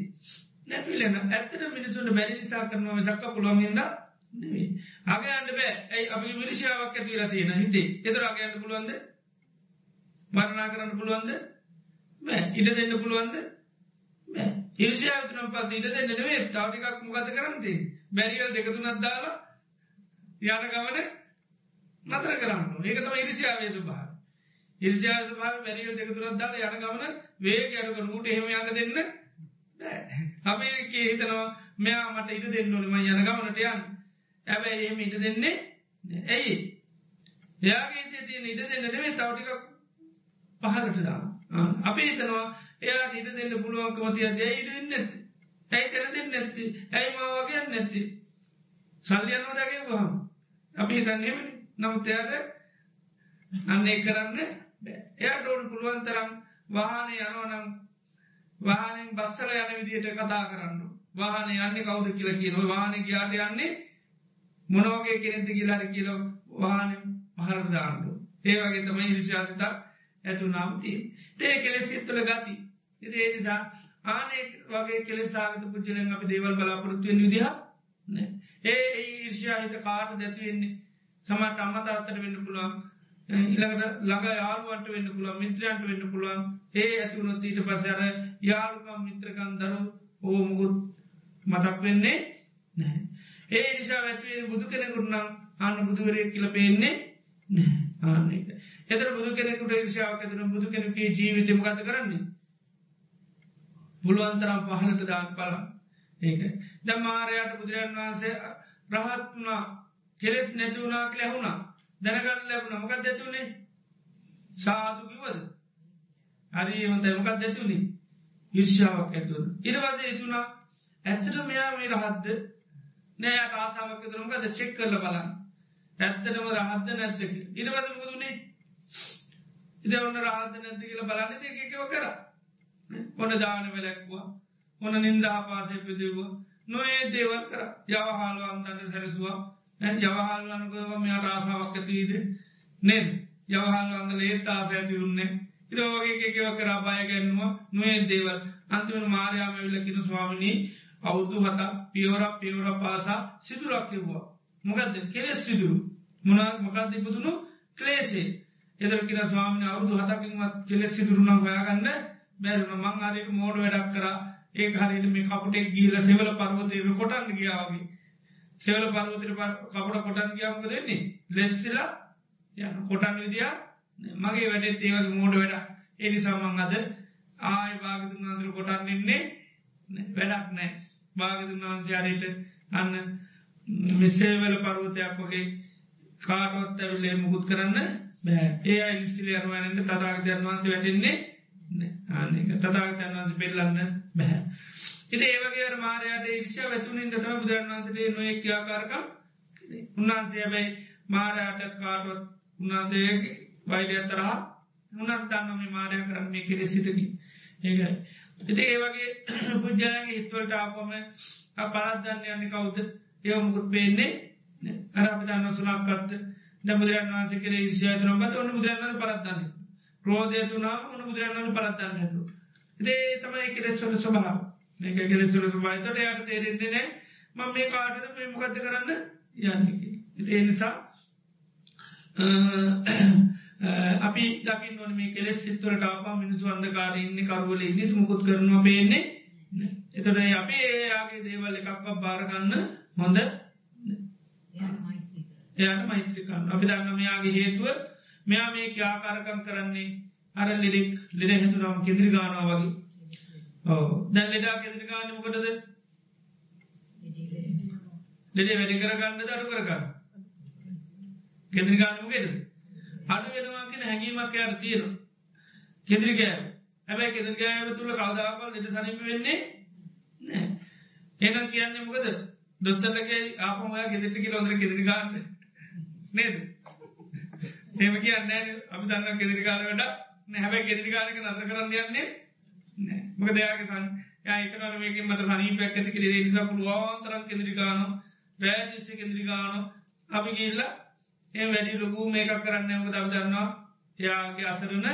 නැතිලන ඇත්තට මිනිසුන්ට බැරි නිසා කරනවා සක්ක පුළුවන්ගද නෙවේ අගයන්ට බෑ. ඇයි? අපි විරිශාවක් ඇතිවෙලා තියෙන හිතේ. එතර අගයන්න පුළුවන්ද? මරණා කරන්න පුළුවන්ද? ඉඩ දෙන්න පුළුවන්ද? ඉර්ෂාවතනම් පස් ඉට දෙන්න නේ තවටිකක් මොකද කරන්නති බැරිියල් දෙකතුනත් දාලා යන ගමන නතර කරන්න ඒක තම ඉරිසිාවේ සුභා ඉර්ජා සභා බැරිියල් දෙකතුනත් දාලා යන ගමන වේ අඩුක නූට එහෙම යන්න දෙන්න අපේ හිතනවා මෙයා මට ඉට දෙන්නවනම යන ගමනට යන් ඇබැයි එහෙම ඉට දෙන්නේ ඇයි? එයාගේ තිය ඉට දෙන්න නෙවේ තවටික පහලට දා අපි හිතනවා එයා ඉට දෙන්න පුළුවන්කම තිය දැ ඉට දෙන්න ඇත්ති ඇයි තැන දෙන්න නැත්ති? ඇයි මාවගේ නැත්ති? සල්ලියන්ව දගේ ගහම අපි හිතන්නේමනි නමුත්තයාට අන්නේ කරන්න එයා ඩෝන් පුළුවන් තරම් වාහනය යනවනම් වාහනෙන් බස්සල යන විදියට කතා කරන්න වාහන යන්නේ කවුද කියල කියන වාහන ගයාට යන්නේ මොනෝගේ කෙනෙති කියලාර කියල වාහන පහරදාන්නු ඒවගේ තමයි ඉරිශාසිත ඇතු නාම්තිී තේ කෙලෙසිත් තුළ ගති එති ඒ නිසා ආනේ වගේ කෙලෙ සාගත පුද්ජලෙන් අපි දේවල් බලාපොරත්තුවෙන් විදිහ ඒ ඊර්ෂයාහිත කාට දැතිවෙන්නේ සමට අම්මතාත්තට වෙන්න පුළුවන් ඉළඟට ළඟ යාළුවන්ට වෙන්න පුළුවන් මිත්‍රයන්ට වෙන්න පුළුවන්. ඒ ඇතුනොත් ඊට පසර යාළුකම් මිත්‍රකන් දරු ඕ මුකුත් මතක් වෙන්නේ නෑ. ඒ නිසා ඇත්වේ බුදු කෙනෙකුටනම් අන්න බුදුවරය කියල පේන්නේ ආන්නක එතර බුදු කෙනෙකුට ර්ෂාවක් ඇතන බුදු කෙනෙකේ ජීවිතම ගත කරන්නේ? පුළුවන්තරම් පහලට දාන් පල ඒක. දමාරයට බුදුරන් වහන්සේ රහත්තුනා කෙලෙස් නැතිවුණක් ලැහුණා දැනගන්න ලැබුණ. මොකක් දැතුනේ සාදු කිවද හරි හොඳ මොකක් දැතුනි ඉර්ෂාවක් ඇතුව ඉරවස එතුනා ඇත්තට මෙයා මේ රහත්ද? නෑ ආසාාවක් තුරමකද චෙක් කරල බලන්න. ඇත්තටම රහත්ද නැත්තක ඉරවස මුදුනේ ඉද ඔන්න රහත්ද නැත්ත කියල බලන්න. එකව කර. ඔන්න දාන වෙලැක්වා ඔන්න නින්දා පාසය පිදිව නොඒ දේවල් කර. යවහාලුවන්දන්න සැරසවා. යවහල්වනකව මෙයාට ආසාාවක් ඇතිීද නෙල් යවහල්වන්ගල ඒත් ආස ඇති උන්නේ ඉදවගේ එකව කරා බය ගැන්නවා. නොේ දේවල්. අන්තිමට මාරයාම විල්ලකින ස්වාමිනී අවුදු හතා පියවරක් පියවර පාසා සිදුරක්කිව්වා මොකද කෙලෙස් සිදුරු. මොනක් මොකක්ද ඉපදුණු? ක්ලේසේ එදරකින ස්වාමින අවුදු හතකින්වත් කෙලෙස් සිදුරුනම් හොයාගන්න බැරුණ මං අරයට මෝඩ වැඩක් කර. ඒ හරිට මේ කපුටෙක් ගීල සෙවල පර්වතයර කොටන්න ගියාවගේ සෙවල පර්වතර කපුට කොටන් ගියාමක දෙන්නේ ලෙස්සිලා යන කොටන් විදිිය මගේ වැඩත් ඒවගේ මෝඩ වැඩ ඒනි සමං අද ආය භාගතුන් අන්දර කොටන්න්නේ වැඩක් නෑ. භාගතුන් වහන්සයාරයට අන්න මෙසේවල පර්වතයක් වගේ කාටොත් ඇවිල්ලේ මුකුත් කරන්න බෑ. ඒ අයිසිලි අරුවනට තතාගතයන් වහන්ස වැටෙන්නේ ආනක තතාගතයන් වහන්ස පෙල්ලන්න බැහැ ඉති ඒවගේ මාරයට ඉක්ෂ වැතුනින් දතම බුදුරන් වන්සටේ නොයෙක් ආකාරකම් උන්වහන්සේ බැයි මාරයටත් කාටොත් උන්වහන්සේ වෛඩ අතරහා උනත් දන්නම මාරය කරන්න මේ කෙරෙ සිතකි ඒකයි ඉති ඒවගේ පුද්ජලගේ හිත්වලට ආපම පරත්දන්න යන්න කවුද? ඒවමුකුත් පේන්නේ අරපි දන්න සුනක්කත්ත දමුදුරන් වන්ස කර ශයතන බත ඔන්න බුදුරන්න පරත්දන්න රෝධය තුනාම ඔන්න බුදුරන්න පරත්දන්න ඇතු ඉදේ තමයි කෙරෙස්වල ස්වභාව මේක කෙලෙසුල ස්වභාතට යට තේරෙන්නේ නෑ මං මේ කාටද මේ මොකද කරන්න යන්නකි ඉති නිසා අපි දකින්න ඕන මේ කෙලෙස් සිත්වලට ආපා මිනිසු අන්දකාරඉන්න කරුවල ඉන්නතු මුකුත් කරනවා පේන්නේ එතට අපේ ඒයාගේ දේවල් එකක් භාරගන්න හොඳ එයාට මෛත්‍රිකන්න අපි දන්න මෙයාගේ හේතුව මෙයා මේ ආකාරකම් කරන්නේ අර ලිරික් ලෙඩ හැතුනම් කෙදිරි ගානවා වගේ. ඕ දැන් ලෙඩා කෙදිරි ගාන මොකටද? ලෙඩේ වැඩි කරගන්න දඩු කරගන්න කෙදිරි ගානමකෙද අඩු වෙනවා කියෙන හැඟීමක් යාට තියෙන කෙදිරි ගෑ හැබැයි කෙදිරි ගෑම තුළ කවදාවල් ලෙට සනිම වෙන්නේ නෑ ඒනම් කියන්නේ මොකද? දොත්තලගේ ආපමයා ගෙදෙටි කිලොදර කෙදිරි ගන්න. නේද? ඒම කියන්න අපි දන්න කෙදිරි කාලවට නැහැබැයි කෙදිරි කාලක නතර කරන්න යන්නේ මක දෙයාගේ සන් යකන මේකින් මට සනීපයක් ඇති කිරේ නිසා පුළුවන්තරන් කෙදිරිකානු රෑදිසි කෙදිරිකානු අපි ගිල්ල ඒ වැඩි ලොකූ මේකක් කරන්න මක දව දන්නවා එයාගේ අසරන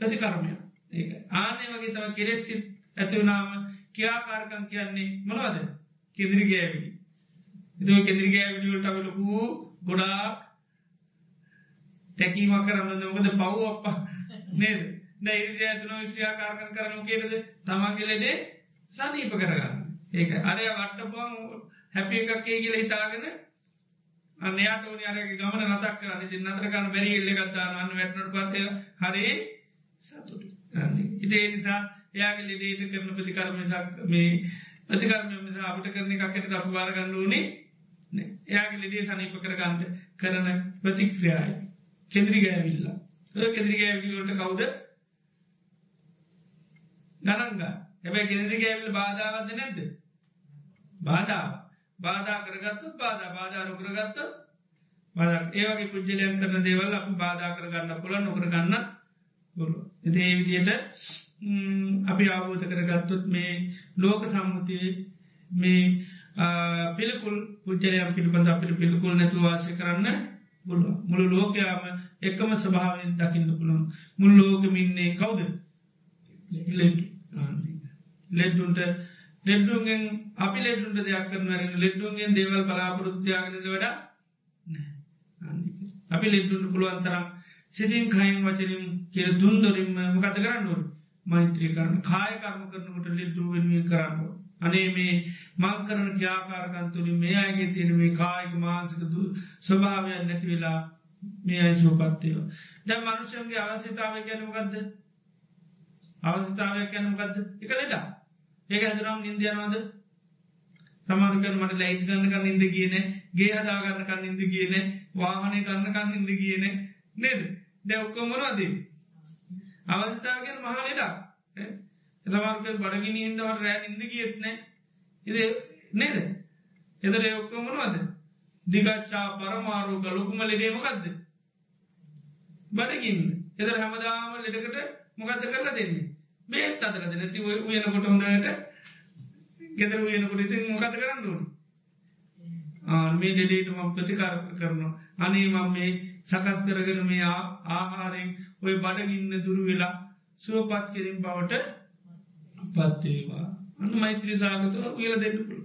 ප්‍රතිකර්මය ඒ ආනේ වගේ තම කෙරෙස්සිත් ඇතිවනාම කියාකාරකම් කියන්නේ මොනවද? කෙදිරිගෑවි එතු කෙදිරිගෑවිඩියල්ට අපි ලොකූ ගොඩාක් තැකීම කරන්න මොකද පව් අප නේද? දැයිරිසි ඇතුන විශ්‍යාකාරකන් කරනු කියලද තමන්ගෙලෙඩේ සනීප කරගන්න. ඒක අරය වට්ටපුම් හැපිය එකක්කේ කියල හිතාගෙන අන්නයාට ඕනි අරගේ ගමන නතක් කරන්න. ති නතරකන්න බැරි එල්ල ගත්තානන්න වැටනට පසය හරි සතුට ඉතේ නිසා එයාගේ ලෙඩේට කරන ප්‍රතිකර්මසක් මේ ප්‍රතිකර්ම අපට කරන එකකට අප වාරගන්න ඕනේ එයාගේ ලෙඩේ සනීප කරගන්නට කරන ප්‍රතික්‍රියායි කෙන්ද්‍රි ගෑවිල්ලා කෙන්ද්‍රි ගෑවිලට කවුද? ගනංග හැබැයි කෙන්ද්‍රි ගෑවිල බාධාවද නැද්ද? බාධාව බාධා කරගත්තු බාධා. බාධාරු කරගත්ත ඒවගේ පුද්ජලයන් කරන දේවල් අප බාධා කරගන්න පුළ නොකර ගන්න පුළු එති ඒ විදියට අපි අවබෝධ කරගත්තුත් මේ ලෝක සම්මුතිය මේ පිළිකුල් පුද්ජලයම් පිළිබඳ අපිට පිළිකුල් නැතු වාසය කරන්න පුළුව මුළු ලෝකයාම එකම ස්භාවෙන් දකින්න පුළුවන්. මුල් ලෝකමින්නේ කවුද? ලෙඩ්ඩුන්ට ලෙඩ්ඩුන්ගෙන් අපි ලෙඩ්ඩුන්ට දෙයක් කරන ලෙඩ්ඩුන්ගෙන් දේවල් බලාපොරොත්තියාගෙනද වඩා? අපි ලෙඩ්ඩුන්ට පුළුවන්තරම් සිතින් කයින් වචනින් කිය දුන්දොරින්ම මකත කරන්නුව මෛත්‍රී කරන කාය කර්ම කරනකට ලෙඩ්ඩු වෙනුවෙන් කරන්න අනේ මේ මං කරන ක්‍යාකාරකන්තුනි මේ අයගේ තියෙන මේ කායික මාන්සක ස්වභාවයක් නැති වෙලා මේ අයි සෝපත්තයව දැ මනුෂයන්ගේ අවශ්‍යතාව ගැනමගත්ද අවස්ථාවයක් ගැනමගත්ද එක ලෙඩා ඒක ඇදනම් නින්දයනවාද සමාරකන් මට ලයිට් ගන්නකන්න ඉද කියන ගේ හදාගන්නකන්න ඉද කියන වාහනය ගන්නකන්න ඉද කියන නේද? දැව්කොමරවාදී අවස්ථාවගෙන් මහලෙඩා එතමාර්කල් බඩගිනි හිදවට රෑ ඉද කියත්නෑ ඉද නේද? එදර ඔක්කොමනවාද දිගච්චා පරමාරෝග ලොකුම ලෙඩේමකක්ද බඩගින් එදර හැමදාම ලෙඩකට මොකක්ද කරලා දෙන්නේ? බේත් අතරද නැති උයනකොට හොඳට ගෙදර උයනකොට ඉතින් මොකද කරන්න ඕන? මේ ලෙඩේට මම ප්‍රතිකාර කරනවා. අනේ මම මේ සකස් කරගෙන මේ ආහාරෙන් ඔය බඩගින්න දුරු වෙලා සුවපත් කිරින් බවට පත්වේවා අන්න මෛත්‍රී සාගතව උයල දෙන්න පුළු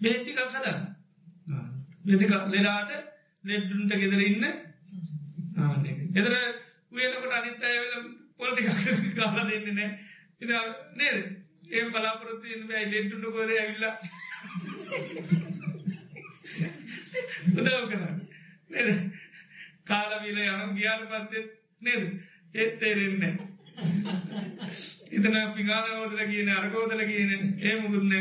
බේටිකක් හදන්න. වෙතික ලෙඩාට ලෙඩ්ඩුන්ට ගෙදර ඉන්න එදර උයනකොට අනිත් අයවල පොල්ටි කාල [LAUGHS] දෙන්න නෑ ඉ නේද? ඒ බලාපොරොත්තුවෙන් බැයි ලෙඩ්ඩුට කොද ඇවිල්ලා? [LAUGHS] උදව කරන්න. නේද? කාලවීල යනම් ගියාල පත්තෙත් නේද? ඒත් තේරෙන්නේ [LAUGHS] ඉතන පිගාන ෝදල කියන අරකෝදල කියන ඒ මුකුත්න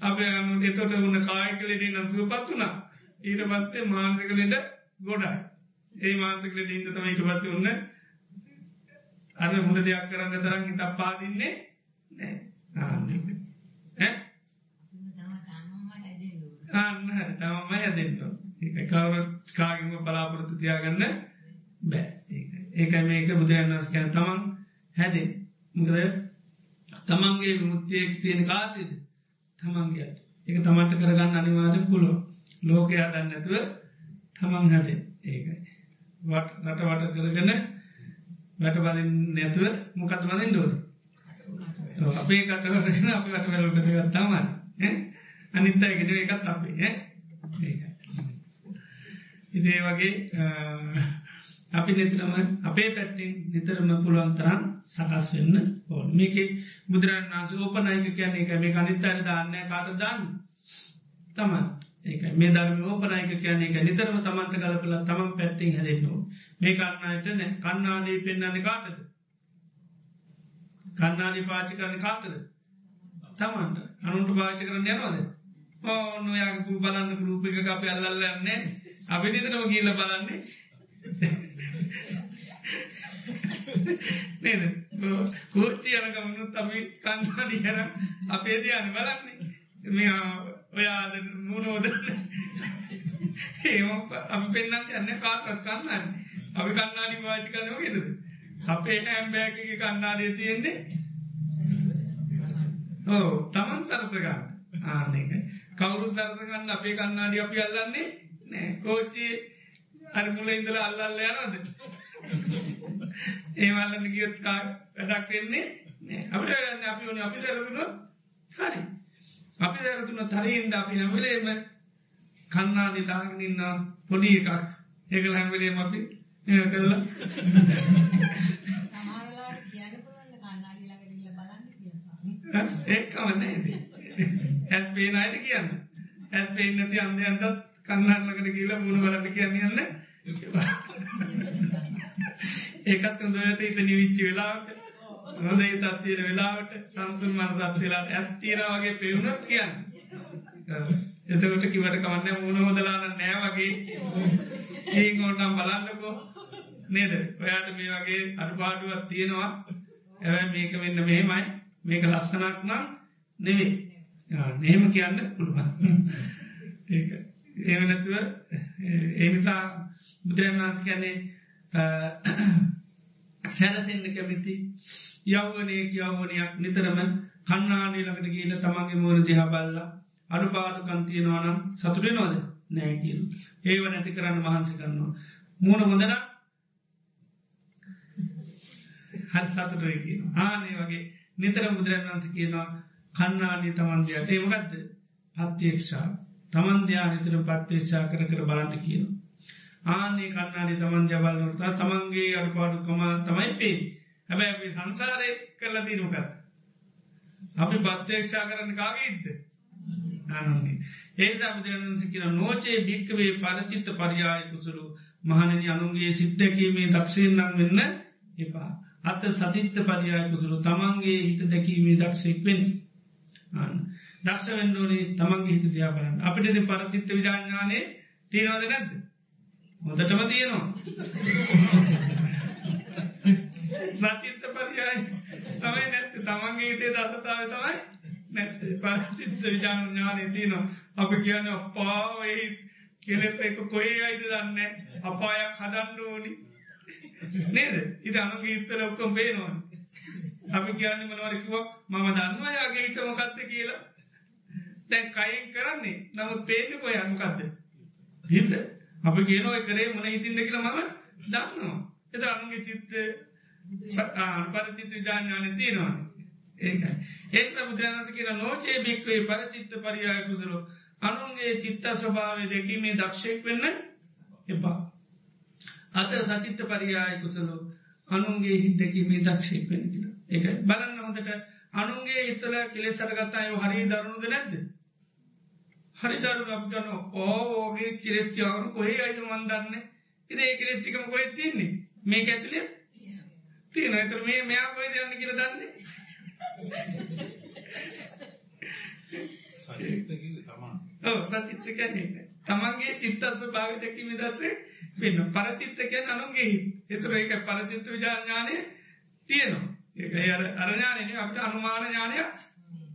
අපේ අනු එතොට උන්න කායකලෙට නසුව පත් වුණා. ඊට පත්තේ මාන්සකලට ගොඩයි. ඒ මාන්සකලට ඉද තමයි ඉට පත්ති ඔන්න අන්න හොඳ දෙයක් කරන්න තරම් හිත පාදින්නේ නෑ අන්න තමම හැදෙන්න්න ඒ කවර කාගම බලාපොරොත්තු තියාගන්න බෑ. ඒකයි මේක බුදුරන්න්නස් කැන තමන් හැදෙන් මොකද තමන්ගේ විමුත්තියෙක් තියෙන කාතයද තමන්ගේ ඒක තමන්ට කරගන්න අනිවාරෙන් පුලො ලෝකයා දන්න ඇතුව තමන් හැදෙන් ඒකයි වට රට වට කරගන වැට බලින් නැතුව මොකත් වලින් දෝන අපේ කටවටන අපි වට වැල ගත්තමට අනිත්තයගෙන එකත් අපේ. ඉදේ වගේ අපි නිතරම අපේ පැත්තිෙන් නිතරම පුළුවන් තරන් සකස් වෙන්න ඕ මේක බුදුරන් නාස ඕපනයික කියන එක මේ අනිත්තර දාන්න කාට දාන්න? තමන්. ඒක මේ ධර්ම ඕපනයික කියන එක නිතරම තමන්ට ගලපල තමන් පැත්තිෙන් හැදෙන්නවා මේ කන්නයට නෑ. කන්නාදී පෙන්න්නන්නේ කාටද? කන්නාදී පාචි කරන කාටද? තමන්ට. අනුන්ට පාචි කරන්න යනවද? ඕන්න යාගේ පු බලන්න ගරුප එක අප අල්ලන්නේ අපි නිතරම කියල බලන්නේ නේද? කෝච්චි යනකමනුත් අපි කන්නාඩි හර අපේ දයාන බලන්නේ. මේ ඔයාද මුණෝදන්න ඒ අපි පෙන්න්න යන්න කාටත් කන්නන්න. අපි කන්නාඩි වාචි කරනව ගෙදද අපේ හැම්බෑක කන්නාඩිය තියෙන්නේ. ඕ තමන් සරසගන්න ආනක කවුරු සරසගන්න අපේ කන්නාඩි අපි අල්ලන්නේ නෑ කෝච්චි අරිමුල ඉඳල අල්ලල්ල යනද ඒවල්ලන්න ගියත් වැඩක් වෙන්නේ අපට ගන්න අපි ඕන අපි සැරතුන හරි. අපි දැරතුන තරීන්ද අපි හැමලේම කන්නා නිදාගනින්න පොඩි එකක්. ඒකල හැමලේම අපි කරලා ඒකවන්න ඇත් පේන අයට කියන්න. ඇත් පේෙන් නැති අන්දයන්ටත් කන්නන්නකට කියලා මුණ බලන්න කියන්නන්න ඒකත් හොඳට ඉත නිවිච්චි වෙලා හොඳ තත්තියට වෙලාවට සන්තුන් මන තත්තිලාට ඇත්තිර වගේ පෙවුණත් කියන්න. එතකොට කිවට කවන්න මුණ හොදලාන නෑ වගේ. ඒ ඕටම් බලන්නකෝ. නේද? ඔයාට මේ වගේ අඩුපාඩුවත් තියෙනවා. ඇවැ මේක වෙන්න මෙහෙමයි. මේක ලස්සනක් නම් නෙවේ නේම කියන්න පුළුවන්. ඒනැතුව ඒනිසා බුදුරන් වන්ස කියන්නේ සැනසෙන්න්න කැමිති යව්වනයක් යව්වනයක් නිතරම කන්නානේ ළඟට කියල තමන්ගේ මෝන දිහා බල්ලා අඩුපාඩු කන්තියනවානම් සතුරේ නොද නෑකිල් ඒව නැති කරන්න මහන්සි කරනවා. මූුණ හොඳන හරි සතුටය කියන ආනේ වගේ නිතර බුදුරන් වන්ස කියනවා කන්නානේ තමන්දයට ඒවගත්ද පත්්‍යේක්ෂා. තමන්දයා නිතර පත්්‍යේක්ෂා කර කර බලන්න කියනවා. ආනේ කන්නාඩි තමන් ජබල්ලනතා තමන්ගේ අඩුපාඩුකම තමයි පේ හැබැ අපි සංසාරය කරලා තිීනුකත් අපි බත්්‍යේක්ෂා කරන්න කාගේද? ආනගේ ඒ සබදරන්සි කියන නෝචේ භික්කවේ පරචිත්ත පරියායකුසුරු මහනනි අනුන්ගේ සිද්ධකීමේ දක්ෂයෙන්නම් වෙන්න එපා. අත සතිත්ත පරියායකුසුරු තමන්ගේ හිත දැකීමේ දක්ෂෙක් වෙන් දක්ෂ වෙන්ඩෝනේ තමන්ගේ හිත දයා බලන්න. අපිටද පරචිත්ත විජාඥානයේ තීරවාද නැද්ද? හොඳටම තියෙනවා. ප්‍රතිත්ත පරියායි තමයි නැත්ත. තමන්ගේ හිතේ දසතාව තමයි නැත්ත. පරතිත්ත විජාන ඥානය තියනවා. අප කියන අපාවයි කෙලෙත් එක කොයි අයිද දන්න අපායක් හදන්න ඕනි. නේද? ඉත අනුගේ ඉත්තල ඔක්කොම් පේනවා අපි කියන්න මනවරකිවක් මම දන්නවා යාගේ හිතමකත්ත කියලා. දැන් කයින් කරන්නේ. නමුත් පේද කොය අමකක්ද හිත. අප කියනව කරේ මන හිතින්ද කියලා මම දන්නවා. එත අනුගේ චිත්ත පරතිත ජාඥාන තියෙනවා. ඒකයි. ඒත බුදුරනස කියන නෝචේ බික්වේ පරචිත්ත පරියාය කුදුරු අනුන්ගේ චිත්ත ස්වභාවය දෙකීමේ දක්ෂයෙක් වෙන්න එපා. අත සචිත්ත පරියාය කුසලෝ. අනුන්ගේ හිත් දෙකීමේ දක්ෂයෙක් වෙන කියලා. ඒක බලන්න හොඳට. අනුන්ගේ හිතල කෙලෙ සරගත්තාය හරි දරුණුද නැද්ද? හරි දරු ලබ්ගන්න ඕෝගේ කිරෙච්චාවරු කොහේ අයිද මන්දන්න ඉද ඒ කිරෙච්චිකම කොයි තින්නේ මේ ඇතුලේ? තියෙන ඇතර මේ මෙයා කොයි දන්න කියල දන්නේ? ප්‍රතිත්තකන්නේ තමන්ගේ චිත්තස්ව භාව දැකීම දසේ වෙන්න. පරචිත්තකයන් අනුන්ගේ එතුර එක පරචිත්ත විජාඥානය තියෙනවා. ඒ අරඥානය අපට අනුමාන ඥානයක්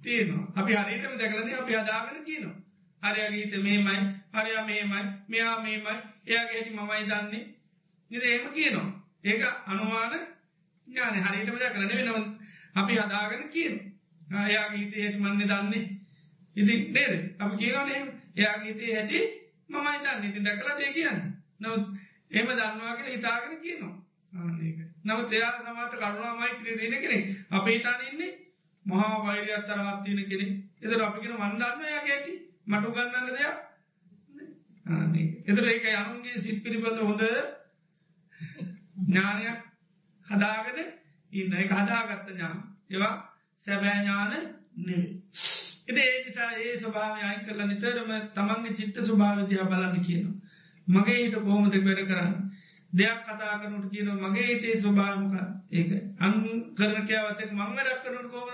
තියෙනවා. අපි හරිටම දැකලන අපි අදාගෙන කියනවා හරයාගේ හිත මේමයි හරයා මේමයි මෙයා මේමයි එයාගේ හැටි මමයි දන්නේ. නිද ඒම කියනවා. ඒක අනුමාන ඥාන හරිටම දැකලන වෙනවන් අපි හදාගෙන කියන එයාගේ හිතේ හැටි මන්නේ දන්නේ. ඉති නේද? අපි කියවනේ එයාගේ හිතේ හැටි මමයි දන්න. ඉති දැකලා දේ කියන්න? නොත් එම දන්නවාගෙන හිතාගෙන කියනවා. ආක නව එයා සමට කරුණා මෛත්‍රී දෙන කෙනෙ අප හිතාන ඉන්නේ මහා වෛරය අත්තරහත්තියන කෙනෙ එතර අපිගෙන වන්දන්න යා ගැටි මටු ගන්නන්න දෙයක් එතර ඒක යනුන්ගේ සිත් පිළිබඳ හොඳ ඥානයක් හදාගෙන ඉන්න. එක හදාගත්ත ඥාන. ඒවා සැබෑඥාන නෙවේ එද ඒ නිසා ඒ ස්වභාව අයි කරලා නිතරම තමන්ගේ චිත්ත ස්වභාවතිය බලන්න කියනවා. මගේ හිත කොහොමද වැඩ කරන්න? දෙයක් කතාකනට කියන මගේ හිතේ ස්වභාමක ඒක අන් කරන කෑවතෙක් මං වැඩක් කරනට කෝම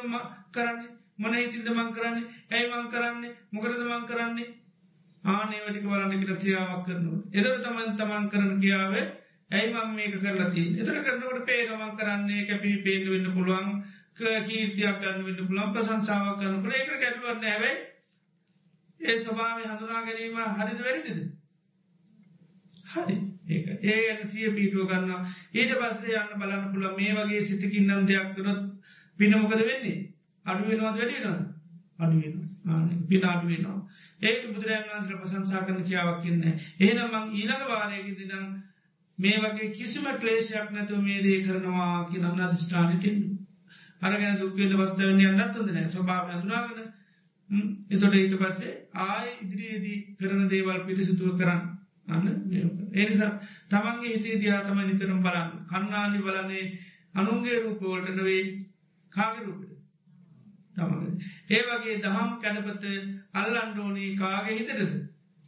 කරන්නේ? මන හිතින්ද මං කරන්නේ? ඇයි මං කරන්නේ? මොකරද මං කරන්නේ? ආනේ වටික බලන්න කියෙන ක්‍රියාවක් කරනවා. එදර තමන් තමන් කරන කියාවේ ඇයි මං මේක කරලති එතර කරනකට පේනවන් කරන්නේ කැපී පේන වෙන්න පුළුවන් කීර්තියක් ගන්න වෙන්න පුළන් ප්‍රසංසාාවක් ගන්න පුළ ඒක ගැටලුවන්න ඇවයි ඒ ස්වභාව හඳුනා ගැනීම හරිද වැරදිද? හරි. ඒක. ඒ ඇ සිය පීටුව ගන්න ඊට පස්සේ යන්න බලන්න පුළ මේ වගේ සිතකින් නම් දෙයක් කරොත් පිනමොකද වෙන්නේ? අඩුවෙනවාද වැඩියෙනවා අඩුවෙන පින අඩුවෙනවා ඒක බුදුරන් වන්සල ප්‍රසංසා කරන කියාවක් කියන්න ඒනම් මං ඊළඟ වාරයකි දිනම් මේ වගේ කිසිම ක්ලේෂයක් නැතුව මේ දේ කරනවා කිය නන්න අධිෂ්ඨානටින් අරගෙන දුක්කේට වස්තවන්නේ අන්නත්තුද නෑ. ස්වභාව අඳුනාගෙන එතොට ඊට පස්සේ ආය ඉදිරියේදී කරන දේවල් පිරිසිතුව කරන්න. අන්න ඒනිසා තමන්ගේ හිතේ දිහාතම නිතරම් බලන්න. කන්නාලි බලන්නේ අනුන්ගේ රූපවලට නොවේ. කාගරූපට තමන් ඒ වගේ දහම් කැනපත අල්ලන්ඩෝනී කාගේ හිතටද?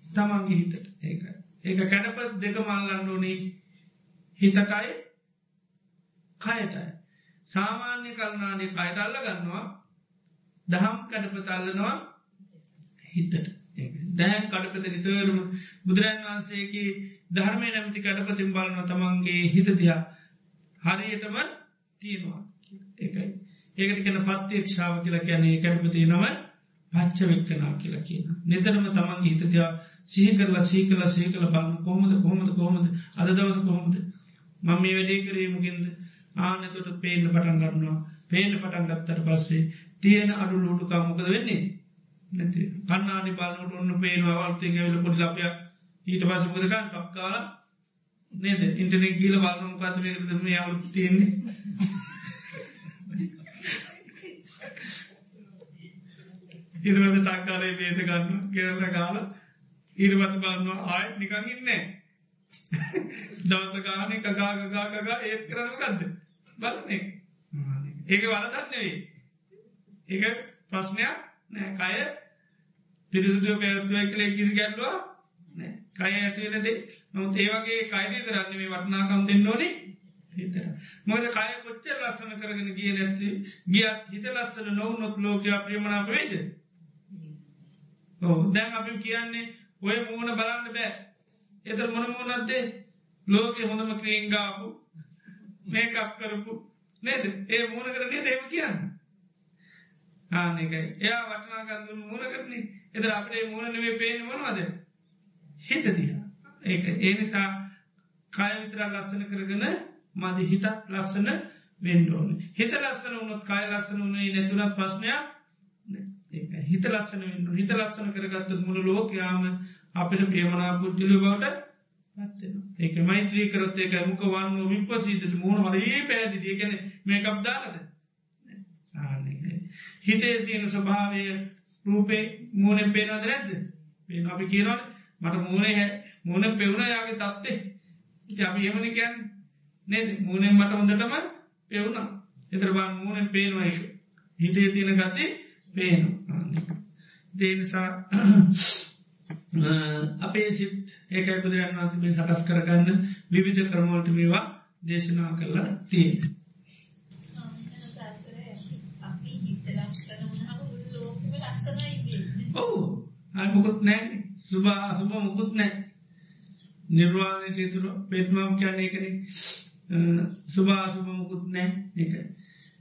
තමන්ගේ හිතට. ඒක. ඒක කැනපත් දෙක මල්ලන්ඩෝනී හිතටයි කයටයි. සාමාන්‍ය කල්නානේ කයටල්ල ගන්නවා දහම් කඩපතල්ලනවා හිතට. දැහැන් කඩපත නිතරම බුදුරන් වහන්සේගේ ධර්මය නැමති කඩපතින් බලන තමන්ගේ හිතතියා හරියටම තියෙනවා. ඒකයි. ඒකට කන පත්්‍යක්ෂාව කියලා කැනේ කැඩපති නම පච්ච වෙක්කනා කියලා කියන. නිතරම තමන්ගේ හිතතියා සිහි කරලා සී කලා සී කළ බලන්න කොහොමද කොහොමද කොහොමද අද දවස කොහොමද? මම මේ වැඩේ කිරීමකින්ද ආනකොට පේන්න පටන් ගන්නවා. පේන පටන් ගත්තට පස්සේ තියෙන අඩු ලූටුකාමොකද වෙන්නේ? නැති. කන්නාඩි බලන්නට ඔන්න පේනවා වල්තේ ඇවිල පොඩි ලපය ඊට පසකදකන් ටක්කාල නේද? ඉන්ටනෙ ගීල බලනු පත්මකද මේ අවුත් තියෙන්නේ. ඉරවද ටක්කාලේ වේද ගන්න ගෙරල කාල ඉරවත බලන්නවා ආය නිකං ඉන්නේ දවස ගානේ කකාගගාගගා ඒත් කරන ගන්ද බලන්නේ. ඒක වලදන්නෙවේ ඒක ප්‍රශ්නයක් නෑ. කය පිරිසුදුව පැත්තුව කළේ කිසි ගැල්ලවා කය ඇතිවෙනදේ නොත් ඒවගේ කයිනය කරන්න? මේ වටනාකම් දෙන්න ඕනේ. හිතර මොද කය කොච්ච ලස්සන කරගෙන ගිය නැති ගියත් හිත ලස්සන නොව නොත් ලෝකයා ප්‍රියමණාප වේද දැන් අපි කියන්නේ ඔය මූුණ බලන්න බෑ. එත මොන මූුණත්දේ ලෝක හොඳම ක්‍රීංගාපු මේකප් කරපු නේද? ඒ මූුණ කරනේ දේව කියන්න. ආනකයි එයා වටනාගන්දුන් මුණ කරන්නේ? එතර අපේ මුණනවේ පේන මොනවද? හිත දිහ. ඒක ඒ නිසා කායවිතරා ලස්සන කරගන මද හිතත් ලස්සන වෙන්ඩෝන හිත ලස්සන වනොත් කාය ලස්සන වනේ නැතුනත් ප්‍රශ්නයක් හිත ලස්සන වෙන්න හිත ලස්සන කරගත්ත මුළු ලෝකයාම අපිට ප්‍රියමනා පුද්ජලු බවට ඒක මෛත්‍රී කරත් ඒක මුක වන්න විපසීතට මුණ හරේ පැදිදිය කැන මේකක් දාලද? හිතේ තියෙන ස්වභාවය රූපේ මූුණෙන් පේනවද නැද්ද? පේ අපි කියරන මට මූුණේ හැ. මූුණ පෙවුණ යාගේ තත්තේ අපි එමනි කියන්න. නේද? මූුණෙන් මට හොඳටම පෙවුණ එතරබන් මූුණෙන් පේනවා එක හිතේ තියෙන ගති පේනු දේනිසා අපේ සිත් ඒකයි බුදුරන් වන්සමේ සකස් කරගන්න විවිධ ක්‍රමෝල්ට මේවා දේශනා කරලා තියෙන. ඔවු. අයමකුත් නෑ. සුභා සුභ මුකුත් නෑ නිර්වාණයට තුළ පෙට්මම් කියන්නේ කන සුභා සුභ මුකුත් නෑ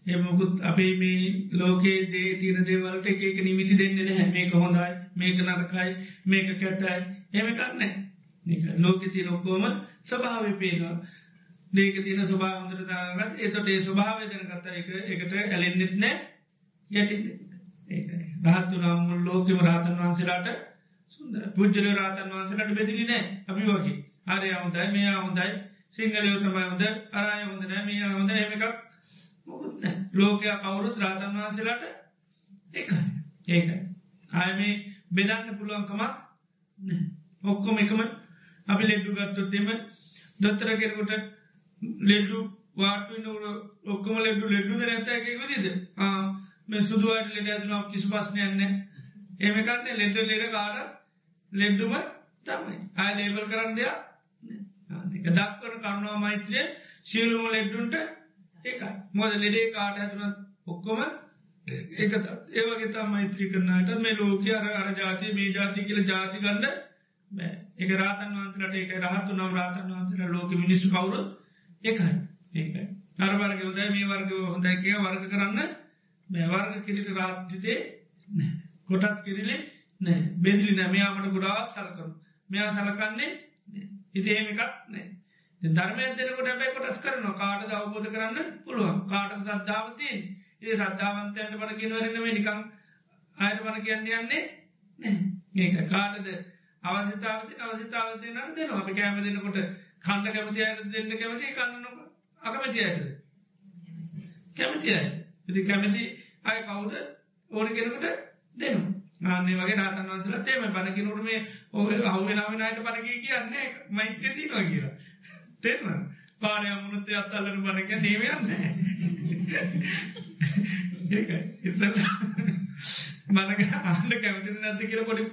එක එමකුත් අපේ මේ ලෝකේ දේ තියන දේවලට එකක නිමිති දෙන්න නැහැ. මේක හොඳයි මේක නරකයි මේක කැතයි. එම කරන්න ලෝක තිය ලොක්කෝම ස්වභාව පේනවා. දේක තියන ස්වභාවන්දර දාගත් එතොට ඒ ස්වභාවදන කත එක එකට ඇලෙන්න්නෙත් නෑ. යටි රහත්තු නම් ලෝකෙම රාතන් වහන්සේලාට පුද්ජල රාතන් වහන්සලට බෙදිලි නෑ අපි වගේ. අරය අවුදයි මේ අවුදයි සිංහලයෝ තමයි හොඳ අරය හොඳ නෑ මේ හොඳ එමකක් මොකුත් ලෝකයා කවුරුත් රාතන් වහන්සේලාට ඒකයි ඒකයි. ආය මේ බෙදන්න පුළුවන්කමක් ඔක්කොම එකම. අපි ලෙඩ්ඩු ගත්තොත්තෙම දොත්තර කෙරකුට ලෙඩ්ඩු වාටු නොර ඔක්කම ලෙඩ්ඩු ලෙඩ්ඩු නැතක විදිද මෙ සුදුවට ලෙඩ ඇතුනම් කිසි පස්්නයන්න ඒමකන්නේ ලෙඩ ලෙඩ කාඩ ලෙඩ්ඩුම තමයි. ආය ලේබල් කරන්න දෙයක් දක්වන කරුණවා මෛත්‍රය සියලුම ලෙඩ්ඩුන්ට ඒකයි. මොද ලෙඩේ කාට ඇතුන ඔක්කොම ඒකත ඒවගේ තා මෛත්‍රී කරනට මේ ලෝක අර අර ජාති මේ ජාති කියල ජාති ගන්න බෑ. එක රාතන් වන්සලට ඒක රහතු නම් රාතන් වන්සල ලෝක මිනිස්සු කවුරු ඒකයි. ඒකයි. අරවර්ග උදයි මේ වර්ග හොඳැකය වර්ග කරන්න මේ වර්ග කිරිට රාජ්ජිතේ කොටස් කිරිලේ නෑ. බෙදිලි නෑමයාමට ගොඩා සලකරු මෙයා සලකන්නේ ඉතිහෙමිකක් නෑ. ධර්මය දෙනකොට බැ කොටස් කරන කාට අවබෝධ කරන්න පුළුවන්? කාට සද්ධාවතින් ඒ සද්ධාවන්තයන්ට පට කිනවරන්නම නිකං අයට පන කියන්න යන්නේ ඒක කාටද අවසිතාවති අවසිතාවතය නම් දෙන අප කෑම දෙනකොට කණ්ඩ කැමති අයට දෙන්න කැමති කන්නන අකමති අයද කැමති අය. ඉති කැමති අය කවුද? ඕන කෙනකට දෙනු ආන්නේ වගේ රාතන් වන්සල තේම බණකිනුට මේ ඔය අවුවෙනාවෙනයට පණකී කියන්නේ මෛත්‍ර තිනවා කියලා. තෙරම පානය මුණුත්තේ අත්තල්ලන බණක නේවයන්න ඒ ඉස්සල්ල මනක අන්න කැමති නැති කියල පොඩි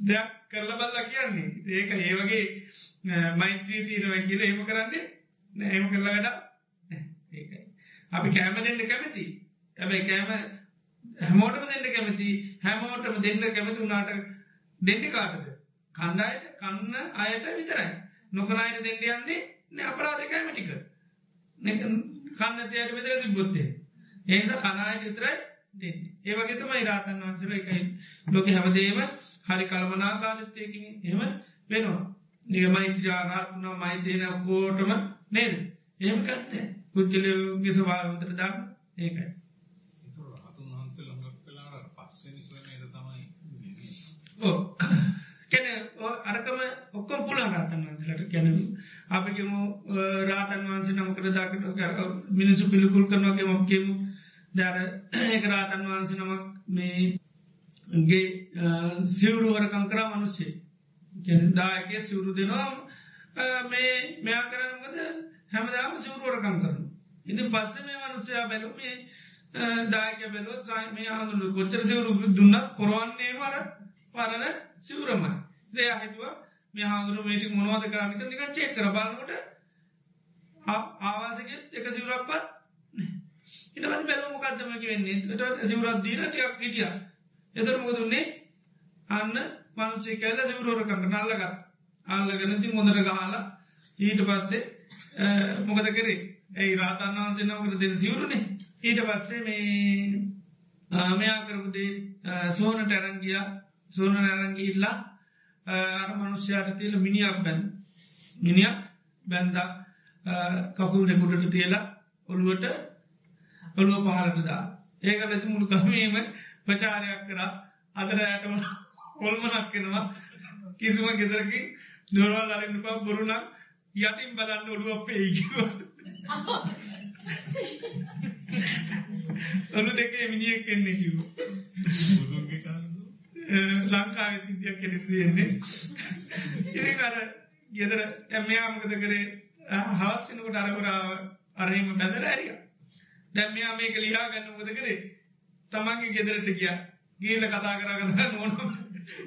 දෙයක් කරල බල්ලා කියන්නේ. ඒක ඒ වගේ මෛත්‍රී තීරව කියල ඒම කරන්නේ නෑම කරලා වැඩ ඒකයි. අපි කෑම දෙන්න කැමති. ඇබැයි කෑම හැමෝටම දෙන්න කැමති. හැමෝටම දෙන්න කැමති වුණාට දෙන්න කාටද? කණ්ඩායට කන්න අයට විතරයි. නොකනයට දෙන්න යන්නේ නෑ අපරාධ කෑමටික කන්න තියට විතර තිබොත්තේ ඒද කනායට විතරයි දෙන්න. ඒවගේතම ඉරාතන් වන්සල එකයි ලෝක හැමදේම හරි කල්මනාකාලත්තයකින් එම වෙනවා. නිග මෛත්‍රයා රාත්නා මෛත්‍රයන කෝටම නේද? එහෙම කන්න පුද්ගලයගේ ස්වාවතර දන්න ඒකයි කැන අරකම ඔක්කො පුලා රාතන් වන්සලට කැන අපිකම රාතන් වන්සේ නමකට දාකට මිනිසු පිළිකුල් කරනගේ මොක්කෙමු දර ඒක රාතන් වහන්සේ නමක් මේගේ සිවරුවරකං කරා මනුස්සේ. දායකය සිවරු දෙනවා. මේ මෙයා කරනගද හැමදාම සිවරුවරකං කරන ඉති පස්ස මේ මනුස්සයා බැලු මේ දායක බැලුව සයි මේ හඳුලු කොච්චර සිවරු දුන්නත් කොරවන්නේ මර. පරණ සිවරමයි දේ අහිතුව මේ හාදුරු මේටි මොනවද කරන්නක නික චේක් කර. බලන්නට ආවාසක එක සිවරක්වත් ඉට බැලු මොකක්දමක වෙන්නේ? ට සිවරත් දීන ටියක් හිටිය. එතර මොකදුන්නේ අන්න මනුසේ කැල සිවරුවරකන්න නල්ලක අල්ලගනති මොදට ගහලා ඊට පස්සේ මොකද කරේ? ඇයි රාතන් වහන්සේ නමකට දෙන සිවරුණේ ඊට පත්සේ මේ මෙයා කරපුදේ සෝනට ඇරංගිය සෝන ඇරංගිල්ලා අර මනුෂ්‍යයාට තියල මිනිියක් බැන් මිනිියක් බැන්ද කකුල් දෙකුටට තියලා ඔළුවට ඔළුව පහලටදා ඒක ඇති මුළු කමීම ප්‍රචාරයක් කරා. අදර ඇටම හොල්මනක් කෙනවා කිසිම ගෙදරකින් දොරවල් අරන්නපා බොරුණක් යටින් බලන්න ඔළුව අපේ ඒකිව [LAUGHS] ඔලු දෙකේ මිනිියක් කෙන්නේ කිව ලංකාව සිදියක් කෙනෙට තියෙන්නේ ඉදි කර ගෙදර ඇමයාමකද කරේ හවස්සනකට අරවරාව අරහෙම බැදර ඇරිය දැම්මයා මේක ලියා ගන්න මොද කරේ තමන්ගේ ගෙදරට ගිය ගීල කතා කර කතා නොන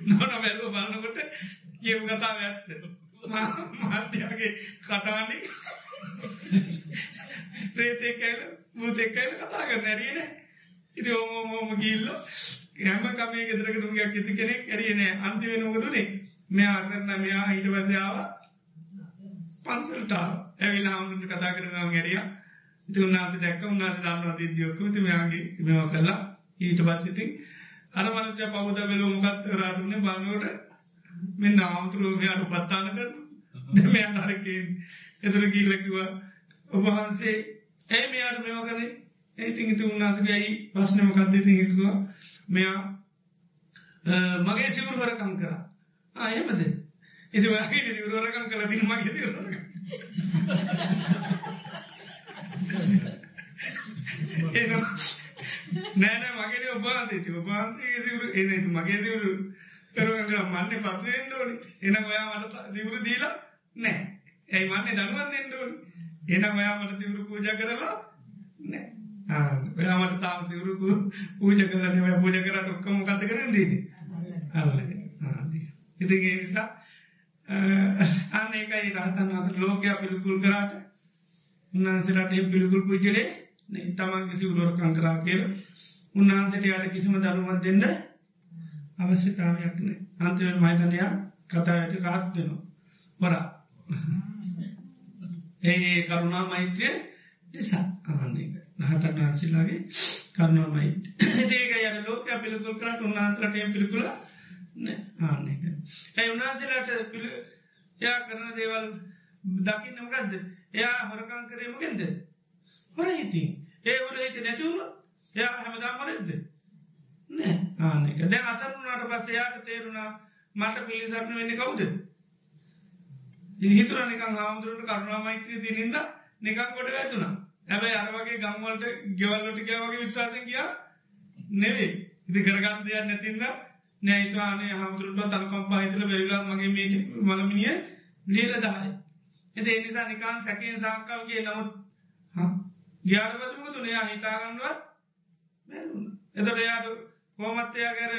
නොන බැලුව බලන්නකොට කියව කතාව ඇත්ත මාත්‍යයාගේ කටානේ ප්‍රේතකයිල මුතෙක්කයිල කතා කරන්න ඇරියන ඉති ඕමෝමෝම ගිල්ල හැම කමේ ගෙදරකට ගයක් කිසි කෙනෙක් ඇරියනෑ අන්තිවෙන මොකතුනේ මෙ ආසරන්න මෙයා හිට වැදයාව පන්සල්ටා ඇවිල් හාමුදුට කතා කරනාව ගැරිය ඉති උන්නාස දැක්ක උන්නාස දන්නවා දිද්‍යයොක්ක ති මෙයාගේ මෙවා කරලා ඊට පස්සිති අර මනච පවද වෙලෝ මොකත් රාටුනේ බලනකොට මෙ නාමතුරුව මෙයාට පත්තාන කරන දෙමයා නරක එතුර ගිල්ලකිව ඔබහන්සේ ඇයි මෙයාට මෙවා කරේ ඇයිතින් ඉති උන්නාසක ඇයි පස්්නම කත්දේ සිංහකවා මෙයා මගේ සිවරු හරකං කර. ආයමද ඉති වගේ දිවරකම් කළ ති මගේ දිවරක නෑන මගේ ඔබාන්තේති ඔබාන්තේ සිවරු එනතු මගේ දිවරු කරග මන්නේ පත්වෙන් ෝනි එන ඔයා මට දිවරු දීලා නෑ. ඇයි මන්නේ දනුවන් දෙන්නඩෝනි එන ඔයා මට සිවරු පූජ කරලා නෑ. ඔයාමට තාම සිවරුකු පූජ කරන පූජ කරට ඔක්කම කත කරන දී අල්ල ඉතිගේ නිසා අන්න ඒකයි රහතන් වස ලෝකයා පිළිකුල් කරාට උන්හන්සලට පිළිකුල් පුජලේ තමන්ගේ සිවරුවරකං කරා කියල උන්හන්සට යට කිසිම දරුවත් දෙන්න අවශ්‍යතාවයක්න අන්තිව මයිතනයා කතාවට රාත් වෙනවා. හොරා ඒ කරුණා මෛත්‍රය නිසා. ආන්නේක නහතන් වහන්සේලාගේ කරුණාමයි ඒක යන ලෝක පිළිකුල් කරට උන්හන්සලට පිළිකුල ආන්නේක ඇයි උන්හන්සේලාට පිළි යා කරන දේවල් දකින්න මකක්ද එයා හොරකං කරේමකෙන්ද හොර හිති ඒ වර හිත නැතිවුණ එයා හැමදාමරෙද්ද නෑ. ආනක දැ අසරුණට පස්ස එයාට තේරුණා මට පිළිසරණ වෙන්න කවුද? හිතුර නිකං හාමුදුරට කරුණා මෛත්‍රී තිනින්ද නිකං ගොඩ ඇතුනා ඇබැයි අරවගේ ගම්වලට ගෙවල්ලට ගවගේ විශ්වාසය කියා නෙවේ ඉති කරගන්න දෙයක් නැතින්ද නෑයිතුවානේ හමුදුරට තනකම්පා හිතල බැවිලා මගේ මේට මළමිනිය ලීල දාය. එති එනිසා නිකාන් සැකෙන් සාක්කාවගේ නමුත් ග්‍යාරපතුම තුනයා හිතාගන්නුවත් එතට එයාට කෝමත්තයා ගැර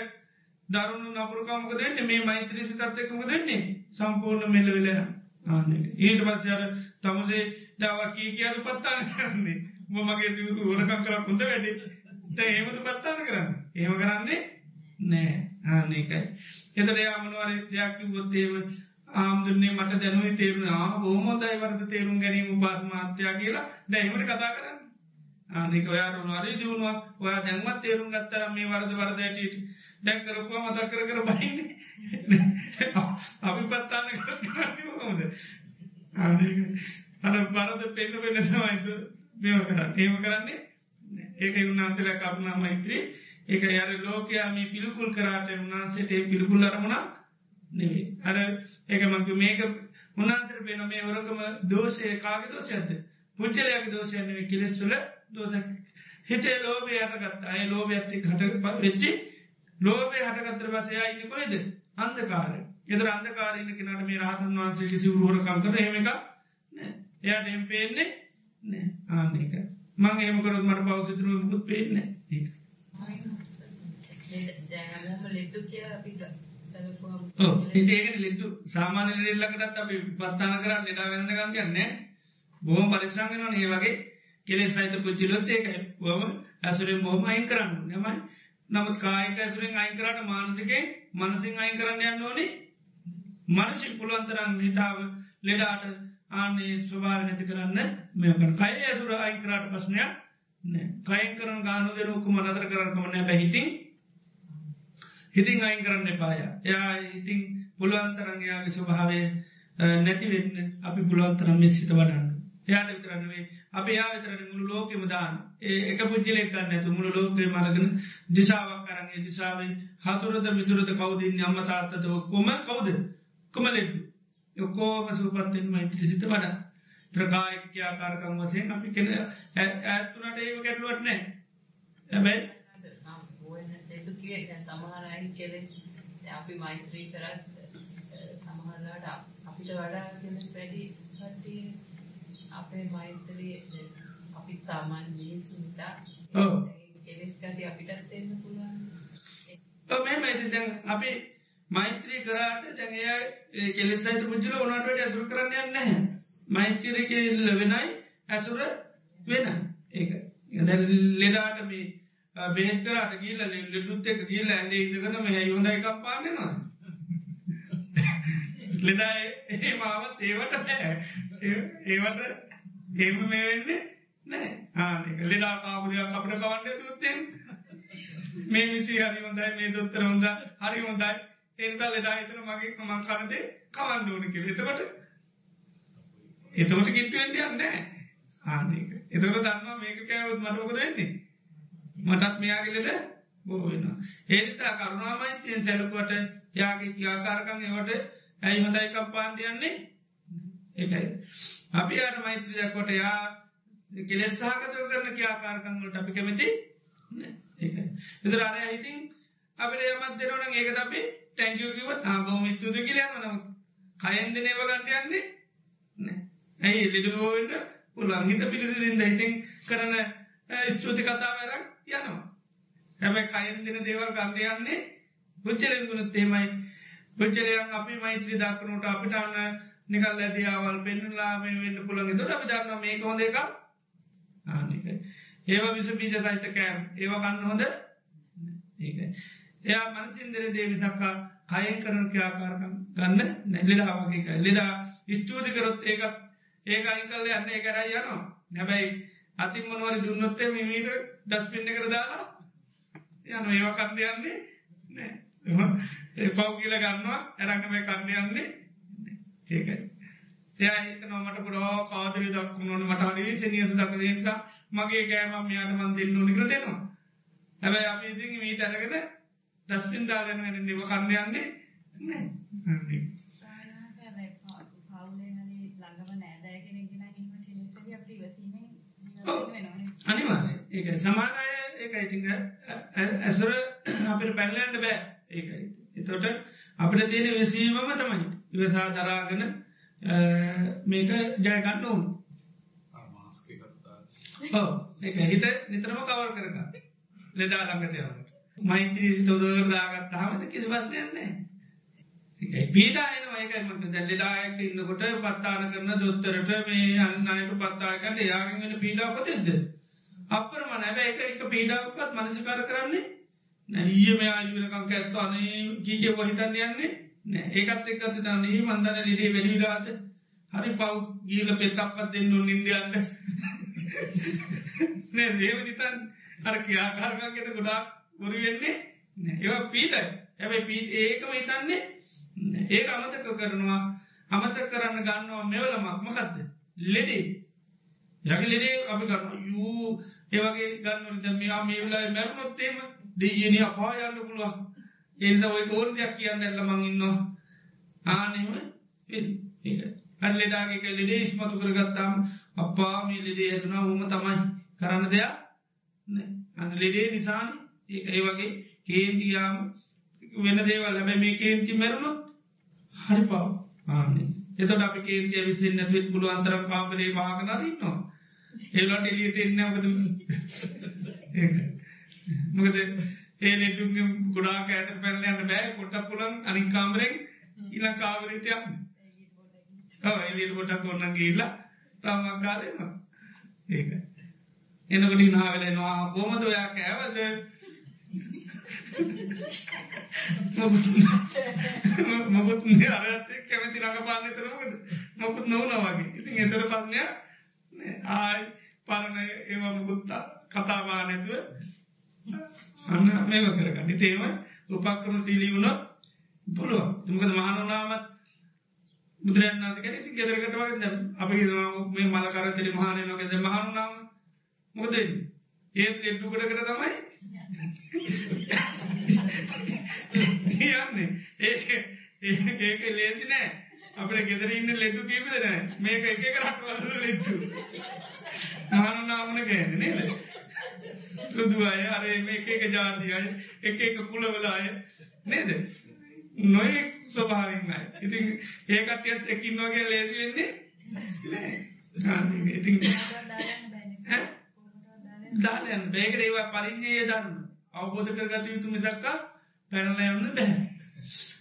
දරුණු නපුරකමක දෙන්න මේ මෛත්‍රී සිතත්වකම දෙන්නේ සම්පූර්ණ මෙල්ල වෙලයා ආන ඊට පච්චර තමසේ දව කී කියද පත්තාන කරන්නේ. මගේ දියුණු හොරකම් කර හොඳ වැඩි. ඒමතු පත්තාන කරන්න. ඒම කරන්නේ නෑ. ආනකයි එතට යාමනවර දෙයක් ගොත්තේව ආම්දුන්නේ මට දැනුවේ තේරුණා බොහොමොදයි වර්ද තේරුම් ගැනීම බාස් මාත්‍යයා කියලා. දැයිමට කතා කරන්න? ආනික ඔයාට වරි දියුණුවක්. ඔයා දැන්මත් තේරුම් ගත්තරම් මේ වරද වරද ඇටට දැන්කරපුවා මතක් කර කර බහින්නේ. අපි පත්තාන්න කරන්නකොමද අර බරද පෙන්න පෙන්න තමයිද මෙව කරන්න. ඒම කරන්නේ ඒක උන්නාන්තල කරුණා මෛත්‍රී. ඒක යර ලෝකයාම පිළිකුල් කරාට උන්නාන්සේට පිළිකුල් අරමුණක් නෙවේ අර ඒක මංක මේක උන්නාන්තර පේන මේ වරකම දෝෂය කාග දෝෂයද පුද්ජලයාගේ දෝෂයන්නේ කිලෙස්සුල දෝස හිතේ ලෝබය අටගත් අය ලෝබ ඇත්ති හට වෙච්චි ලෝබේ හටගත්තර පසයා ඉන්න කොයිද අන්දකාර එදර අන්දකාරන්න කෙනට මේ රහතන් වහන්සේ කිසි වරුවරකම් කර හෙම එක එයාට එම් පේන්නේ නෑ ආන්නේක මං ඒමකරත් මට පවසිතුරුව මුකුත් පේන්න ඒක. ලිතු සාමාන්‍ය ලෙල්ලකටත් අපි පත්තාන කරන්න නිඩා වෙන්න ගන්නන්නේ බොහම පරිසංගෙනන ඒ වගේ. කෙලෙ සහිත පුද්ජිලොත් ඒකයි. වම ඇසුරෙන් බොහම අයින් කරන්න නමයි නමුත් කායික ඇසුරෙන් අයිකරට මානසිකේ මනසිං අයින් කරන්න යන්න ඕනේ. මනසින් පුළුවන්තරන් හිතාව ලෙඩාට ආනේ ස්වභාව නැති කරන්න මේකන කය ඇසුර අයිකරට ප්‍රශ්නයක් කයින් කරන ගානු දෙරුකුම නදර කරකම නෑ. බැහිතින් හිතින් අයින් කරන්න එපාය එයා ඉතින් පුළුවන්තරන්යාගේ ස්වභාවය නැතිවෙන්න අපි පුළුවන්තරම් මෙසිත වඩන්න. යාට විතරන්නේ අප යා විතරන මුළු ලෝකෙම දාන ඒක පුද්ජලෙක්කන්න ඇතු මුළු ලෝකේ මරගෙන දිසාවක් කරගේ දිසාාවෙන් හතුරද මිතුරද කවුදන්න අම්මතාත්තද කොම කවුද? කොමලෙඩ්ඩු යොකෝම සූපත්තෙන් මෛත්‍රී සිත වඩ. ත්‍රකායික්‍යාකාරකම් වසයෙන් අපි කෙන ඇත්තුනට ඒව කැටලුවට නෑ ඇබැයි සමහරයි කෙලෙ අපි මෛත්‍රී කරත් සමහරලාට අපිට වඩා කෙලෙස් වැඩි කට්ටිය අපේ මෛත්‍රී අපි සාමාන්‍ය මිනිස්සුන්ට කෙලෙස් කටි අපිටත් එන්න පුළුවන්. මේ මයිති දැන් අපි මෛත්‍රී කරාට දැන්ය කෙලෙසයිත පුද්ජල ඕනට ඇසුර කරන්න නැහැ. මෛත්‍ර කෙල්ල වෙනයි ඇසුර වෙන ඒක. ලෙඩාට මේ බේත් කරට කියල ලෙඩුත් එක කියල ඇඳේ ඉදකන මෙහ යොඳ එකක් පාන්නවා [LAUGHS] ලෙඩා ඒ මාවත් ඒවට ඒවට ඒම මේ වෙන්නේ නෑ ආනක ලෙඩා කාපුදයක් අපට කවන්න තුත්තෙන් මේ විසි හරි හොඳයි මේ දොත්තර හොඳ හරි හොඳයි. එන්ද ලෙඩා හිතන මගේ මං කනදේ කවන්න ඕන කෙ එතකොට එතකොට කිට්ටුවෙන්ට යන්නෑ ආනක එතකොට දන්නවා මේක කෑවත් මටමක දෙන්නේ මටත් මෙයාගලට බෝවෙන ඒනිසා කරුණාමයිතියෙන් සැලකුවට යාගේ ක්‍යාකාරකං ඒවට ඇයි හොඳයිකම් පාන්ඩියන්නේ ඒකයි. අපි අට මෛත්‍රිය කොට යා කෙලෙත් සහකතව කරන ක්‍යාකාරකංගලට අපි කැමති ඒකයි එතර අරය හිතින් අපට යමත් දෙරවන ඒකට අපි ටැංගියෝකිව තාබෝම තුද කියලයම නම් කයෙන්ද නේව ගණ්ඩයන්නේ ඇයි ලිඩුවෝවෙන්ට පුළුවන්? හිත පිළිසිදින්ද හිතින් කරන ස්තුති කතාවරක් යනවා. හැබැ කයින් දෙන දේවල් ගණ්ඩයන්නේ පුච්චරෙන්ගුණුත් තේමයි පුච්චරයන් අපි මෛත්‍රී දක්කනට අපිට අන්න නිකල් ඇතියාවල් පෙන්නුලාම වෙන්න පුළන් තොට අපි දන්න මේ හොඳ එක ආනික ඒව විස බීජ සහිත කෑම්. ඒව කන්න හොඳ ඒක එයා මනසින්දර දේවිසක්කා කයෙන් කරන ක්‍යාකාරකම් ගන්න නැලිලා වගේ ලෙඩා ස්තුති කරොත් ඒකත් ඒක අයින් කල්ල යන්න කරයි යනවා. නැබැයි අතින් මනවරි දුන්නොත්තේ මිමීට ඩස්පින්න කර දාලා යන ඒව කන්න යන්නේ නෑ. පව් කියල ගන්නවා. ඇරඟම කන්න යන්නේ ඒකයි. එයා හිත නොමට පුඩෝ කාදරි දක්ුණුවන මටහරි සනියස දක නිසා මගේ ගෑම යාට මන් දෙන්න නිකර දෙනවා. හැබැයි අපි ඉතින් මීට අරගෙන ඩස්පින් දාගන්න නිව කන්න යන්නේ නෑ අනිවාර ඒක සමානය ඒකයි. ඉති ඇසුර අපට පැල්ලන්ට බෑ. ඒකයි. එතොට අපට තියෙන විසීමම තමයි. ඉවසා දරාගෙන මේක ජයගන්න ඕන්. ඒක හිත නිතරම කවර් කරක ලෙදා ළඟට යවට මෛත්‍රී තොදර දාගත් හමත කිසි පස්සයන්නේ පීඩායන වයකමට දැල්ලෙඩායක ඉන්නකොට පත්තාන කරන දොත්තරට මේ අන්නයට පත්තාකට යාගෙන් පීඩාපතෙද. අපර මන ඇබ එක එක පීඩාවකත් මනසිකාර කරන්නේ නැීය මේ ආයුවනකං ඇත්තු අනේ ගීගේ වහිතන්න යන්නේ? නෑ. ඒකත් එක් අති තන්නේ මන්දන ලිඩේ වැඩිලාද හරි පව් ගීල පෙතක්පත් දෙන්න නින්දයන්න නෑ දේව නිතන් අර කියාකාරගකට ගොඩාක් ගොරු වෙන්නේ ඒවා පීටයි ඇැබයි පීට ඒකම හිතන්නේ ඒක අමතක කරනවා අමත කරන්න ගන්නවා මෙවලමක්. මකක්ද ලෙඩේ. යගේ ලෙඩේ අපි ගන්න යූ ඒවගේ ගන්න දමයා මේ වෙලා මැරුණොත්තේම දෙයන අපායන්න පුළුවන්. ඒද ඔය කෝර දෙයක් කියන්න ඇල්ල මඟඉන්නවා ආනෙම අල්ලෙඩාගේක ලෙඩේ ඉස්මතු කරගත්තාම අපා මේ ලෙඩේ හැතුනා හොම තමයි කරන්න දෙයක් අන්න ලෙඩේ නිසාන. ඒ වගේ කේන්තියාම වෙන දේවල්. ලැබ මේ කේන්ති මැරුණොත් හරි පව් ආන්නේ. එතට අප කේන්තිය විසින් නැතිත් පුළුව අන්තරම් කාමරේ වාගනරන්නවා ඒලට එලියට එන්න මොකද මොකද ඒ නෙටුගේ ගොඩාක් ඇත පැල්ල යන්න බෑ. කොටක් පුලන් අනික් කාමරෙන් ඉල කාවරට යන්න. එලියට ගොඩක් ඔන්න ගේල්ලා රාමකාරයවා ඒක. එනකට නාවෙලෙනවා බොමද ඔයා කෑවද? මොකුත් අරත් කැමති රඟපාන්න තරමද මොකුත් නොවනවාගේ ඉතින් එතර පත්නය ආයි පරණ ඒවා මුකුත්තා කතාවා නැතුව අන්න මේව කරගන්න. තේම උපක්‍රම සීලී වුණ පුළුව තුමකද මහනුනාමත් බුදුරන්නාට කැන ති ගෙදරකට වගේ අප මේ මලකරතෙරි මහනය නොකෙද මහනුනාම මොකද ඒත් එට්ටුකටකට තමයි [LAUGHS] යන්නේ ඒ ඒක ලේසි නෑ. අපට ගෙදර ඉන්න ලෙට්ටු කීපද නෑ මේක එක කරටවල ලෙට්ටු නානුනාමන ගෑන නේද? සුදු අය අරේ මේ එක ජාති අය එක එක කුලවල අය නේද? නොයෙක් ස්වභාවින් අය. ඉතින් ඒකටයත් එකින් වගේ ලේසි වෙන්නේ ඉතින් දාලයන්. බේකට ඒවා පරිින්්ඥයේ ධර්ම අවබෝධ කරගත යුතු මිසක්කා පැනල යන්න බැහැ.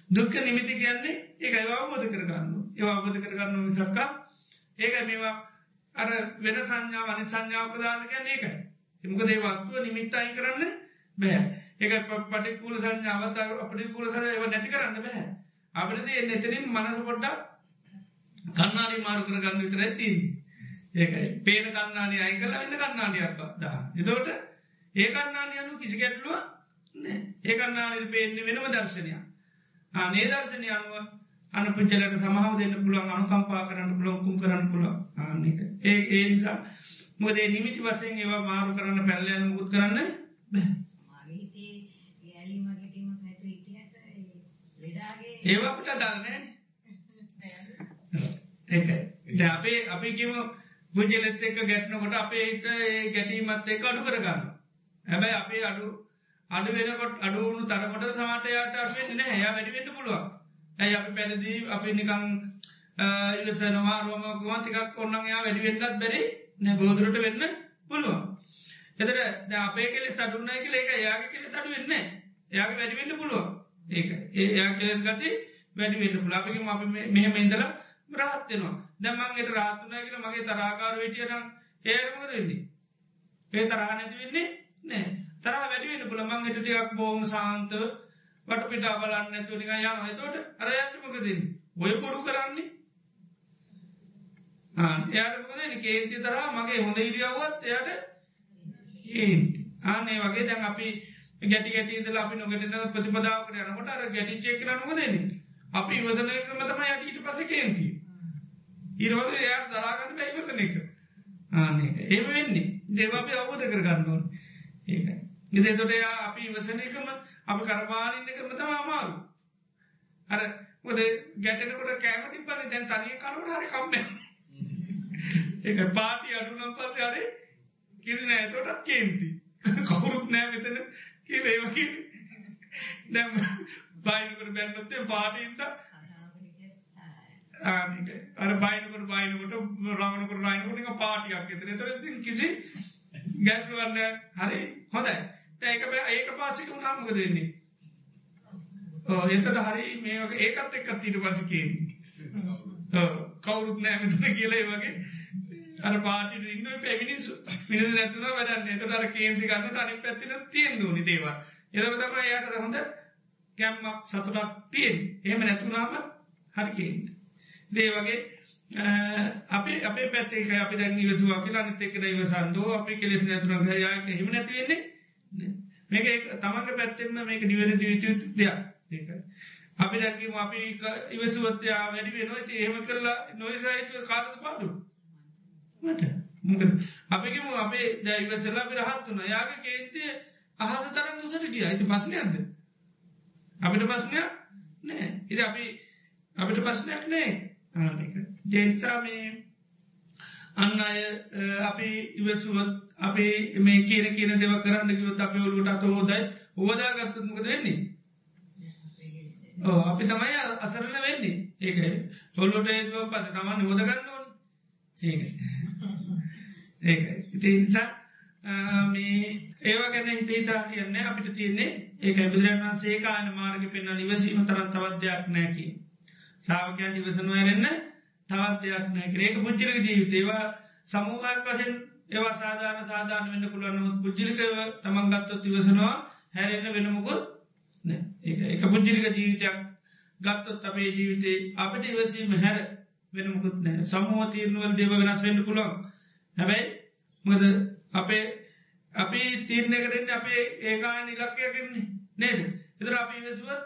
දුක්ක නිමිති කියන්නේ ඒක අවබෝධ කරගන්න ඒ අවබෝධ කරගන්න මිසක්කා ඒක මේවා අර වෙන සංඥාව අනි සංඥාව ප්‍රධාන කියන්න ඒකයි. එමක දේවත්තුව නිමිත්ත අයි කරන්න බෑ ඒක පටිකුල සංඥාවත් අපටිකුල සර ඒව නැති කරන්න බැහැ. අපිට එතනින් මනස පොට්ටක් කන්නාඩි මාරු කරගන්න විතර ඇති. ඒකයි පේන කන්නාඩි අයි කලා වෙන්න කන්නාඩියක් දා. එතෝට ඒ කන්නාඩි අනු කිසි ගැටලුව ඒ කන්නාඩි පේන්නේ වෙනම දර්ශනයක්. ආනේ දර්ශනය අනුව අන පුච්චලට සමහව දෙන්න පුළුවන් අනුකම්පා කරන්න පුළොකුම් කරන්න පුළ ආනක ඒ ඒ නිසා මොදේ නිමිති වසයෙන් ඒවා මාරු කරන්න පැල්ලයන මුත් කරන්න ඒවාට දරනෑ ඒ අපේ අපි කිම පුජලෙත් එක ගැට්නකොට අපේ එක ඒ ගැටීමත් එක අඩු කරගන්න හැබැයි අපේ අඩු අඩු වෙනකොට අඩුවුණු තරකට සමටයට අශවෙන්න හැ වැඩිවෙන්න පුළුවන්. ඇයි අපි පැදදී අපි නිකං ඉලසනවා රෝමකුවන් ටිකක් ඔන්නන් යා වැඩිවෙන්නත් බැරි නැ බෝදුරට වෙන්න පුළුවන්. එතර අපේ කෙලෙ සටුන්නයි කියල එක යාගේ කෙලෙ සටු වෙන්න යාගේ වැඩිවෙන්න පුළුවන්. ඒක ඒ කෙලෙස් ගති වැඩිවෙන්න පුලාපික අපි මෙහෙම ඉඳලා රහත්වෙනවා දැමන්ගේට රාතුනයකල මගේ තරාකාර වෙටියනම් ඒරමකද වෙන්නේ? ඒ තරහ නැති වෙන්නේ නෑ තරහ වැඩිවෙන්න පුළ මං එටටියක් බෝම සාන්ත වට පිටා බලන්න ඇතුනික යන තෝට අරයටමකදන්න ඔය පොඩු කරන්නේ. එයාටමකද කේන්ති තරා මගේ හොඳ ඉරියව්වත් එයට ආනේ වගේ දැන් අපි ගැටි ගැටිදල අපි නොගටන ප්‍රතිපදාවකට යනකොට අර ගැටි චේ කරනක දෙන්නේ අපි ඉවසනකම තම යට ඊට පස කේන්ති ඉරවද එයාට දරාගන්න බැයිවසන එක. ආනේ ඒම වෙන්නේ. දේවාපි අවබෝධ කරගන්නවා ඒක ඉදතොට එයා අපි ඉවසන එකම අප කරමාරන්න කරම තම අමාරු. අර මොද ගැටනකොට කෑමති පන දැන් තනිය කරුට හරි කම්ම ඒ පාටි අඩුනම් පස්ස අරේ කිරන ඇතොටත් කේන්ති. කවුරුත් නෑ මෙතන කියරේවකි දැම් බයිනකට බැන්නත්තේ පාටීන්ත අර බයිනකට බයිනකොට රාවනකට රයිනකොට එක පාටියක් එතර එතර කිසි ගැටලුවන්න හරි හොඳයි. ඒක ඒක පාසික උනාමක දෙන්නේ එතට හරි මේ වගේ ඒකත් එක්කත් ඊට පසකේ කවුරුත් නෑ මෙතන කියලේ වගේ. අර පාටි ඉන්න පැමිනිස් පිනිස නැතුන වැඩන්න. එතට අර කේන්ති ගන්නට අනි පැත්තින තියෙන් ඕනි දේවා එදම තම යට හොඳ කැම්මක් සතුටක් තියෙන් එහෙම නැතුනාම හරි කේන්ති. දේ වගේ අපි අපේ පැත්තේක අපි දැන් ඉවසවා කියලා අනිතෙකන ඉවසන්දෝ අපි කෙලෙස් නැතුන ගයාක හිම නැතිවෙන්නේ මේක තමන්ග පැත්තෙන්ම මේක නිවැරදි විච දෙයක්. අපි දැකීම අපි ඉවසුවත්යා වැඩි වෙනවා. ති එහෙම කරලා නොයිසාහිතුව කාරද පාඩු මට. මොකද? අපිකම අපේ දැයිවසල්ලා පිරහත් වන යාග කේන්තිය අහස තරන් දුසටටිය ඇති පස්නයක්ද අපිට පස්නයක් නෑ ඉති අපි අපිට පස්නයක් නෑ ආක ජේනිසා මේ අන්න අය අපි ඉවසුවත් අපි මේ කියන කියන දෙව කරන්න කිවත් අප ඔලුට අත හෝදයි හෝදාගත්තත්මකද වෙන්නේ? ඕ අපි තමයි අසරල වෙන්නේ. ඒක හොල්ලොට ඒවා පත තමන් හෝදගන්න ඕන. ඒක. ඒක. ඉති නිසා මේ ඒවා ගැන හිතේතා කියන්න අපිට තියන්නේ ඒක බුදුරන් වන්සේ කාන මාර්ග පෙන්න්න නිවසීම තරත් තවත් දෙයක් නෑකි සාාවකයන් ඉවසනුවරෙන්න්න තවත් දෙයක් නෑ ඒක පුද්ජිරක ජීවිතේවා සමූහයක් වසෙන් ඒවා සාධාන සාධාන වෙන්න පුළුවන්නමුත් පුද්ජිරිකව තමන් ගත්තොත් ඉවසනවා හැරෙන්න්න වෙනමුකොත් එක පුද්ජිරික ජීවිතයක් ගත්තොත් අපේ ජීවිතේ අපට ඉවසීම හැර වෙනමුකුත් නෑ සමූහ තීරණුවල් දෙව වෙනස් වෙන්න පුළොන් හැබැයි මද අපේ අපි තීරණය කරෙන් අපේ ඒකාන ඉලක්කය කරන්නේ නේද? එතර අපි වෙසුවත්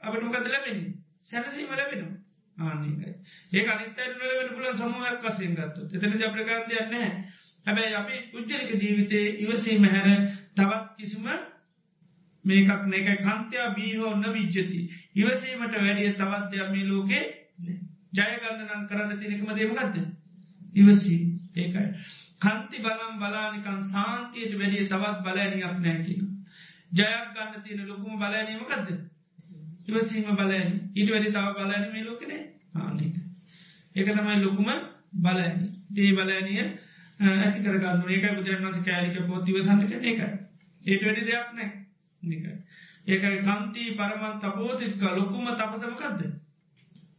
අපට මොකද ලැබෙන්නේ? සැනසීම ලැබෙනවා. ආනකයි ඒ අනිතර වෙන පුලන් සමූහයක් වසයෙන් ගත්තු එතන ජප්‍රකාන්තයන්න හැබැයි අපි උච්චරික ජීවිතය ඉවසීම හැර තවත් කිසිම මේකක් නක කන්තයා බීහෝ න විජ්ජති ඉවසීමට වැඩිය තවත් දෙයක් මේ ලෝකේ ජයගන්න නම් කරන්න තිනෙකම දේමගත්ද ඉවසී ඒකයි. කන්ති බලම් බලානිකන් සාන්තියට වැඩිය තවත් බලෑනියක් නෑකින ජයක් ගන්න තියෙන ලොකුම බලෑනීමකක්ද ඉවසීම බලෑන ඊට වැඩි තව බලෑන මේ ලෝකනේ ආනක ඒක තමයි ලොකුම බලෑනි දේ බලෑනිය ඇති කරගන්න ඒක බුදුරන්වස කෑලික පොත්තිවසන්න කන එක ඒට වැඩි දෙයක් නෑ ඒකයි කන්ති පරමන් තපෝතික ලොකුම තපසමකක්ද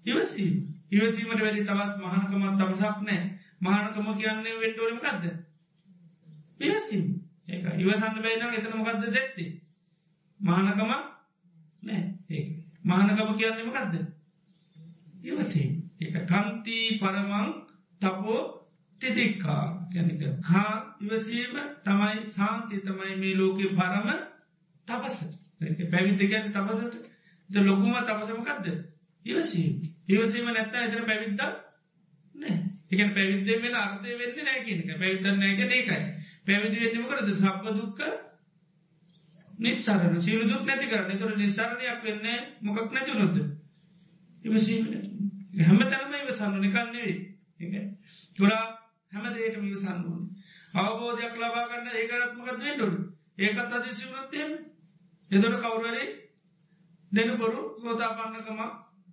ඉවසීම. ඉවසීමට වැඩි තවත් මහනකමත් තපසක් නෑ මහනකම කියන්නේ වෙන්ඩෝලමකක්ද ඉවසීම. ඒ ඉවසන්න බයිනම් එතන මොකක්ද දැක්ති මහනකම නෑ ඒ මහනකම කියන්නේමකක්ද ඉවසී ඒ කන්ති පරමං තපෝ තිතික්කා ගැනක හා ඉවසීම තමයි සාන්ති තමයි මේ ලෝකෙ පරම තපස. පැවිත ගැන තපසට. ද ලොකුම තපසමකක්ද ඉවසී ඉවසීම. නැත්තා එතර පැවිද්ද නෑ එක පැවිද්දේ වෙන අර්ථය වෙන්න නෑකිනක පැවිතන්න නෑක ඒකයි පැවිදි වෙන්නම කරද සප්ප දුක්ක නිස්සාරන සිරු දුක් නැති කරන්න. තොර නිසාරණයක් වෙන්න මොකක් නැතිවනොද ඉවසීම. හැම තරම ඉවසන්න නිකන්නේවේ ගොඩා හැම දේට මිවසන්න ඕන. අවබෝධයක් ලබාගන්න ඒකරත්මකත් වෙන්ඩොඩු ඒකත් අතිසිවනත්තයෙන් එතොට කවුරරේ දෙන බොරු ගෝතාපන්නකම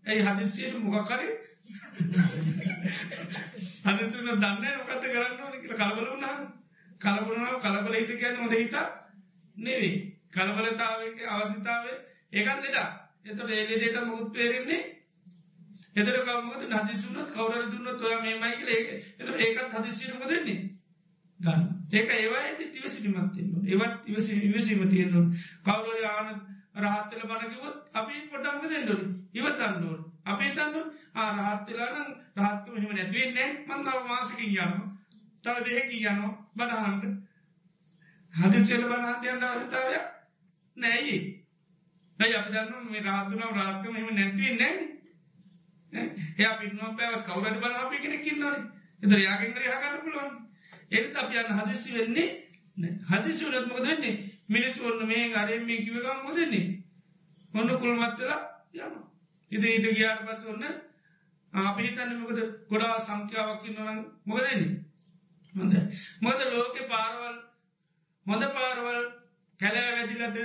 ඇයි හදිසියට මොකක්කරේ හදිසුන දන්න මොකත කරන්න ඕන කලබල වුණහම කලබුණාව කලබල හිත කියන්න හොඳ හිත? නෙවේ කලබලතාව අවසිතාවේ ඒකත් ලෙඩා එතට ඒලෙඩට මුත් පේරෙන්නේ එතර කවමට හදිසුනත් කවර දුන්න ඔය මේමයි කල එත ඒකත් හදිසිරම දෙන්නේ ගන්න. ඒක ඒවා ඇති තිවසිනිමත්තින්න ඒවත් ඉවස ඉවසීම තියෙන්නුන් කවුර ආන රහත්තල බණකිවත් අපි පොට්ටමක දෙන්නඩු ඉවසන්නඩුවන් අපේ තන්න ආරහත්වෙලාන රහත්කම හිම නැතිවෙන්නේ මන්තාව මාසකින් යන්න තව දෙහකින් යනවා. බණහන්ට හදිසල බණහන්ට යන්න අවසතාවය නෑයි නැයි අපි දන්න මේ රාතුනාව රාත්කම හිම නැතිවෙන්නේ එය පින්නවා පැවත් කවුරට බලාපි කෙන කින්නවන එතර යාගෙන් හගන්න පුළුවන්. එනිස අපයන්න හදිසි වෙන්නේ හදිසිවලත් මොකද වෙන්නේ? මිනිස් ඔන්න මේ අරෙන් මේ කිවකම් මොදන්නේ ඔන්න කුල්මත්තලා යන ඉති ඊට ගියාට පත් ඔන්න අපිහිතන්න මොකද? ගොඩා සංඛ්‍යාවක්කින් නොන මොකදන්නේ හොඳ මොද ලෝක පාරවල් හොඳ පාරවල් කැලෑ වැදිලද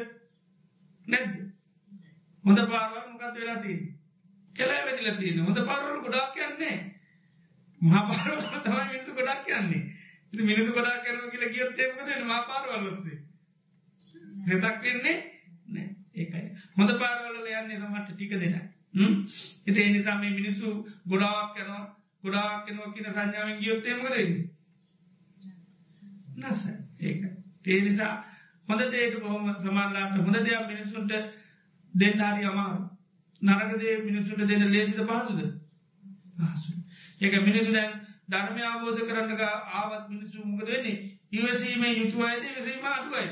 නැද්ද? හොඳ පාරවල් මොකද වෙලා තිී කැලෑ වැදිල තියෙන හොඳ පාරවල් ගොඩක් කියන්නේ මහපාරවල තමයි මිනිසු ගොඩක් කියන්නේ ඉති මිනිසු ගොඩක් කරන කියල කියොත් ඒමකද මා පාරවල්ලොස්සේ හෙතක් වෙන්නේ ඒකයි. හොඳ පාරවල යන්නේ සමට ටික දෙන. එති එනිසාම මිනිස්සු ගොඩාක් යනවා. ගොඩාක් කෙනවා කියන සංඥාවෙන් ගියොත්තේමකදන්න නස. ඒක. ඒ නිසා හොඳ දේට බොහොම සමාල්ලාට හොඳ දෙයක් මිනිසුන්ට දෙන්නාරි අමාරු නරකදේ මිනිසුන්ට දෙන්න ලේසිද පහසුද? ඒක මිනිසු දැන් ධර්මය අවබෝධ කරන්නක ආවත් මිනිසු මුකද වෙන්නේ? ඉවසීම යුතුවයිද විසීම අඩුවයි.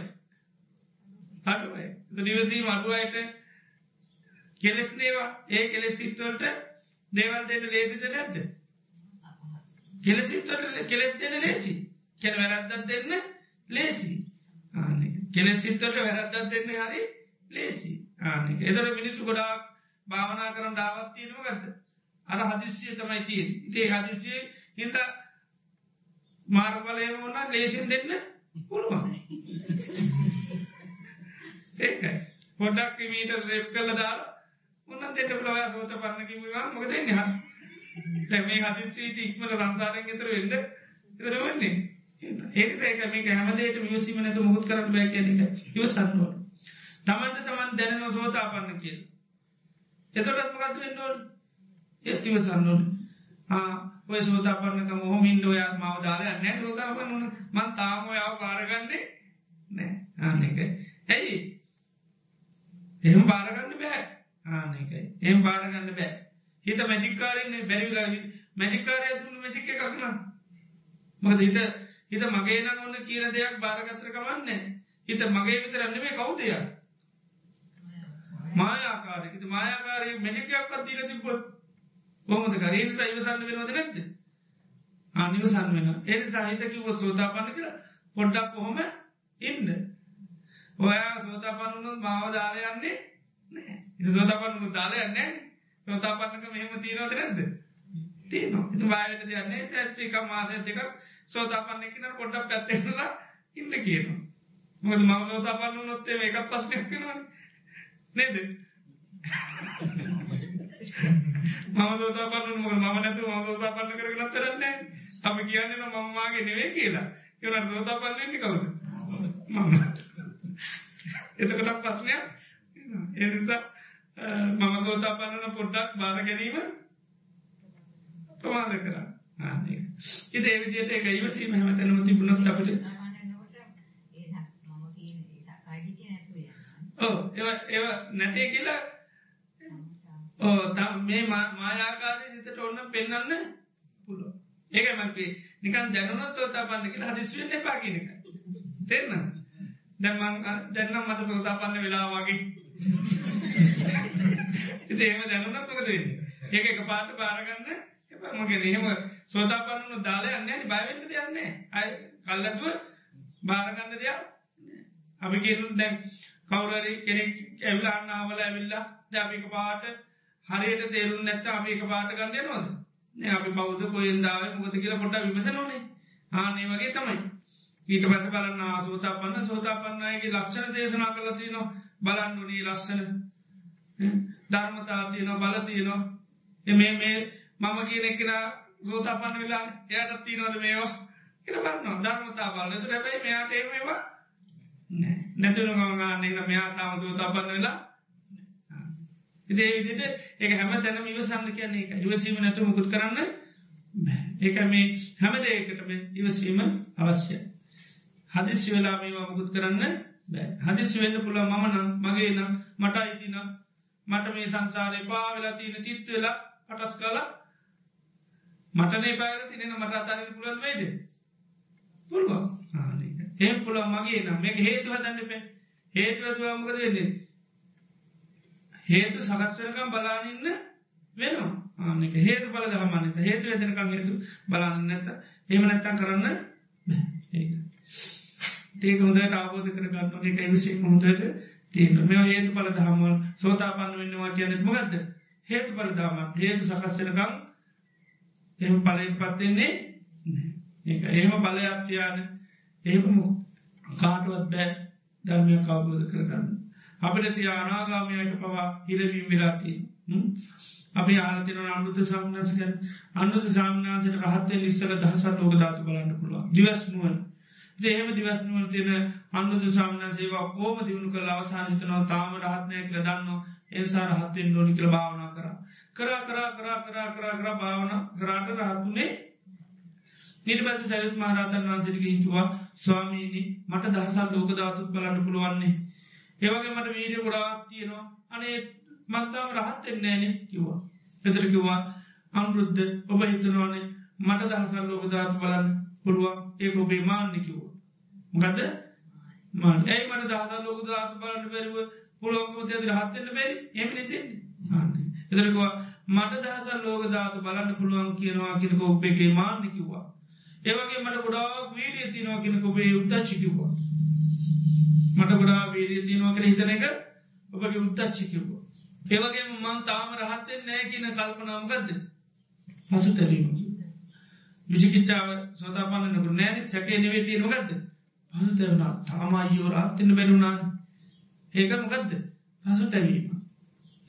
අඩුවයි නිවසීම අඩුවයට කෙලෙස්නේවා ඒ කෙලෙස් සිත්වලට දේවල් දෙන්න ලේසිද නැද්ද? කෙලෙසිත්වට කෙලෙස් දෙන්න ලේසි. කෙන වැරද්දත් දෙන්න ලේසි. කෙලෙ සිත්තට වැරද්දත් දෙන්න හරි ලේසි. ආනෙක එතර මිනිස්සු ගොඩාක් භාවනා කරන්න ඩාවත්තියනව ගත්ත අර හදිසිය තමයි තියෙන් ඉතේ හදිසිය හිත මාර්ගලයම වන්න ලේසින් දෙන්න පුළුවන්. ඒකයි. පොඩක් මීට රෙප් කල දාලා උන්න දෙට පලවය සෝත පන්නකිවා මොකද හ තැමේ හදිස්ීට ඉක්මල සංසාරෙන් එතර වෙන්න එතර වන්නේ. ඒසේක මේක හැමදේට මියසිම නැතු මුහුත් කරන්න බෑ කියනක ඉවසන්නුව තමන්ට තමන් දැනන සෝතා පන්න කියල. එතොටත් මකත් වෙන්නෝල් ඒත්තිව සන්නුන් ඔය සෝතාපන්නක මොහොමින් ඔයා මව දාල නෑ සෝතාපන්න වන මන් තාම ඔයාව පාරගන්නේ නෑ ආනක ඇයි? එහෙම පාරගන්න බෑ. ආනකයි එම් පාරගන්න බෑ. හිත මැජික්කාරන්නේ බැරිවිලා මැජිකාරය තුළ මැජික්ක එකක්න මොකද හිත හිත මගේ නම් ඔන්න කියන දෙයක් භාරගත්‍ර කමන්න හිත මගේ විතරන්නමේ කවුදය මායාකාරක මායාකාරය මැජිකයක් පත්තිීල තිබොත් කොහොමද කරේ සයිවසන්න වෙනවද නැද්ද? අනිවසන් වෙන ඒ සාහිතකිවොත් සෝතාපන්න කියලා පොඩ්ඩක් කොහොම ඉන්න. ඔයා සෝතාපන්නුන් මාව දාලයන්නේ නෑ සෝතාපන්නු දාලයන්නේ සෝතාපන්නක මෙහෙම තියනවද නැද්ද? තියනවා. ඉතු වායට දයන්නේ ඇච්චික මාසය දෙකක් සෝතාපන්න කියනට පොඩ්ඩක් පැත්තෙනලා ඉන්න කියනවා. මොද මම සෝතාපන්න නොත්තේ එකත් පස්නයක් වෙනවන. නේද? මම සෝතාපන්න මොක මම නැතු ම සෝතාපන්න කරගෙන තරන්නේ තම කියන්න මමමාගේ නෙවේ කියලා. කියනට සෝතාපන්නන්නේ කවුද? මම. එතකටක් ප්‍රශ්නයක්. එනිසා මම සෝතාපන්නන පොඩ්ඩක් බාර ගැනීම ප්‍රමාද කර ඉත ඒවිදියට එක ඉවසීම හැමතැනම තිබුණොත් අපට ඒ නැතේ කියලා ඕ මේ මායාකාරය සිතට ඔන්න පෙන්න්න පුළුව ඒක මක්ේ නිකන් දැනුනත් සෝතාපන්න කියලා හදිස්ුවෙන් එපාකිනක තෙරන්න දැමන් දැන්නම් මට සෝතාපන්න වෙලා වගේ. ඉතිේම දැනුනත් මොකද වෙන්න? ඒක එක පාට පාරගන්න එපමගේ එහෙම සෝතාපන්නු දාලා යන්න බයවෙන්න දෙයන්නේ අය කල්ලතුව භාරගන්න දෙයක් අපි කියනුත් දැන් කවුරරි කෙනෙක් ඇවිලාන්න ආවල ඇවිල්ලා ජාපික පාට හරියට තේරුම් නැත්ත අපික පාට ගන්න නොද අපි බෞද්ධ කොයෙන්දාව මුගත කියලා පොට විමස නොනේ ආනේ වගේ තමයි. ඊට පස බලන්න සෝතාපන්න සෝතාපන්නයගේ ලක්ෂණ දේශනා කලතින බලන්නුනී ලස්සන ධර්මතාතියන බලතියනවා එමේ මේ මම කියන එකෙන සෝතාපන්න වෙලා එයට තිීනවද මේවා? එන බන්න ධර්මතා බලන්නතු රැබයි මෙයාට ඒවා නැතුන ගමගන්නේ මෙයා තාම සෝතාපන්න වෙලා. ඉදේ විදිට ඒක හැම තැනම ඉවසන්න කියන්නේ එක ඉවසීම නැතු මුකුත් කරන්න ඒක මේ හැම දේකටම ඉවසීම අවශ්‍ය හදිසි වෙලා මේවා මුකුත් කරන්න බෑ. හදිසි වෙන්න පුළ මම නම් මගේ නම් මට අයිතිනම් මට මේ සංසාරය පා වෙලා තියෙන චිත්ත වෙලා පටස් කලා මටනේ පාර තිනෙන මට අතාරන්න පුළන් වේද පුළුවන්. ඒ පුළා මගේ නම්. මේ හේතු හදන්න පේ හේතුවතුවාමකද වෙන්නේ? හේතු සකස්වනකම් බලානින්න වෙනවා. ආනක හේතු බල දහමන්නස හේතු ඇතනකම් හේතු බලන්න නැත එම නැත්තන් කරන්න ඒක. හොඳට අවබෝධ කරගන්න එක විසේ හොඳට තියෙන මෙ හේතු බල දහමල් සෝතාපන්න වෙන්නවා කියනෙත් මොකක්ද හේතු බල දාමත් හේතු සකස්වනකම් එම පලයෙන් පත්වෙන්නේ ඒ එහෙම බලයක් තියාන එහෙම කාටුවත් බෑ ධර්මය කවබෝධ කරගන්න. අපිට තිය අනාගාමයට පවා හිරවීම් වෙලාති අපි ආලතින අනුද සාමනාසකන් අනුද සාමනාසට රහත්තය ලිස්සක දහසත් ඕක ධාතු බලන්න පුළුව දිවස් නුවන් දේම දිවස්නුවල තියෙන අන්නුදු සාමන සේවා කෝම දියුණු කළ? අවසාහිතනව තාම රහත්නය කළ දන්න ඒසා රහත්තෙන් නොනි කළ භාවනා කර. කරා කරා කරා කරා කරා කර භාවන කරාට රහතුනේ නිර්බස සැරිත් මහරතන් වන්සිරික හිතුවා ස්වාමීනි මට දහසා ලෝක ධාතුත් බලන්න පුළුවන්නේ. ඒවගේ මට වීඩිය ගොඩාත් තියෙනවා. අනේ මන්තාව රහත් එන්නේන කිව්වා. එතර කිව්වා අනුරුද්ධ ඔබ හිතනවානේ මට දහසල් ලෝක ධාතු බලන්න පුළුවන්. ඒ ඔබේ මාන්න කිව්වා. ගද මන් ඇයි මට දහසල් ලෝක ධාතු බලන්න බැරිව පුළුවන්කම ඇති රහත්වෙන්න බැරි? එම නතින්නේ. එතරකවා මට දහසල් ලෝක ධාතු බලන්න පුළුවන් කියනවා කියනක ඔබේගේ මාන්න කිව්වා. ඒවගේ මට ගොඩාක් වීරිය තිනවා කෙනක ඔබේ උද්දච්චිකිව්වා මට ගොඩා වීරිය තියනවා කළ හිතන එක ඔබගේ උද්දච්චිකිව්වා ඒවගේ මන් තාම රහත්තෙන් නෑ කියන කල්පනාමකක්ද පසු තැරීම විචිකිච්චාව සෝතාපන්නනකු නෑන සැකේ නෙවේ තියෙනවගත්ද පසු තැවුණා තාම අයෝ රාත්තින්න බැලුණාන ඒක මොකක්ද පසු තැවීම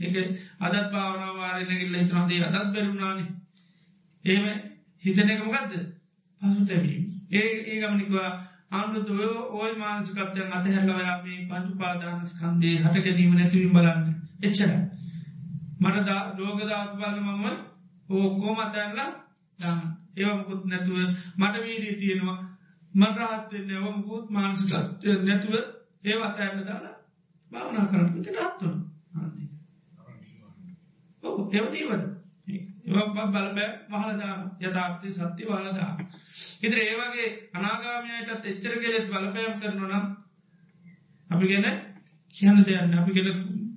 ඒක අදත් භාවනාවාරයනගල්ල හිතනදේ අදත් බැරුණාන ඒම හිතන එක මොකක්ද පසු තැවීම ඒ ඒ ගමනිකවා ආමුතු ඔය මානසිකත්වයන් අතහැරලවයාමේ පංචු පාදානස් කන්දේ හට ගැනීම නැතිවීම බලන්න. එච්චර මට ලෝකදාත් බලන්න මම ඕකෝ මතැන්ලා දන්න. ඒවමකුත් නැතුව මට වීරී තියෙනවා. මටරහත්වෙන්න ඒවමකුත් මානසික නැතුව ඒ අතඇන්න දාලා භාවනා කරන්න. ති රත්තුන එවනීවද බලබෑ මහලදාන යථාර්ථය සත්‍ය වලදා ඉදිර ඒවගේ අනාගාමයටත් එච්චර කෙලෙත් බලපෑම් කරනනම් අපි ගැන කියන්න දෙයන්න අපි කෙල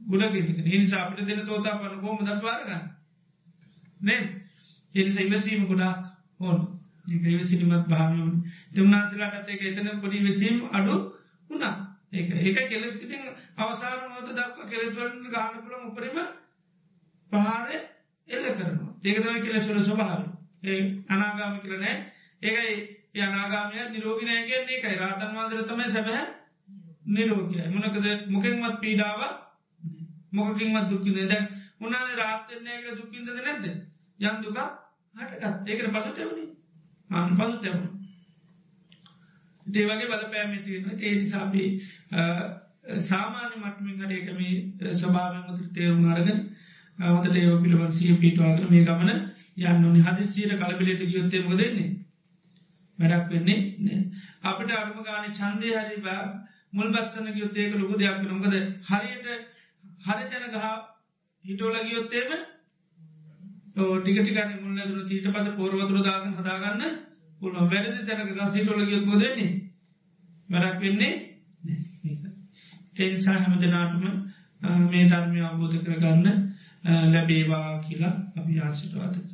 ගුඩගෙන නිසා අපට දෙන තෝතා පන කෝම දත්වාරගන්න නේ එනිස ඉවසීම ගොඩාක් ඕන්. ඒවිසිලිමත් භාවයුන් තුන්නාන්සලාටත් ඒක එතන පොඩි වෙසීම් අඩු වුණා. ඒක ඒක කෙලෙස් ඉතින් අවසාන මොත දක්ව කෙලෙස්වලට ගාන පුළ උපරීම පහාරය එල්ල කරනවා දෙකතම කෙලෙස්වල ස්වභාව ඒ අනාගාම කියලනෑ ඒකයි යනාගාමය නිරෝගිනය කියන්නේ. එකයි රාතන් වන්සර තමයි සැබහැ නිරෝගය මොනකද මොකෙන්මත් පීඩාව මොකකින්මත් දුක්කිද දැන් උනාද රාත්තනයක දුක්කින්ද නැද්ද? යන්දුක හටකත් ඒකට පසු තැවුණි ආන පසු තැවුණ ඒවගේ බල පෑමතිවෙන තේනිසාපී සාමාන්‍ය මටමින්ට ඒකම ස්වභාවෙන් මුතුර තේරුම් අරගෙන හොත ඒව පිළිවන් සිය පිටවාගෙන මේ ගමන යන්නනි හදිස්ීර කලබිලට ගියොත්තේමක දෙන්නේ වැඩක් වෙන්නේ අපට අරුම ගාන චන්දය හරි බා මුල් බස්සන ගයොත්තේක ලොකු දෙයක් නොකද හරියට හරි තැන ගහ හිටෝල ගියොත්තේම ටිකටිකන මුල්ලදුර තීට පත පෝරවතුර දාගන හදාගන්න පුළුව වැරදි තැනක ගසිටෝල ගියොත් මොදන්නේ වැඩක් වෙන්නේ තේනිසා හැම දෙනාටම මේ ධර්මය අවබෝධ කරගන්න ලැබේවා කියලා අපි ආසිටවාතන්න